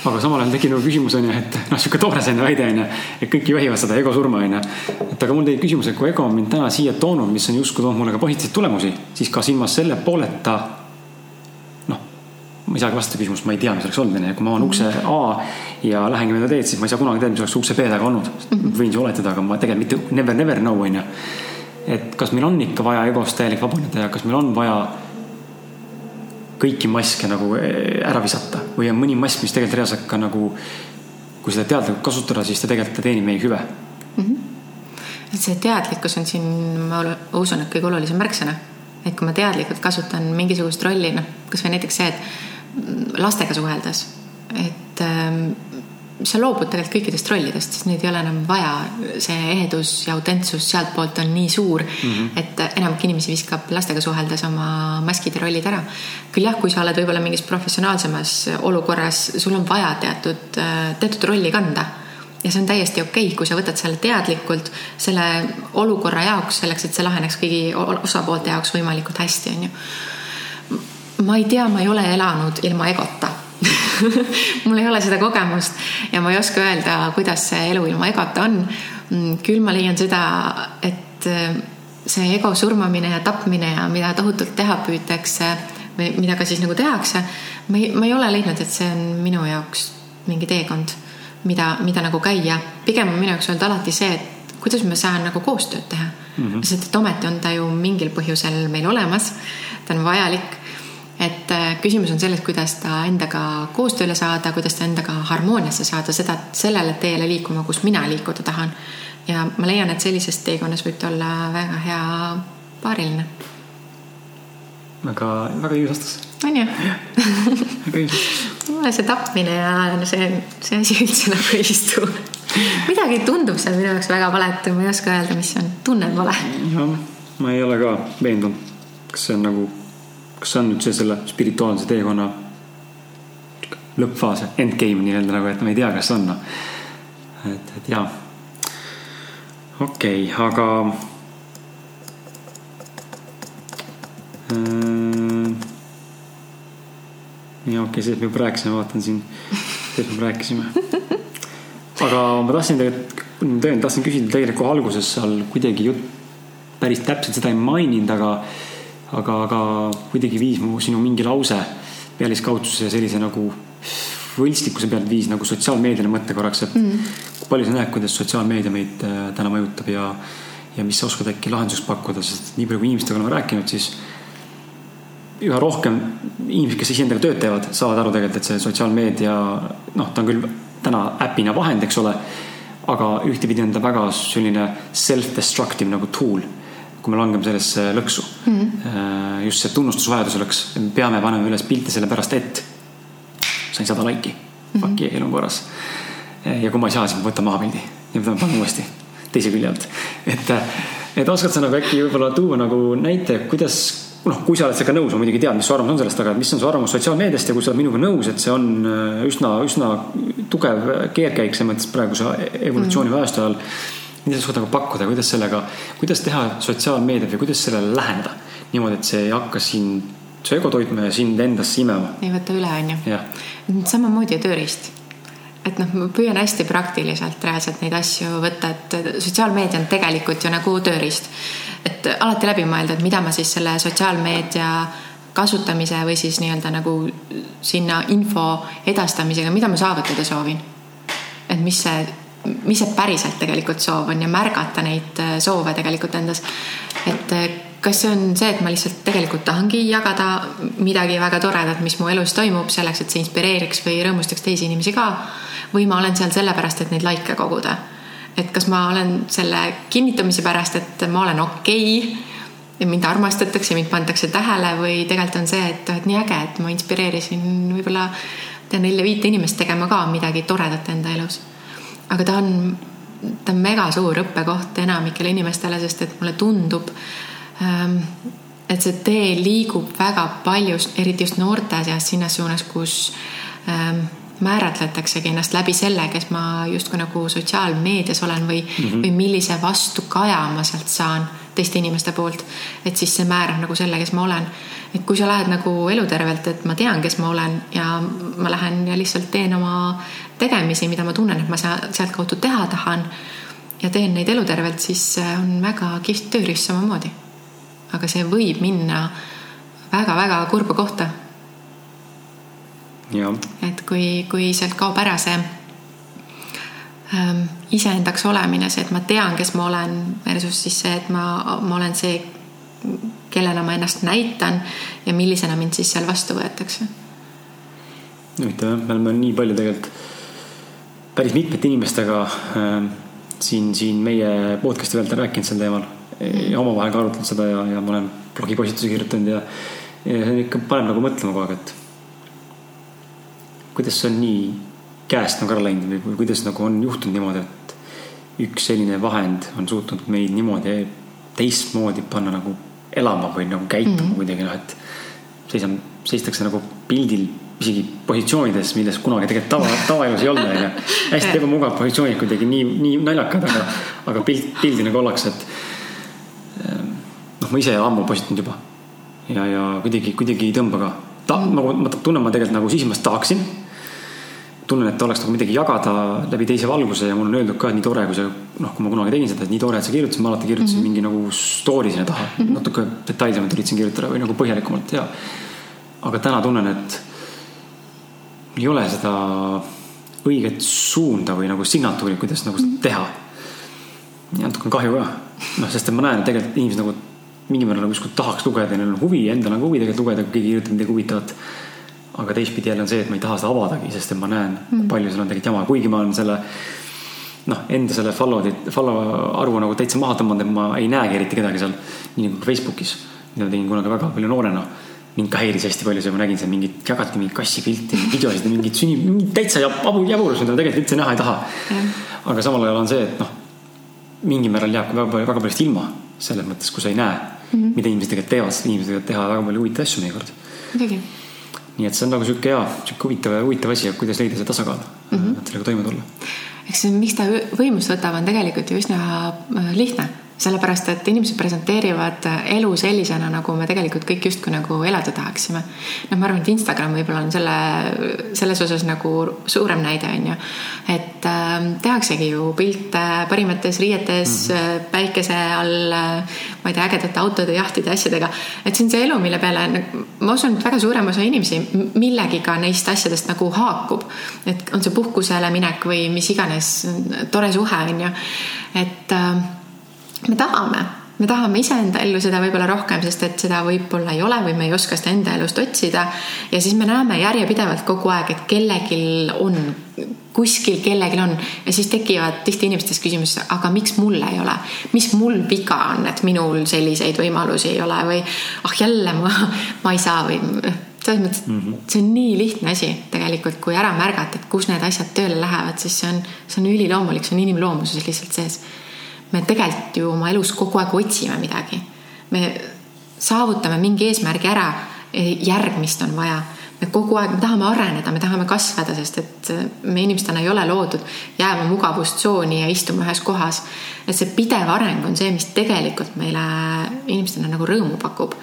aga samal ajal tekib nagu küsimus on ju, et noh, sihuke toores on ju väide on ju, et kõik juhivad seda ego surma on ju. et aga mul tekib küsimus, et kui ego on mind täna siia toonud, mis on justkui toonud mulle ka positiivseid tulemusi, siis kas ilma selle pooleta ma ei saagi vastata küsimust, ma ei tea, mis oleks olnud, onju, kui ma avan ukse A ja lähengi mööda teed, siis ma ei saa kunagi teada, mis oleks ukse B taga olnud. võin ju oletada, aga ma tegelikult mitte never, never know onju. et kas meil on ikka vaja egost täielik vabaneda ja kas meil on vaja kõiki maske nagu eh, ära visata või on mõni mask, mis tegelikult reaalselt ka nagu, kui seda teadlikult kasutada, siis ta tegelikult teenib meie hüve mm. -hmm. et see teadlikkus on siin, ma usun, et kõige olulisem märksõna. et kui ma teadlikult kasutan mingisugust rolli, noh, kasvõi näiteks see, et lastega suheldes, et ähm, sa loobud tegelikult kõikidest rollidest, sest neid ei ole enam vaja. see ehedus ja autentsus sealtpoolt on nii suur mm, -hmm. et enamik inimesi viskab lastega suheldes oma maskid ja rollid ära. küll jah, kui sa oled võib-olla mingis professionaalsemas olukorras, sul on vaja teatud, teatud rolli kanda ja see on täiesti okei okay,, kui sa võtad selle teadlikult selle olukorra jaoks, selleks, et see laheneks kõigi osapoolte jaoks võimalikult hästi, onju. Ma ei tea, ma ei ole elanud ilma egota mul ei ole seda kogemust ja ma ei oska öelda, kuidas see elu ilma egota on. Mm, küll ma leian seda, et äh, see ego surmamine ja tapmine ja mida tohutult teha püütakse või mida ka siis nagu tehakse, ma ei, ma ei ole leidnud, et see on minu jaoks mingi teekond, mida, mida nagu käia. pigem on minu jaoks olnud alati see, et kuidas ma saan nagu koostööd teha mm. -hmm. sest et ometi on ta ju mingil põhjusel meil olemas, ta on vajalik et äh, küsimus on selles, kuidas ta endaga koostööle saada, kuidas ta endaga harmooniasse saada, seda, sellele teele liikuma, kus mina liikuda tahan. ja ma leian, et sellises teekonnas võib ta olla väga hea paariline. väga, väga ilus vastus. on ju? väga ilus. mulle see tapmine ja no see, see asi üldse nagu ei istu. midagi tundub seal minu jaoks väga valet, ma ei oska öelda, mis on, tunnen vale. jah, ma ei ole ka veendunud, kas see on nagu kas see on nüüd see selle spirituaalse teekonna lõppfaas, endgame nii-öelda nagu, et ma ei tea, kas on. et, et jaa. okei okay,, aga äh,. ja okei okay,, sellest me juba rääkisime, vaatan siin, sellest me rääkisime. aga ma tahtsin tegelikult, tõesti tahtsin küsida tegelikult alguses seal kuidagi jutt, päris täpselt seda ei maininud, aga aga, aga kuidagi viis mu sinu mingi lause pealiskaudsuse sellise nagu võltslikkuse pealt viis nagu sotsiaalmeediale mõtte korraks, et mm. palju sa näed, kuidas sotsiaalmeedia meid äh, täna mõjutab ja, ja mis sa oskad äkki lahenduseks pakkuda, sest nii palju, kui inimestega oleme rääkinud, siis üha rohkem inimesed, kes iseendaga tööd teevad, saavad aru tegelikult, et see sotsiaalmeedia, noh, ta on küll täna äpina vahend, eks ole, aga ühtepidi on ta väga selline self-destructive nagu tool kui me langeme sellesse lõksu mm. -hmm. just see tunnustusvajaduse lõks, me peame panema üles pilte sellepärast, et sain sada laiki mm. -hmm. Fuck yeah, elu on korras. ja kui ma ei saa, siis ma võtan maha pildi ja panen uuesti teise külje alt. et, et oskad sa nagu äkki võib-olla tuua nagu näite, kuidas noh, kui sa oled sellega nõus, ma muidugi tean, mis su arvamus on sellest, aga mis on su arvamus sotsiaalmeediast ja kui sa oled minuga nõus, et see on äh, üsna, üsna tugev keerkäik selles mõttes praeguse evolutsiooni mm. -hmm. Mida sa suudad nagu pakkuda, kuidas sellega, kuidas teha sotsiaalmeediat või kuidas sellele läheneda niimoodi, et see ei hakka sind, su ego toitma ja sind endasse imema. ei võta üle, onju. samamoodi tööriist et noh, ma püüan hästi praktiliselt reaalselt neid asju võtta, et sotsiaalmeedia on tegelikult ju nagu tööriist. et alati läbi mõelda, et mida ma siis selle sotsiaalmeedia kasutamise või siis nii-öelda nagu sinna info edastamisega, mida ma saavutada soovin. et mis see mis see päriselt tegelikult soov on ja märgata neid äh, soove tegelikult endas. et äh, kas see on see, et ma lihtsalt tegelikult tahangi jagada midagi väga toredat, mis mu elus toimub, selleks, et see inspireeriks või rõõmustaks teisi inimesi ka. või ma olen seal sellepärast, et neid likee koguda. et kas ma olen selle kinnitamise pärast, et ma olen okei okay, ja mind armastatakse, mind pandakse tähele või tegelikult on see, et, et nii äge, et ma inspireerisin võib-olla nelja-viite inimest tegema ka midagi toredat enda elus aga ta on, ta on mega suur õppekoht enamikele inimestele, sest et mulle tundub, ähm, et see tee liigub väga palju, eriti just noorte seas sinnas suunas, kus ähm, määratletaksegi ennast läbi selle, kes ma justkui nagu sotsiaalmeedias olen või mm, -hmm. või millise vastukaja ma sealt saan teiste inimeste poolt. et siis see määrab nagu selle, kes ma olen. et kui sa lähed nagu elutervelt, et ma tean, kes ma olen ja ma lähen ja lihtsalt teen oma tegemisi, mida ma tunnen, et ma sealtkaudu teha tahan ja teen neid elutervelt, siis on väga kihvt tööriist samamoodi. aga see võib minna väga-väga kurba kohta. et kui, kui sealt kaob ära see iseendaks olemine, see, et ma tean, kes ma olen, versus siis see, et ma, ma olen see, kellena ma ennast näitan ja millisena mind siis seal vastu võetakse. huvitav jah, me oleme nii palju tegelikult päris mitmete inimestega äh, siin, siin meie podcast'i pealt rääkinud sel teemal ja omavahel ka arutanud seda ja, ja ma olen blogipostitusi kirjutanud ja, ja see ikka paneb nagu mõtlema kogu aeg, et kuidas see on nii käest nagu ära läinud või kuidas nagu on juhtunud niimoodi, et üks selline vahend on suutnud meid niimoodi teistmoodi panna nagu elama või nagu käituma mm -hmm. kuidagi noh, et seisame, seistakse nagu pildil isegi positsioonides, milles kunagi tegelikult tava, tavaelus ei olnud, onju. hästi ebamugav positsioonid kuidagi nii, nii naljakad, aga, aga pilt, pildi nagu ollakse, et. Ehm, noh, ma ise ammu postitanud juba ja, ja kuidagi, kuidagi ei tõmba ka. ta, nagu ma tunnen, ma tegelikult nagu sisimas tahaksin tunnen, et oleks nagu midagi jagada läbi teise valguse ja mulle on öeldud ka, et nii tore, kui sa noh, kui ma kunagi tegin seda, et nii tore, et sa kirjutasid, ma alati kirjutasin mm -hmm. mingi nagu story sinna taha mm, -hmm. natuke detailsemalt üritasin kirjutada või nagu põhjalikumalt ja. aga täna tunnen, et ei ole seda õiget suunda või nagu signatuuri, kuidas nagu seda teha. ja natuke on kahju ka, noh, sest et ma näen, et tegelikult inimesed nagu mingil määral nagu justkui tahaks lugeda ja neil on huvi, endal on ka huvi tegelikult lugeda, kui keegi kirjutab midagi huvitavat aga teistpidi jälle on see, et ma ei taha seda avadagi, sest et ma näen mm., palju seal on tegelikult jama, kuigi ma olen selle noh, enda selle follow'd, follow arvu nagu täitsa maha tõmmanud, et ma ei näegi eriti kedagi seal. nii nagu Facebookis, mida ma tegin kunagi väga palju noorena. mind ka häiris hästi palju see, ma nägin seal mingit, jagati mingit kassipilti, videosid ja mingit sünni, täitsa jabu, jaburus, mida ma tegelikult üldse näha ei taha aga samal ajal on see, et noh, mingil määral jääb ka väga palju, väga paljust ilma selles mõttes, kui sa ei näe mm, -hmm. mida inimesed tegelikult teevad, sest inimesed võivad teha väga palju huvitavaid asju mõnikord. muidugi nii et see on nagu sihuke hea, sihuke huvitav, huvitav asi, kuidas leida see tasakaal mm, -hmm. et sellega toime tulla. eks see, miks ta võimust võtab, on tegelikult ju üsna äh, lihtne sellepärast et inimesed presenteerivad elu sellisena, nagu me tegelikult kõik justkui nagu elada tahaksime. noh, ma arvan, et Instagram võib-olla on selle, selles osas nagu suurem näide on ju. et äh, tehaksegi ju pilte parimates riietes mm -hmm. päikese all, ma ei tea, ägedate autode, jahtide, asjadega. et see on see elu, mille peale ma usun, et väga suurem osa inimesi millegiga neist asjadest nagu haakub. et on see puhkusele minek või mis iganes tore suhe on ju, et äh, me tahame, me tahame iseenda ellu seda võib-olla rohkem, sest et seda võib-olla ei ole või me ei oska seda enda elust otsida. ja siis me näeme järjepidevalt kogu aeg, et kellelgi on, kuskil kellelgi on. Ja siis tekivad tihti inimestes küsimus, aga miks mul ei ole, mis mul viga on, et minul selliseid võimalusi ei ole? Või ah jälle ma, ma ei saa või selles mõttes mm, -hmm. see on nii lihtne asi tegelikult, kui ära märgata, et kus need asjad tööle lähevad, siis see on, see on üliloomulik, see on inimloomuses lihtsalt sees me tegelikult ju oma elus kogu aeg otsime midagi. me saavutame mingi eesmärgi ära, järgmist on vaja. me kogu aeg, me tahame areneda, me tahame kasvada, sest et me inimestena ei ole loodud jääma mugavustsooni ja istuma ühes kohas. et see pidev areng on see, mis tegelikult meile inimestena nagu rõõmu pakub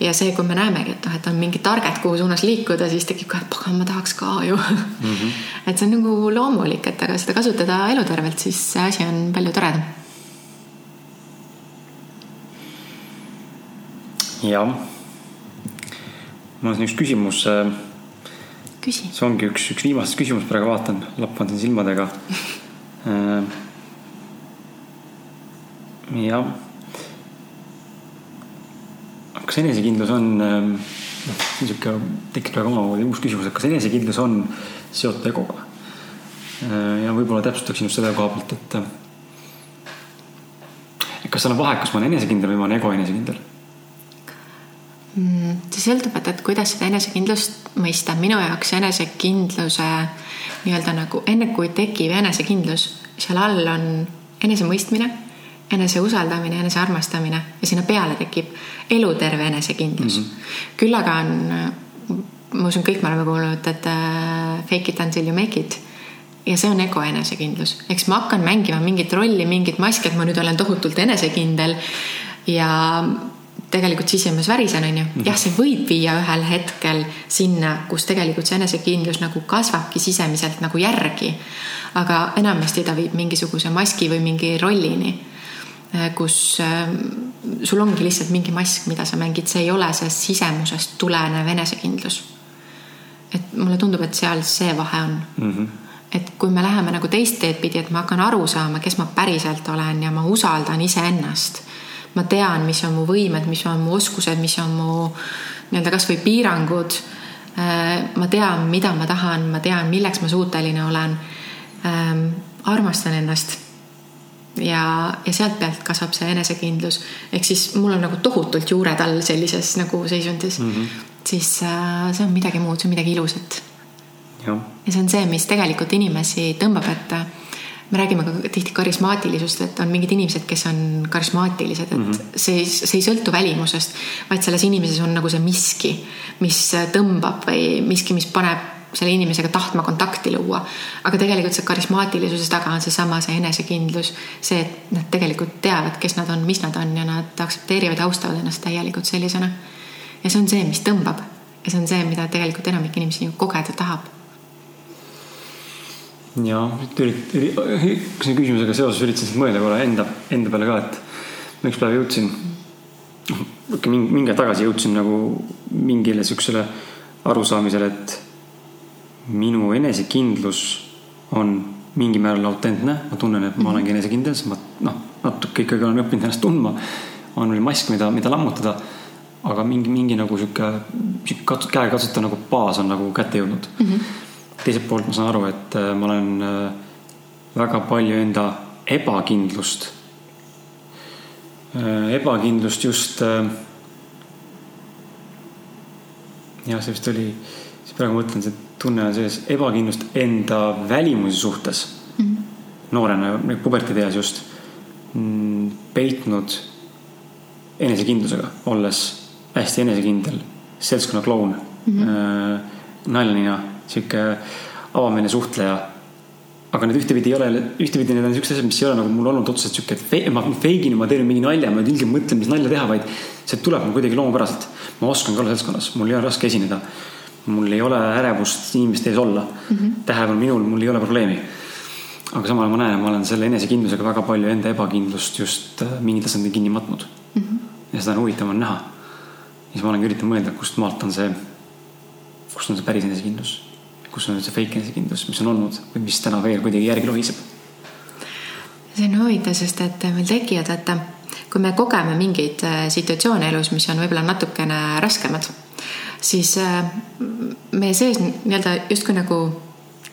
ja see, kui me näemegi, et noh, et on mingi target, kuhu suunas liikuda, siis tekib ka, et pagan, ma tahaks ka ju mm. -hmm. et see on nagu loomulik, et aga seda kasutada elutervelt, siis see asi on palju toredam jah. mul on siin üks küsimus. Äh, küsi. see ongi üks, üks viimastest küsimust praegu vaatan, lappan siin silmadega äh, jah. kas enesekindlus on, äh, noh, niisugune tekib praegu omamoodi uus küsimus, et kas enesekindlus on seotud egoga? ja võib-olla täpsustaksin just selle koha pealt, et kas seal on vahe, kas ma olen enesekindel või ma olen ego enesekindel see sõltub, et, et kuidas seda enesekindlust mõista. minu jaoks enesekindluse nii-öelda nagu enne, kui tekib enesekindlus, seal all on enesemõistmine, eneseusaldamine, enesearmastamine ja sinna peale tekib eluterve enesekindlus mm. -hmm. küll aga on, ma usun, kõik me oleme kuulnud, et uh, fake it until you make it ja see on ego enesekindlus, eks ma hakkan mängima mingit rolli, mingit maski, et ma nüüd olen tohutult enesekindel ja tegelikult sisemas värisen, on ju. jah, see võib viia ühel hetkel sinna, kus tegelikult see enesekindlus nagu kasvabki sisemiselt nagu järgi. aga enamasti ta viib mingisuguse maski või mingi rollini Äh, kus ähm, sul ongi lihtsalt mingi mask, mida sa mängid, see ei ole see sisemusest tulenev enesekindlus. et mulle tundub, et seal see vahe on mm. -hmm. et kui me läheme nagu teist teed pidi, et ma hakkan aru saama, kes ma päriselt olen ja ma usaldan iseennast. Ma tean, mis on mu võimed, mis on mu oskused, mis on mu nii-öelda kasvõi piirangud. Äh, ma tean, mida ma tahan, ma tean, milleks ma suuteline olen. Ähm, armastan ennast ja, ja sealt pealt kasvab see enesekindlus. ehk siis mul on nagu tohutult juured all sellises nagu seisundis mm, -hmm. siis äh, see on midagi muud, see on midagi ilusat. ja see on see, mis tegelikult inimesi tõmbab, et me räägime ka tihti karismaatilisust, et on mingid inimesed, kes on karismaatilised, et mm -hmm. see, see ei sõltu välimusest, vaid selles inimeses on nagu see miski, mis tõmbab või miski, mis paneb selle inimesega tahtma kontakti luua. aga tegelikult see karismaatilisuse taga on seesama, see enesekindlus, see, et nad tegelikult teavad, kes nad on, mis nad on ja nad aktsepteerivad ja austavad ennast täielikult sellisena. ja see on see, mis tõmbab ja see on see, mida tegelikult enamik inimesi kogeda tahab. Ja selle küsimusega seoses üritasin mõelda korra enda, enda peale ka, et üks päev jõudsin, noh, mingi, mingi aeg tagasi jõudsin nagu mingile siuksele arusaamisele, et minu enesekindlus on mingil määral autentne, ma tunnen, et ma olengi mhm. enesekindel, sest ma noh, natuke ikkagi olen õppinud ennast tundma. on veel mask, mida, mida lammutada. aga mingi, mingi nagu sihuke, sihuke käekatsutav nagu baas on nagu kätte jõudnud mm. -hmm. Teiselt poolt ma saan aru, et äh, ma olen äh, väga palju enda ebakindlust, äh, ebakindlust just. jah, see vist oli, siis praegu mõtlen, see tunne on selles ebakindlust enda välimuse suhtes mm. -hmm. noorena, puberteedieas just peitnud enesekindlusega, olles hästi enesekindel seltskonna kloun mm -hmm. naljanina, sihuke avameelne suhtleja. aga need ühtepidi ei ole, ühtepidi need on siuksed asjad, mis ei ole nagu mul olnud otseselt sihuke, et ma feigin ma teen mingi nalja, ma ilgelt mõtlen, mis nalja teha, vaid see tuleb mul kuidagi loomupäraselt. ma oskan ka olla seltskonnas, mul ei ole raske esineda mul ei ole ärevust inimeste ees olla mm -hmm.. tähelepanu minul, mul ei ole probleemi. aga samal ajal ma näen, ma olen selle enesekindlusega väga palju enda ebakindlust just äh, mingil tasandil kinni matnud mm. -hmm. ja seda on huvitav on näha. ja siis ma olengi üritanud mõelda, kust maalt on see, kust on see päris enesekindlus. Kus on see fake enesekindlus, mis on olnud või mis täna veel kuidagi järgi lohiseb. see on huvitav, sest et meil tekivad, et kui me kogeme mingeid äh, situatsioone elus, mis on võib-olla natukene raskemad siis äh, meie sees nii-öelda justkui nagu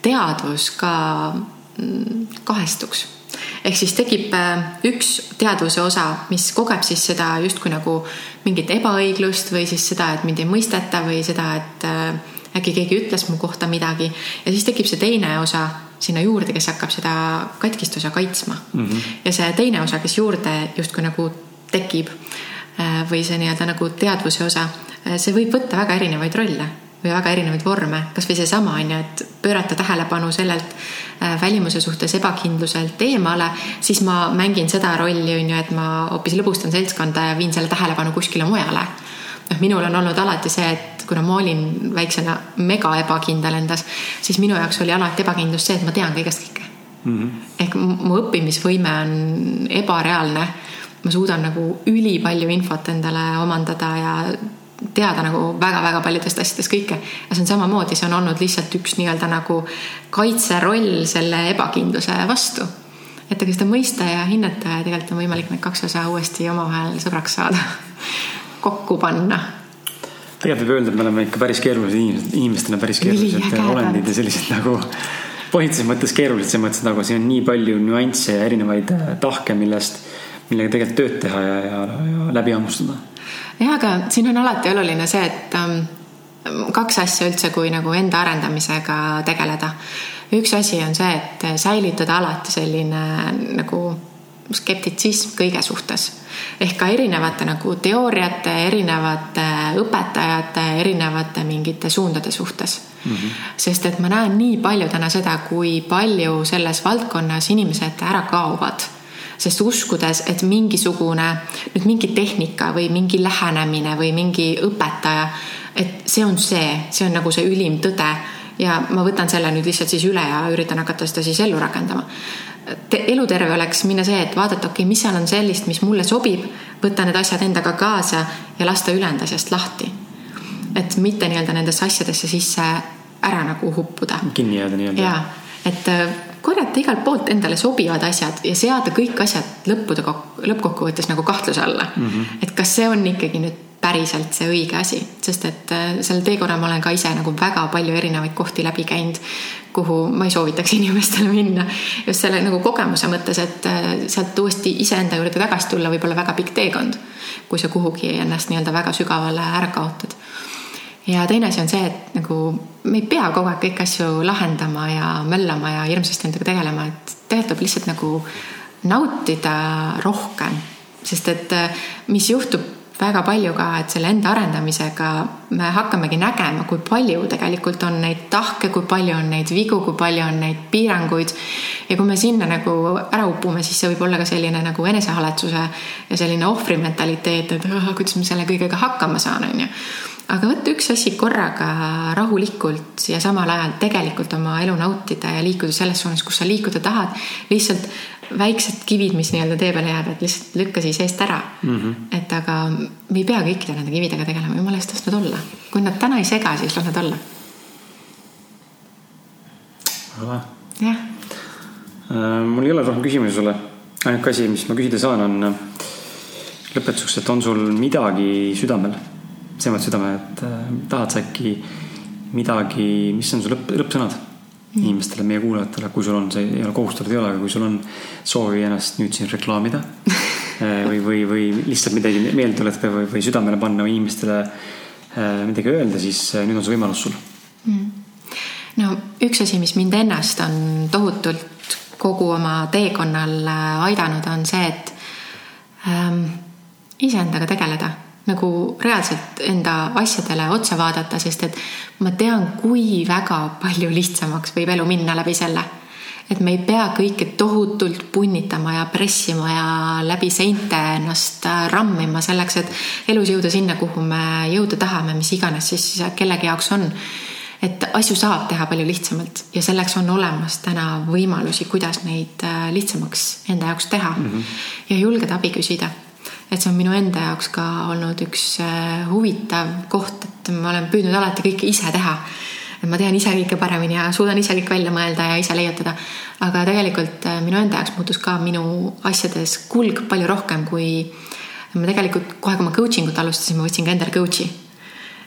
teadvus ka mm, kahestuks. ehk siis tekib äh, üks teadvuse osa, mis kogeb siis seda justkui nagu mingit ebaõiglust või siis seda, et mind ei mõisteta või seda, et äkki keegi ütles mu kohta midagi ja siis tekib see teine osa sinna juurde, kes hakkab seda katkistusa kaitsma mm. -hmm. ja see teine osa, kes juurde justkui nagu tekib või see nii-öelda nagu teadvuse osa Äh, see võib võtta väga erinevaid rolle või väga erinevaid vorme, kasvõi seesama on ju, et pöörata tähelepanu sellelt äh, välimuse suhtes ebakindluselt eemale, siis ma mängin seda rolli on ju, et ma hoopis lõbustan seltskonda ja viin selle tähelepanu kuskile mujale. Noh, minul on olnud alati see, et kuna ma olin väiksena mega ebakindel endas, siis minu jaoks oli alati ebakindlus see, et ma tean kõigest kõike mm. -hmm. ehk mu õppimisvõime on ebareaalne ma suudan nagu ülipalju infot endale omandada ja teada nagu väga-väga paljudest asjadest kõike. ja see on samamoodi, see on olnud lihtsalt üks nii-öelda nagu kaitseroll selle ebakindluse vastu. et aga seda mõista ja hinnata ja tegelikult on võimalik need kaks osa uuesti omavahel sõbraks saada, kokku panna. tegelikult võib öelda, et me oleme ikka päris keerulised inimesed, inimestena päris keerulised olendid ja sellised nagu positiivses mõttes keerulised, selles mõttes nagu siin on nii palju nüansse ja erinevaid äh, tahke, millest, millega tegelikult tööd teha ja, ja, ja läbi hammustada jah, aga siin on alati oluline see, et ähm, kaks asja üldse, kui nagu enda arendamisega tegeleda. üks asi on see, et säilitada alati selline nagu skeptitsism kõige suhtes ehk ka erinevate nagu teooriate, erinevate õpetajate, erinevate mingite suundade suhtes mm. -hmm. sest et ma näen nii palju täna seda, kui palju selles valdkonnas inimesed ära kaovad sest uskudes, et mingisugune nüüd mingi tehnika või mingi lähenemine või mingi õpetaja, et see on see, see on nagu see ülim tõde ja ma võtan selle nüüd lihtsalt siis üle ja üritan hakata seda siis ellu rakendama. Eluterve oleks minna see, et vaadata, okei okay,, mis seal on sellist, mis mulle sobib, võtta need asjad endaga kaasa ja lasta ülejäänud asjast lahti. et mitte nii-öelda nendesse asjadesse sisse ära nagu huppuda. kinni jääda nii-öelda. jaa, et äh, korjata igalt poolt endale sobivad asjad ja seada kõik asjad lõppude, lõppkokkuvõttes nagu kahtluse alla mm. -hmm. et kas see on ikkagi nüüd päriselt see õige asi, sest et äh, sellel teekonnal ma olen ka ise nagu väga palju erinevaid kohti läbi käinud, kuhu ma ei soovitaks inimestele minna. just selle nagu kogemuse mõttes, et äh, sealt uuesti iseenda juurde tagasi tulla võib olla väga pikk teekond, kui sa kuhugi ennast nii-öelda väga sügavale ära kaotad ja teine asi on see, et nagu me ei pea kogu aeg kõiki asju lahendama ja möllama ja hirmsasti endaga tegelema, et tegelikult tuleb lihtsalt nagu nautida rohkem, sest et äh, mis juhtub väga palju ka, et selle enda arendamisega me hakkamegi nägema, kui palju tegelikult on neid tahke, kui palju on neid vigu, kui palju on neid piiranguid. ja kui me sinna nagu ära upume, siis see võib olla ka selline nagu enesehaletsuse ja selline ohvrimentaliteet, et kuidas ma selle kõigega hakkama saan, on ju aga võtta üks asi korraga rahulikult ja samal ajal tegelikult oma elu nautida ja liikuda selles suunas, kus sa liikuda tahad. lihtsalt väiksed kivid, mis nii-öelda tee peale jäävad, lihtsalt lükka siis eest ära mm. -hmm. et aga me ei pea kõikide nende kividega tegelema, jumala eest las nad olla. kui nad täna ei sega, siis las nad olla. jah. Äh, mul ei ole rohkem küsimusi sulle. ainuke asi, mis ma küsida saan, on äh, lõpetuseks, et on sul midagi südamel mõttes südame, et äh, tahad sa äkki midagi, mis on su lõpp, lõppsõnad mm. inimestele, meie kuulajatele, kui sul on, see ei ole kohustatud, ei ole, aga kui sul on soovi ennast nüüd siin reklaamida äh, või, või, või lihtsalt midagi meelde tuletada või, või südamele panna või inimestele äh, midagi öelda, siis äh, nüüd on see võimalus sul. Mm.. no üks asi, mis mind ennast on tohutult kogu oma teekonnal aidanud, on see, et ähm, iseendaga tegeleda nagu reaalselt enda asjadele otsa vaadata, sest et ma tean, kui väga palju lihtsamaks võib elu minna läbi selle. et me ei pea kõike tohutult punnitama ja pressima ja läbi seinte ennast rammima selleks, et elus jõuda sinna, kuhu me jõuda tahame, mis iganes siis kellegi jaoks on et asju saab teha palju lihtsamalt ja selleks on olemas täna võimalusi, kuidas neid äh, lihtsamaks enda jaoks teha mm -hmm. ja julgeda abi küsida et see on minu enda jaoks ka olnud üks äh, huvitav koht, et ma olen püüdnud alati kõike ise teha. et ma tean ise kõike paremini ja suudan ise kõik välja mõelda ja ise leiutada. aga tegelikult äh, minu enda jaoks muutus ka minu asjades kulg palju rohkem, kui ma tegelikult kohe, kui ma coaching ut alustasin, ma võtsin ka endale coach'i.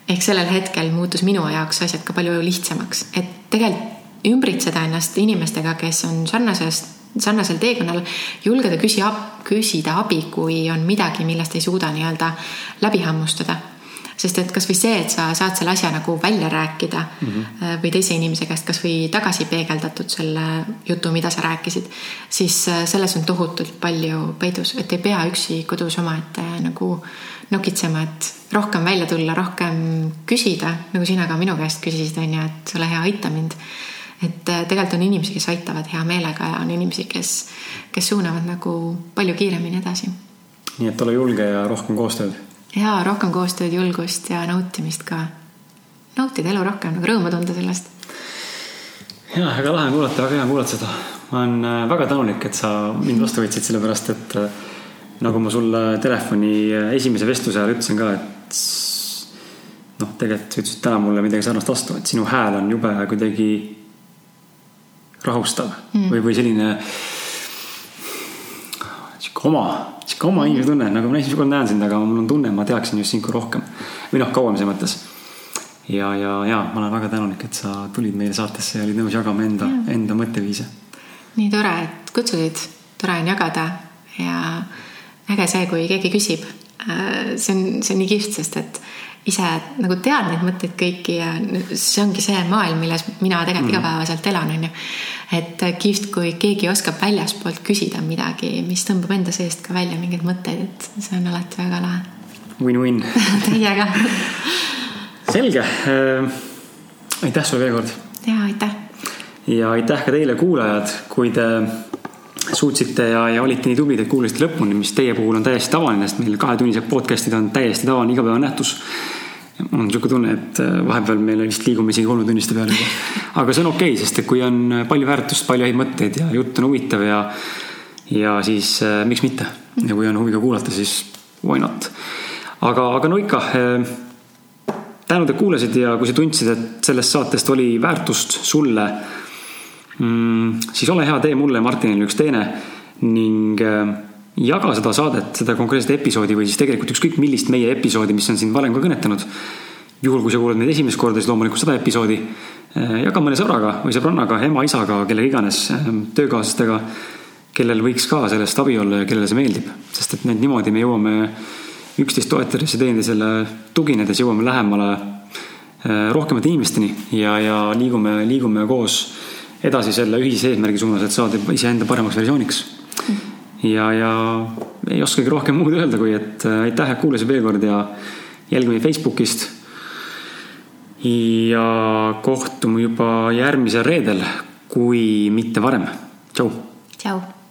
ehk sellel hetkel muutus minu jaoks asjad ka palju lihtsamaks, et tegelikult ümbritseda ennast inimestega, kes on sarnasest sarnasel teekonnal julgeda küsi, küsida abi, kui on midagi, millest ei suuda nii-öelda läbi hammustada. sest et kasvõi see, et sa saad selle asja nagu välja rääkida mm -hmm. või teise inimese käest kasvõi tagasi peegeldatud selle jutu, mida sa rääkisid, siis äh, selles on tohutult palju peidus, et ei pea üksi kodus omaette nagu nokitsema, et rohkem välja tulla, rohkem küsida, nagu sina ka minu käest küsisid, on ju, et ole hea, aita mind et äh, tegelikult on inimesi, kes aitavad hea meelega ja on inimesi, kes, kes suunavad nagu palju kiiremini edasi. nii et ole julge ja rohkem koostööd. ja rohkem koostööd, julgust ja nautimist ka. nautida elu rohkem, nagu rõõmu tunda sellest. ja väga lahe kuulata, väga hea kuulata seda. ma olen äh, väga tänulik, et sa mind vastu võtsid, sellepärast et äh, nagu ma sulle telefoni esimese vestluse ajal ütlesin ka, et noh, tegelikult sa ütlesid täna mulle midagi sarnast vastu, et sinu hääl on jube kuidagi rahustav mm. või, või selline sihuke oma, sihuke oma inimese tunne, nagu ma esimest korda näen sind, aga mul on tunne, ma teaksin just sind rohkem või noh, kauem selles mõttes. ja, ja, ja ma olen väga tänulik, et sa tulid meile saatesse ja olid nõus jagama enda mm., enda mõtteviise. nii tore, et kutsusid, tore on jagada ja äge see, kui keegi küsib. Äh, see on, see on nii kihvt, sest et ise nagu tead neid mõtteid kõiki ja see ongi see maailm, milles mina tegelikult mm. igapäevaselt elan, onju. et kihvt, kui keegi oskab väljaspoolt küsida midagi, mis tõmbab enda seest ka välja mingeid mõtteid, et see on alati väga lahe win. Win-win Teiega selge äh,. aitäh sulle veel kord. ja aitäh. ja aitäh ka teile, kuulajad, kui te suutsite ja, ja olite nii tublid, et kuulasite lõpuni, mis teie puhul on täiesti tavaline, sest meil kahetunnised podcast'id on täiesti tavaline igapäevane nähtus. mul on niisugune tunne, et äh, vahepeal me vist liigume isegi kolmetunniste peale juba. aga see on okei okay,, sest et kui on palju väärtust, palju häid mõtteid ja jutt on huvitav ja, ja siis äh, miks mitte. ja kui on huvi ka kuulata, siis why not. aga, aga no ikka äh, tänud, et kuulasid ja kui sa tundsid, et sellest saatest oli väärtust sulle mm,, siis ole hea, tee mulle ja Martinile üks teene ning äh, jaga seda saadet, seda konkreetset episoodi või siis tegelikult ükskõik millist meie episoodi, mis on sind varem ka kõnetanud. juhul, kui sa kuulad meid esimest korda, siis loomulikult seda episoodi. Äh, jaga mõne sõbraga või sõbrannaga, ema, isaga, kellega iganes, äh, töökaaslastega, kellel võiks ka sellest abi olla ja kellele see meeldib, sest et need niimoodi me jõuame üksteist toetades ja teineteisele tuginedes jõuame lähemale rohkemate inimesteni ja, ja liigume, liigume koos edasi selle ühise eesmärgi suunas, et saada iseenda paremaks versiooniks. ja, ja ei oskagi rohkem muud öelda, kui et äh, aitäh, et kuulasid veel kord ja jälgi meid Facebookist. ja kohtume juba järgmisel reedel, kui mitte varem. tšau. tšau